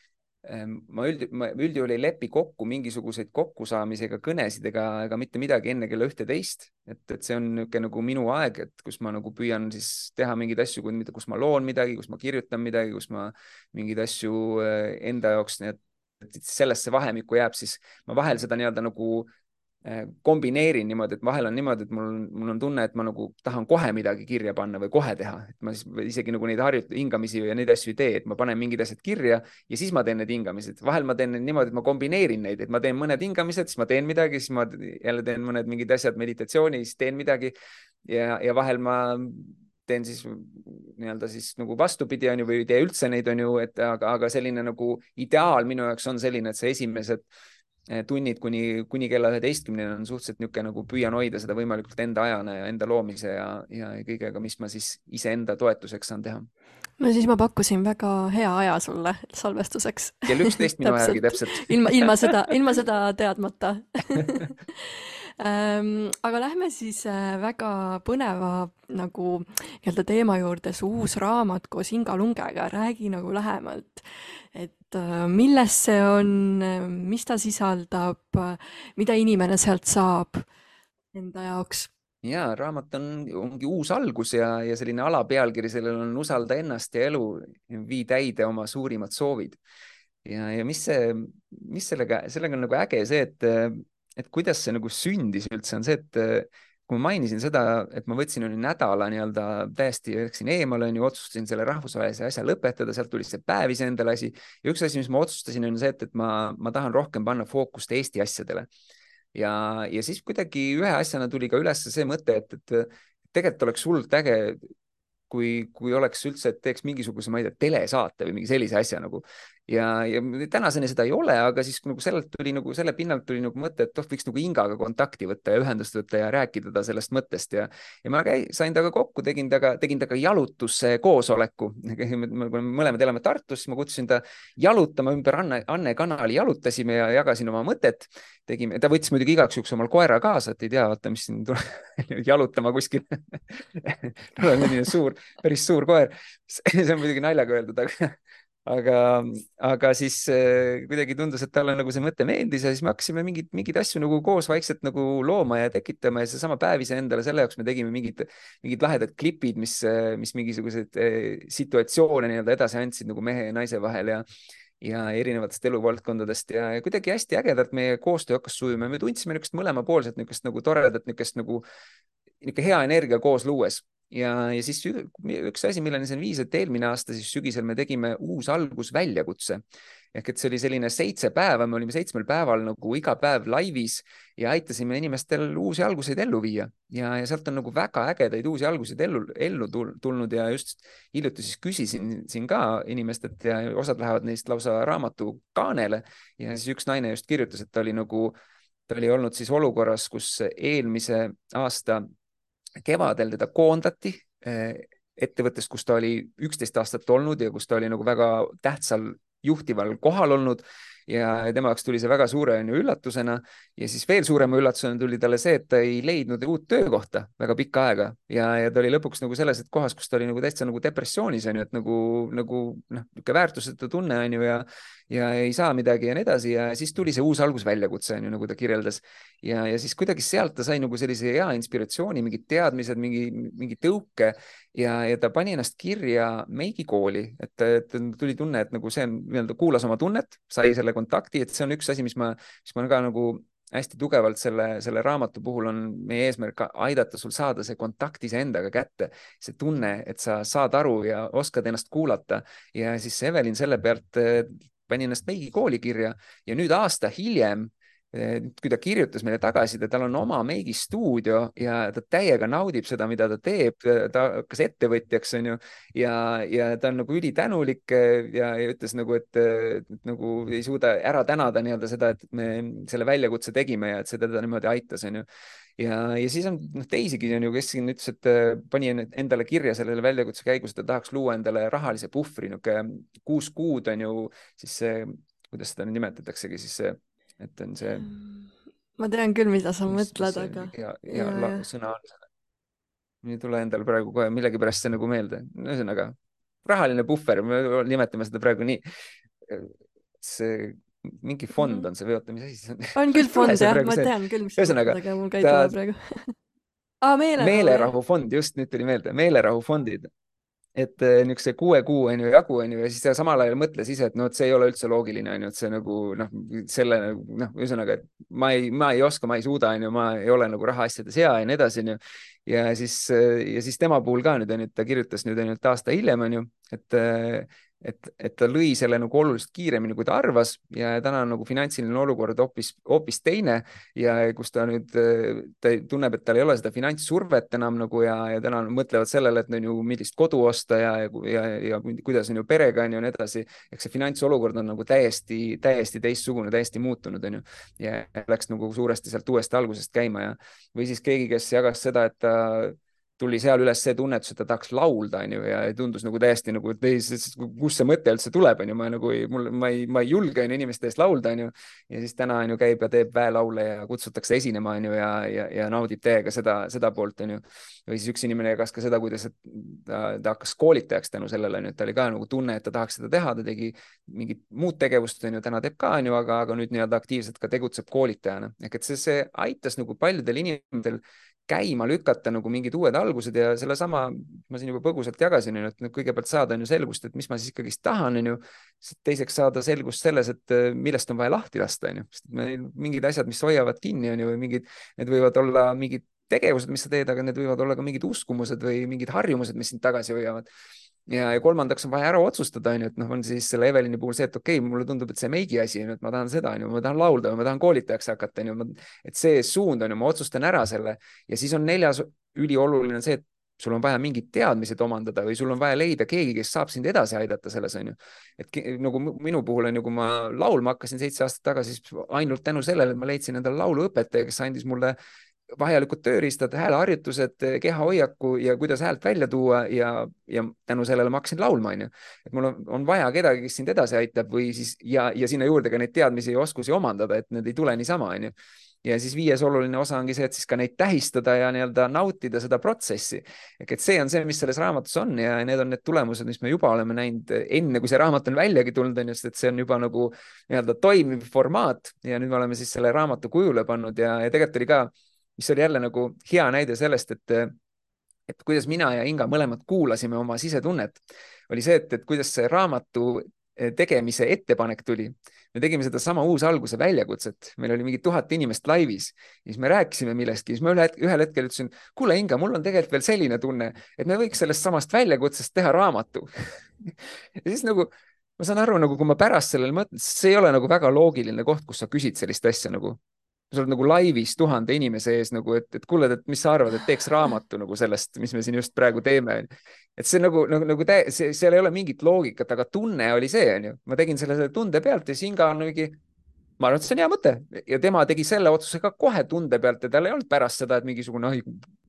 ma üld, ma üldjuhul ei lepi kokku mingisuguseid kokkusaamisi ega kõnesid ega, ega mitte midagi enne kella ühteteist, et, et see on niisugune nagu minu aeg, et kus ma nagu püüan siis teha mingeid asju, kus ma loon midagi, kus ma kirjutan midagi, kus ma mingeid asju eh, enda jaoks, nii et sellesse vahemikku jääb siis, ma vahel seda nii-öelda nagu Äh, kombineerin niimoodi, et vahel on niimoodi, et mul, mul on tunne, et ma nagu tahan kohe midagi kirja panna või kohe teha, et ma siis isegi nagu neid harjut-, hingamisi ja neid asju ei tee, et ma panen mingid asjad kirja ja siis ma teen need hingamised. vahel ma teen niimoodi, et ma kombineerin neid, et ma teen mõned hingamised, siis ma teen midagi, siis ma jälle teen mõned mingid asjad meditatsiooni, siis teen midagi ja, ja vahel ma teen siis nii-öelda siis nagu vastupidi, on ju, või ei tee üldse neid, on ju, et aga, aga selline nagu ideaal minu jaoks on selline, et see esimesed Eh, tunnid kuni, kuni kella üheteistkümneni on suhteliselt niisugune nagu püüan hoida seda võimalikult enda ajana ja enda loomise ja, ja kõigega, mis ma siis iseenda toetuseks saan teha. no siis ma pakkusin väga hea aja sulle salvestuseks. kell üksteist minu järgi täpselt. ilma, ilma seda, ilma seda teadmata ähm, aga lähme siis äh, väga põneva nagu nii-öelda teema juurde, su uus raamat koos Inga Lungega, räägi nagu lähemalt et milles see on, mis ta sisaldab, mida inimene sealt saab enda jaoks? ja raamat on, ongi uus algus ja, ja selline alapealkiri sellel on Usalda ennast ja elu, vii täide oma suurimad soovid. ja, ja mis see, mis sellega, sellega on nagu äge see, et, et kuidas see nagu sündis üldse, on see, et kui ma mainisin seda, et ma võtsin oli nädala nii-öelda täiesti läksin eemale, onju, otsustasin selle rahvusvahelise asja lõpetada, sealt tuli see päev iseendale asi ja üks asi, mis ma otsustasin, on see, et, et ma, ma tahan rohkem panna fookust Eesti asjadele. ja, ja siis kuidagi ühe asjana tuli ka üles see mõte, et, et tegelikult oleks hullult äge kui, kui oleks üldse, et teeks mingisuguse, ma ei tea, telesaate või mingi sellise asja nagu. Ja, ja tänaseni seda ei ole, aga siis nagu sellelt tuli nagu selle pinnalt tuli nagu mõte, et oh, võiks nagu Ingaga kontakti võtta ja ühendust võtta ja rääkida ta sellest mõttest ja, ja ma käi, sain temaga kokku, tegin temaga, tegin temaga jalutuskoosoleku. mõlemad elame Tartus, siis ma kutsusin ta jalutama ümber Anne, Anne kanali, jalutasime ja jagasin oma mõtet. tegime, ta võttis muidugi igaks juhuks omal koera kaasa, et ei tea, vaata, mis siin tuleb jalutama kuskil selline suur päris suur koer. see on muidugi naljaga öeldud, aga, aga, aga siis äh, kuidagi tundus, et talle nagu see mõte meeldis ja siis me hakkasime mingeid, mingeid asju nagu koos vaikselt nagu looma ja tekitama ja seesama päev iseendale, selle jaoks me tegime mingid, mingid lahedad klipid, mis, mis mingisuguseid äh, situatsioone nii-öelda edasi andsid nagu mehe ja naise vahel ja ja erinevatest eluvaldkondadest ja, ja kuidagi hästi ägedalt meie koostöö hakkas sujuma, me tundsime niisugust mõlemapoolset niisugust nagu toredat, niisugust nagu niisugune hea energia koos luues ja, ja siis üks asi, milleni see viis, et eelmine aasta siis sügisel me tegime uus algusväljakutse. Ehk et see oli selline seitse päeva, me olime seitsmel päeval nagu iga päev laivis ja aitasime inimestel uusi alguseid ellu viia. Ja, ja sealt on nagu väga ägedaid uusi alguseid ellu, ellu tulnud ja just hiljuti siis küsisin siin ka inimestelt ja osad lähevad neist lausa raamatu kaanele ja siis üks naine just kirjutas, et ta oli nagu, ta oli olnud siis olukorras, kus eelmise aasta kevadel teda koondati eh, ettevõttest, kus ta oli üksteist aastat olnud ja kus ta oli nagu väga tähtsal juhtival kohal olnud ja tema jaoks tuli see väga suure on ju üllatusena. Ja siis veel suurema üllatusena tuli talle see, et ta ei leidnud uut töökohta väga pikka aega. Ja, ja ta oli lõpuks nagu selles kohas, kus ta oli nagu täitsa nagu depressioonis on ju, et nagu, nagu noh, niisugune väärtusetu tunne on ju ja ja ei saa midagi ja nii edasi. Ja siis tuli see uus algusväljakutse on ju, nagu ta kirjeldas. Ja, ja siis kuidagi sealt ta sai nagu sellise hea inspiratsiooni, mingid teadmised, mingi, mingi tõuke. Ja, ja ta pani ennast kirja meigikooli, et, et tuli tunne, et nagu see on nii-öelda kuulas oma tunnet, sai selle kontakti, et see on üks asi, mis ma, mis ma ka nagu hästi tugevalt selle, selle raamatu puhul on meie eesmärk aidata sul saada see kontakt iseendaga kätte, see tunne, et sa saad aru ja oskad ennast kuulata. ja siis Evelin selle pealt pani ennast Meigi kooli kirja ja nüüd aasta hiljem kui ta kirjutas meile tagasiside, tal on oma meigi stuudio ja ta täiega naudib seda, mida ta teeb, ta hakkas ettevõtjaks, onju, ja, ja ta on nagu ülitänulik ja, ja ütles nagu, et, nagu ei suuda ära tänada nii-öelda seda, et me selle väljakutse tegime ja et see teda niimoodi aitas, onju. ja, ja siis on noh, teisigi onju, kes siin ütles, et pani endale kirja sellele väljakutse käigus, et ta tahaks luua endale rahalise puhvri, niisugune kuus kuud on ju siis see, kuidas seda nimetataksegi siis see et on see. ma tean küll, mida sa mõtled, aga. ja, ja, ja sõna on see. ei tule endale praegu kohe millegipärast see nagu meelde, ühesõnaga rahaline puhver, me nimetame seda praegu nii. see mingi fond mhm. on see või oota, mis asi see on? on küll fond jah, ma tean küll, mis ühesõnaga, mul ka ei tule praegu ah, meelerahu, meelerahufond, just nüüd tuli meelde, meelerahufondid et äh, niisuguse kuue kuu on ju jagu on ju ja siis ta samal ajal mõtles ise, et noh, et see ei ole üldse loogiline on ju, et see nagu noh, selle noh, ühesõnaga, et ma ei, ma ei oska, ma ei suuda, on ju, ma ei ole nagu rahaasjades hea ja nii edasi, on ju. ja siis, äh, ja siis tema puhul ka nüüd on ju, ta kirjutas nüüd ainult aasta hiljem on ju, et äh, et, et ta lõi selle nagu oluliselt kiiremini, kui ta arvas ja täna on nagu finantsiline olukord hoopis, hoopis teine ja kus ta nüüd, ta tunneb, et tal ei ole seda finantssurvet enam nagu ja, ja täna mõtlevad sellele, et on ju, millist kodu osta ja, ja, ja, ja kuidas on ju perega on ju ja nii edasi. eks see finantsolukord on nagu täiesti, täiesti teistsugune, täiesti muutunud, on ju. ja läks nagu suuresti sealt uuesti algusest käima ja, või siis keegi, kes jagas seda, et ta tuli seal üles see tunnetus, et ta tahaks laulda, onju, ja tundus nagu täiesti nagu, et ei, kust see mõte üldse tuleb, onju, ma nagu ei, mul, ma ei, ma ei julge onju inimeste eest laulda, onju. ja siis täna onju käib ja teeb väelaule ja kutsutakse esinema, onju, ja, ja, ja naudib täiega seda, seda poolt, onju. või siis üks inimene jagas ka seda, kuidas ta, ta hakkas koolitajaks tänu sellele, onju, et ta oli ka nagu tunne, et ta tahaks seda teha, ta tegi mingit muud tegevust, onju, täna teeb ka, onju, aga, aga nüüd nii-öelda aktiivselt ka tegutseb koolitajana. ehk et see, see aitas nagu paljudel inimestel käima lükata nagu mingid uued algused ja sellesama, ma siin juba põgusalt jagasin, et kõigepealt saada on ju selgust, et mis ma siis ikkagist tahan, on ju. teiseks saada selgust selles, et äh, millest on vaja lahti lasta, on ju, sest mingid asjad, mis hoiavad kinni, on ju, või mingid, need võivad olla mingid tegevused, mis sa teed, aga need võivad olla ka mingid uskumused või mingid harjumused, mis sind tagasi hoiavad ja, ja kolmandaks on vaja ära otsustada, onju, et noh, on siis selle Evelini puhul see, et okei okay,, mulle tundub, et see meigi asi on ju, et ma tahan seda, onju, ma tahan laulda ma tahan koolitajaks hakata, onju, et see suund on ju, ma otsustan ära selle ja siis on neljas ülioluline see, et sul on vaja mingid teadmised omandada või sul on vaja leida keegi, kes saab sind edasi aidata selles, onju. et nagu minu puhul on ju, kui ma laulma hakkasin seitse aastat tagasi, siis ainult tänu sellele, et ma leidsin endale lauluõpetaja, kes andis mulle vajalikud tööriistad, hääleharjutused, kehahoiaku ja kuidas häält välja tuua ja, ja tänu sellele ma hakkasin laulma, onju. et mul on, on vaja kedagi, kes sind edasi aitab või siis ja, ja sinna juurde ka neid teadmisi ja oskusi omandada, et need ei tule niisama, onju ja siis viies oluline osa ongi see, et siis ka neid tähistada ja nii-öelda nautida seda protsessi. ehk et see on see, mis selles raamatus on ja need on need tulemused, mis me juba oleme näinud enne, kui see raamat on väljagi tulnud, on ju, sest et see on juba nagu nii-öelda toimiv formaat ja nüüd me oleme siis selle raamatu kujule pannud ja, ja tegelikult oli ka mis oli jälle nagu hea näide sellest, et, et kuidas mina ja Inga mõlemad kuulasime oma sisetunnet, oli see, et, et kuidas see raamatu eh, tegemise ettepanek tuli. me tegime sedasama uusalguse väljakutset, meil oli mingi tuhat inimest laivis. Ja siis me rääkisime millestki, siis ma üle, ühel hetkel ütlesin, kuule Inga, mul on tegelikult veel selline tunne, et me võiks sellest samast väljakutsest teha raamatu. Ja siis nagu ma saan aru, nagu kui ma pärast sellele mõtlen, see ei ole nagu väga loogiline koht, kus sa küsid sellist asja nagu sa oled nagu laivis tuhande inimese ees nagu, et, et kuule, et mis sa arvad, et teeks raamatu nagu sellest, mis me siin just praegu teeme. et see nagu, nagu, nagu tä-, see, seal ei ole mingit loogikat, aga tunne oli see, onju. ma tegin selle, selle tunde pealt ja Singa on mingi, ma arvan, et see on hea mõte ja tema tegi selle otsuse ka kohe tunde pealt ja tal ei olnud pärast seda, et mingisugune,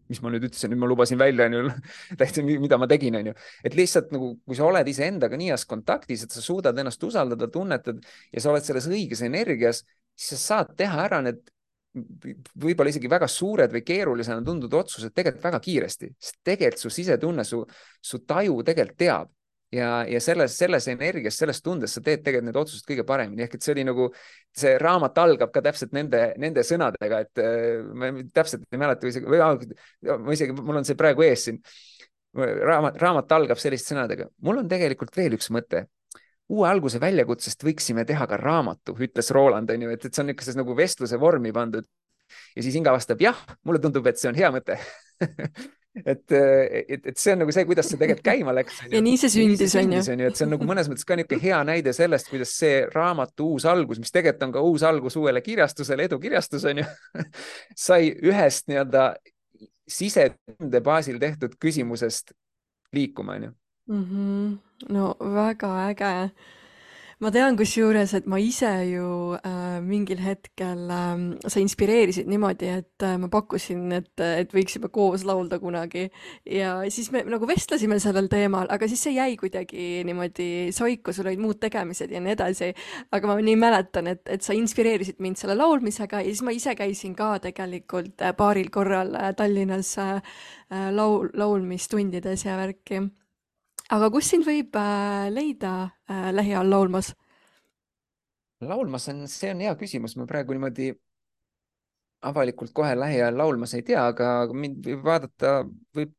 mis ma nüüd ütlesin, nüüd ma lubasin välja, onju, täitsa, mida ma tegin, onju. et lihtsalt nagu, kui sa oled iseendaga nii heas kontaktis, et sa suudad ennast usaldada, tunnetad ja sa oled selles õiges energias siis sa saad teha ära need võib-olla isegi väga suured või keerulisena tunduvad otsused tegelikult väga kiiresti, sest tegelikult su sisetunne, su, su taju tegelikult teab. Ja, ja selles, selles energias, selles tundes sa teed tegelikult need otsused kõige paremini, ehk et see oli nagu, see raamat algab ka täpselt nende, nende sõnadega, et äh, ma täpselt ei mäleta isegi, või ma isegi, mul on see praegu ees siin. raamat, raamat algab selliste sõnadega, mul on tegelikult veel üks mõte uue alguse väljakutsest võiksime teha ka raamatu, ütles Roland, onju, et, et see on niisuguses nagu vestluse vormi pandud. ja siis Inga vastab jah, mulle tundub, et see on hea mõte et, et, et see on nagu see, kuidas see tegelikult käima läks. ja nii see sündis, on ju. on ju, et see on nagu mõnes mõttes ka niisugune hea näide sellest, kuidas see raamatu uus algus, mis tegelikult on ka uus algus uuele kirjastusele, Edu kirjastus on ju sai ühest nii-öelda sisetunde baasil tehtud küsimusest liikuma, on ju. Mhm. no väga äge ma tean kusjuures, et ma ise ju äh, mingil hetkel äh, sa inspireerisid niimoodi, et äh, ma pakkusin, et, et võiksime koos laulda kunagi ja siis me nagu vestlesime sellel teemal, aga siis see jäi kuidagi niimoodi soiku, sul olid muud tegemised ja nii edasi. aga ma nii mäletan, et, et sa inspireerisid mind selle laulmisega ja siis ma ise käisin ka tegelikult äh, paaril korral äh, Tallinnas äh, äh laul, laulmistundides ja värki aga kus sind võib äh, leida äh, lähiajal laulmas? laulmas on, see on hea küsimus, ma praegu niimoodi avalikult kohe lähiajal laulmas ei tea, aga mind võib vaadata, võib,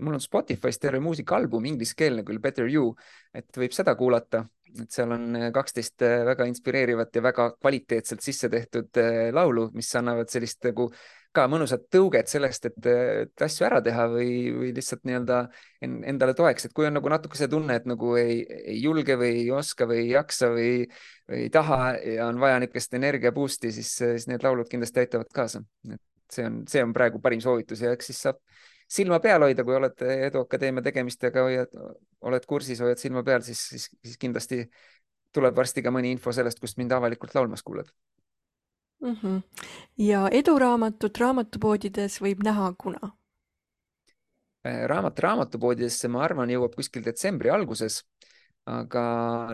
mul on Spotify's terve muusikaalbum, ingliskeelne küll, Better You, et võib seda kuulata, et seal on kaksteist väga inspireerivat ja väga kvaliteetselt sisse tehtud äh, laulu, mis annavad sellist nagu ka mõnusat tõuget sellest, et asju ära teha või, või lihtsalt nii-öelda endale toeks, et kui on nagu natuke see tunne, et nagu ei, ei julge või ei oska või ei jaksa või, või ei taha ja on vaja niisugust energia boost'i, siis, siis need laulud kindlasti aitavad kaasa. et see on, see on praegu parim soovitus ja eks siis saab silma peal hoida, kui oled Edu Akadeemia tegemistega, hoiad, oled kursis, hoiad silma peal, siis, siis, siis kindlasti tuleb varsti ka mõni info sellest, kust mind avalikult laulmas kuuled mm. -hmm. ja eduraamatut raamatupoodides võib näha kuna? Äh, raamat raamatupoodidesse, ma arvan, jõuab kuskil detsembri alguses, aga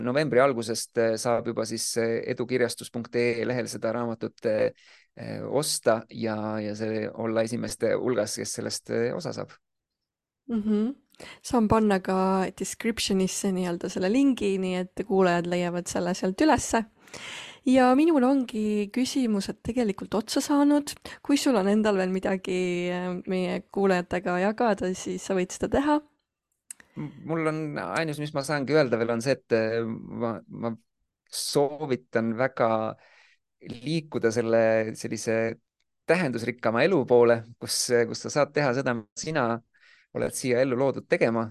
novembri algusest äh, saab juba siis äh, edukirjastus.ee lehel seda raamatut osta ja, ja see olla esimeste hulgas, kes sellest osa saab mm. -hmm saan panna ka description'isse nii-öelda selle lingi, nii et kuulajad leiavad selle sealt ülesse ja minul ongi küsimused tegelikult otsa saanud. kui sul on endal veel midagi äh, meie kuulajatega jagada, siis sa võid seda teha. mul on ainus, mis ma saangi öelda veel on see, et äh, ma, ma soovitan väga liikuda selle sellise tähendusrikkama elu poole, kus, kus sa saad teha seda, mida sina oled siia ellu loodud tegema,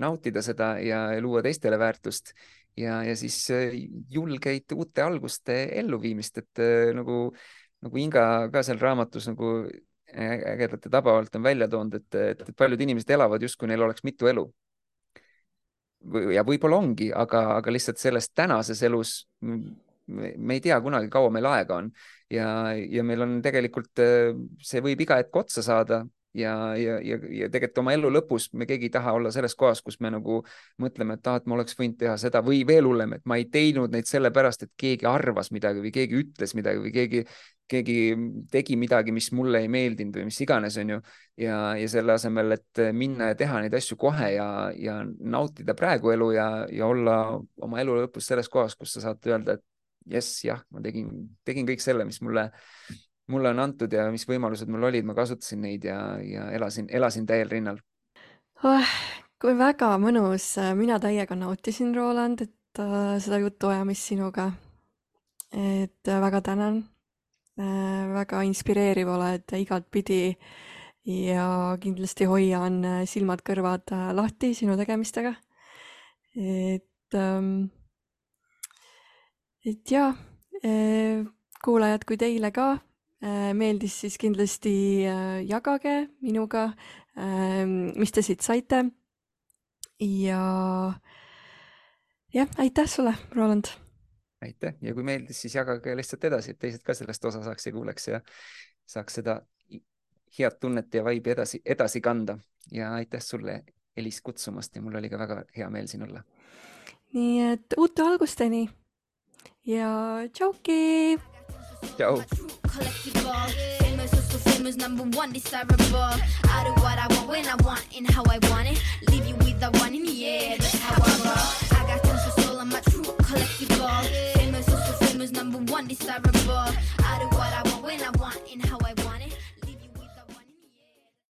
nautida seda ja luua teistele väärtust ja, ja siis äh, julgeid uute alguste elluviimist, et äh, nagu, nagu Inga ka seal raamatus nagu ägedalt ja tabavalt on välja toonud, et, et paljud inimesed elavad justkui neil oleks mitu elu. ja võib-olla ongi, aga, aga lihtsalt selles tänases elus me ei tea kunagi, kaua meil aega on ja, ja meil on tegelikult, äh, see võib iga hetk otsa saada ja, ja, ja, ja tegelikult oma elu lõpus me keegi ei taha olla selles kohas, kus me nagu mõtleme, et ah, et ma oleks võinud teha seda või veel hullem, et ma ei teinud neid sellepärast, et keegi arvas midagi või keegi ütles midagi või keegi, keegi tegi midagi, mis mulle ei meeldinud või mis iganes, on ju. ja, ja selle asemel, et minna ja teha neid asju kohe ja, ja nautida praegu elu ja, ja olla oma elu lõpus selles kohas, kus sa saad öelda, et jess, jah, ma tegin, tegin kõik selle, mis mulle mulle on antud ja mis võimalused mul olid, ma kasutasin neid ja, ja elasin, elasin täiel rinnal oh,. kui väga mõnus, mina täiega nautisin, Roland, et uh, seda jutuajamist sinuga. et uh, väga tänan uh,. väga inspireeriv oled igatpidi ja kindlasti hoian silmad-kõrvad lahti sinu tegemistega. et um,, et ja, kuulajad, kui teile ka Äh, meeldis, siis kindlasti äh, jagage minuga, mis te siit saite. ja jah, aitäh sulle, Roland. aitäh ja kui meeldis, siis jagage lihtsalt edasi, et teised ka sellest osa saaks ja kuuleks ja saaks seda head tunnet ja vaibi edasi, edasi kanda ja aitäh sulle, Elis, kutsumast ja mul oli ka väga hea meel siin olla. nii et uute algusteni ja tšauki Ciao. Famous, so famous, number one, desirable. I do what I want when I want and how I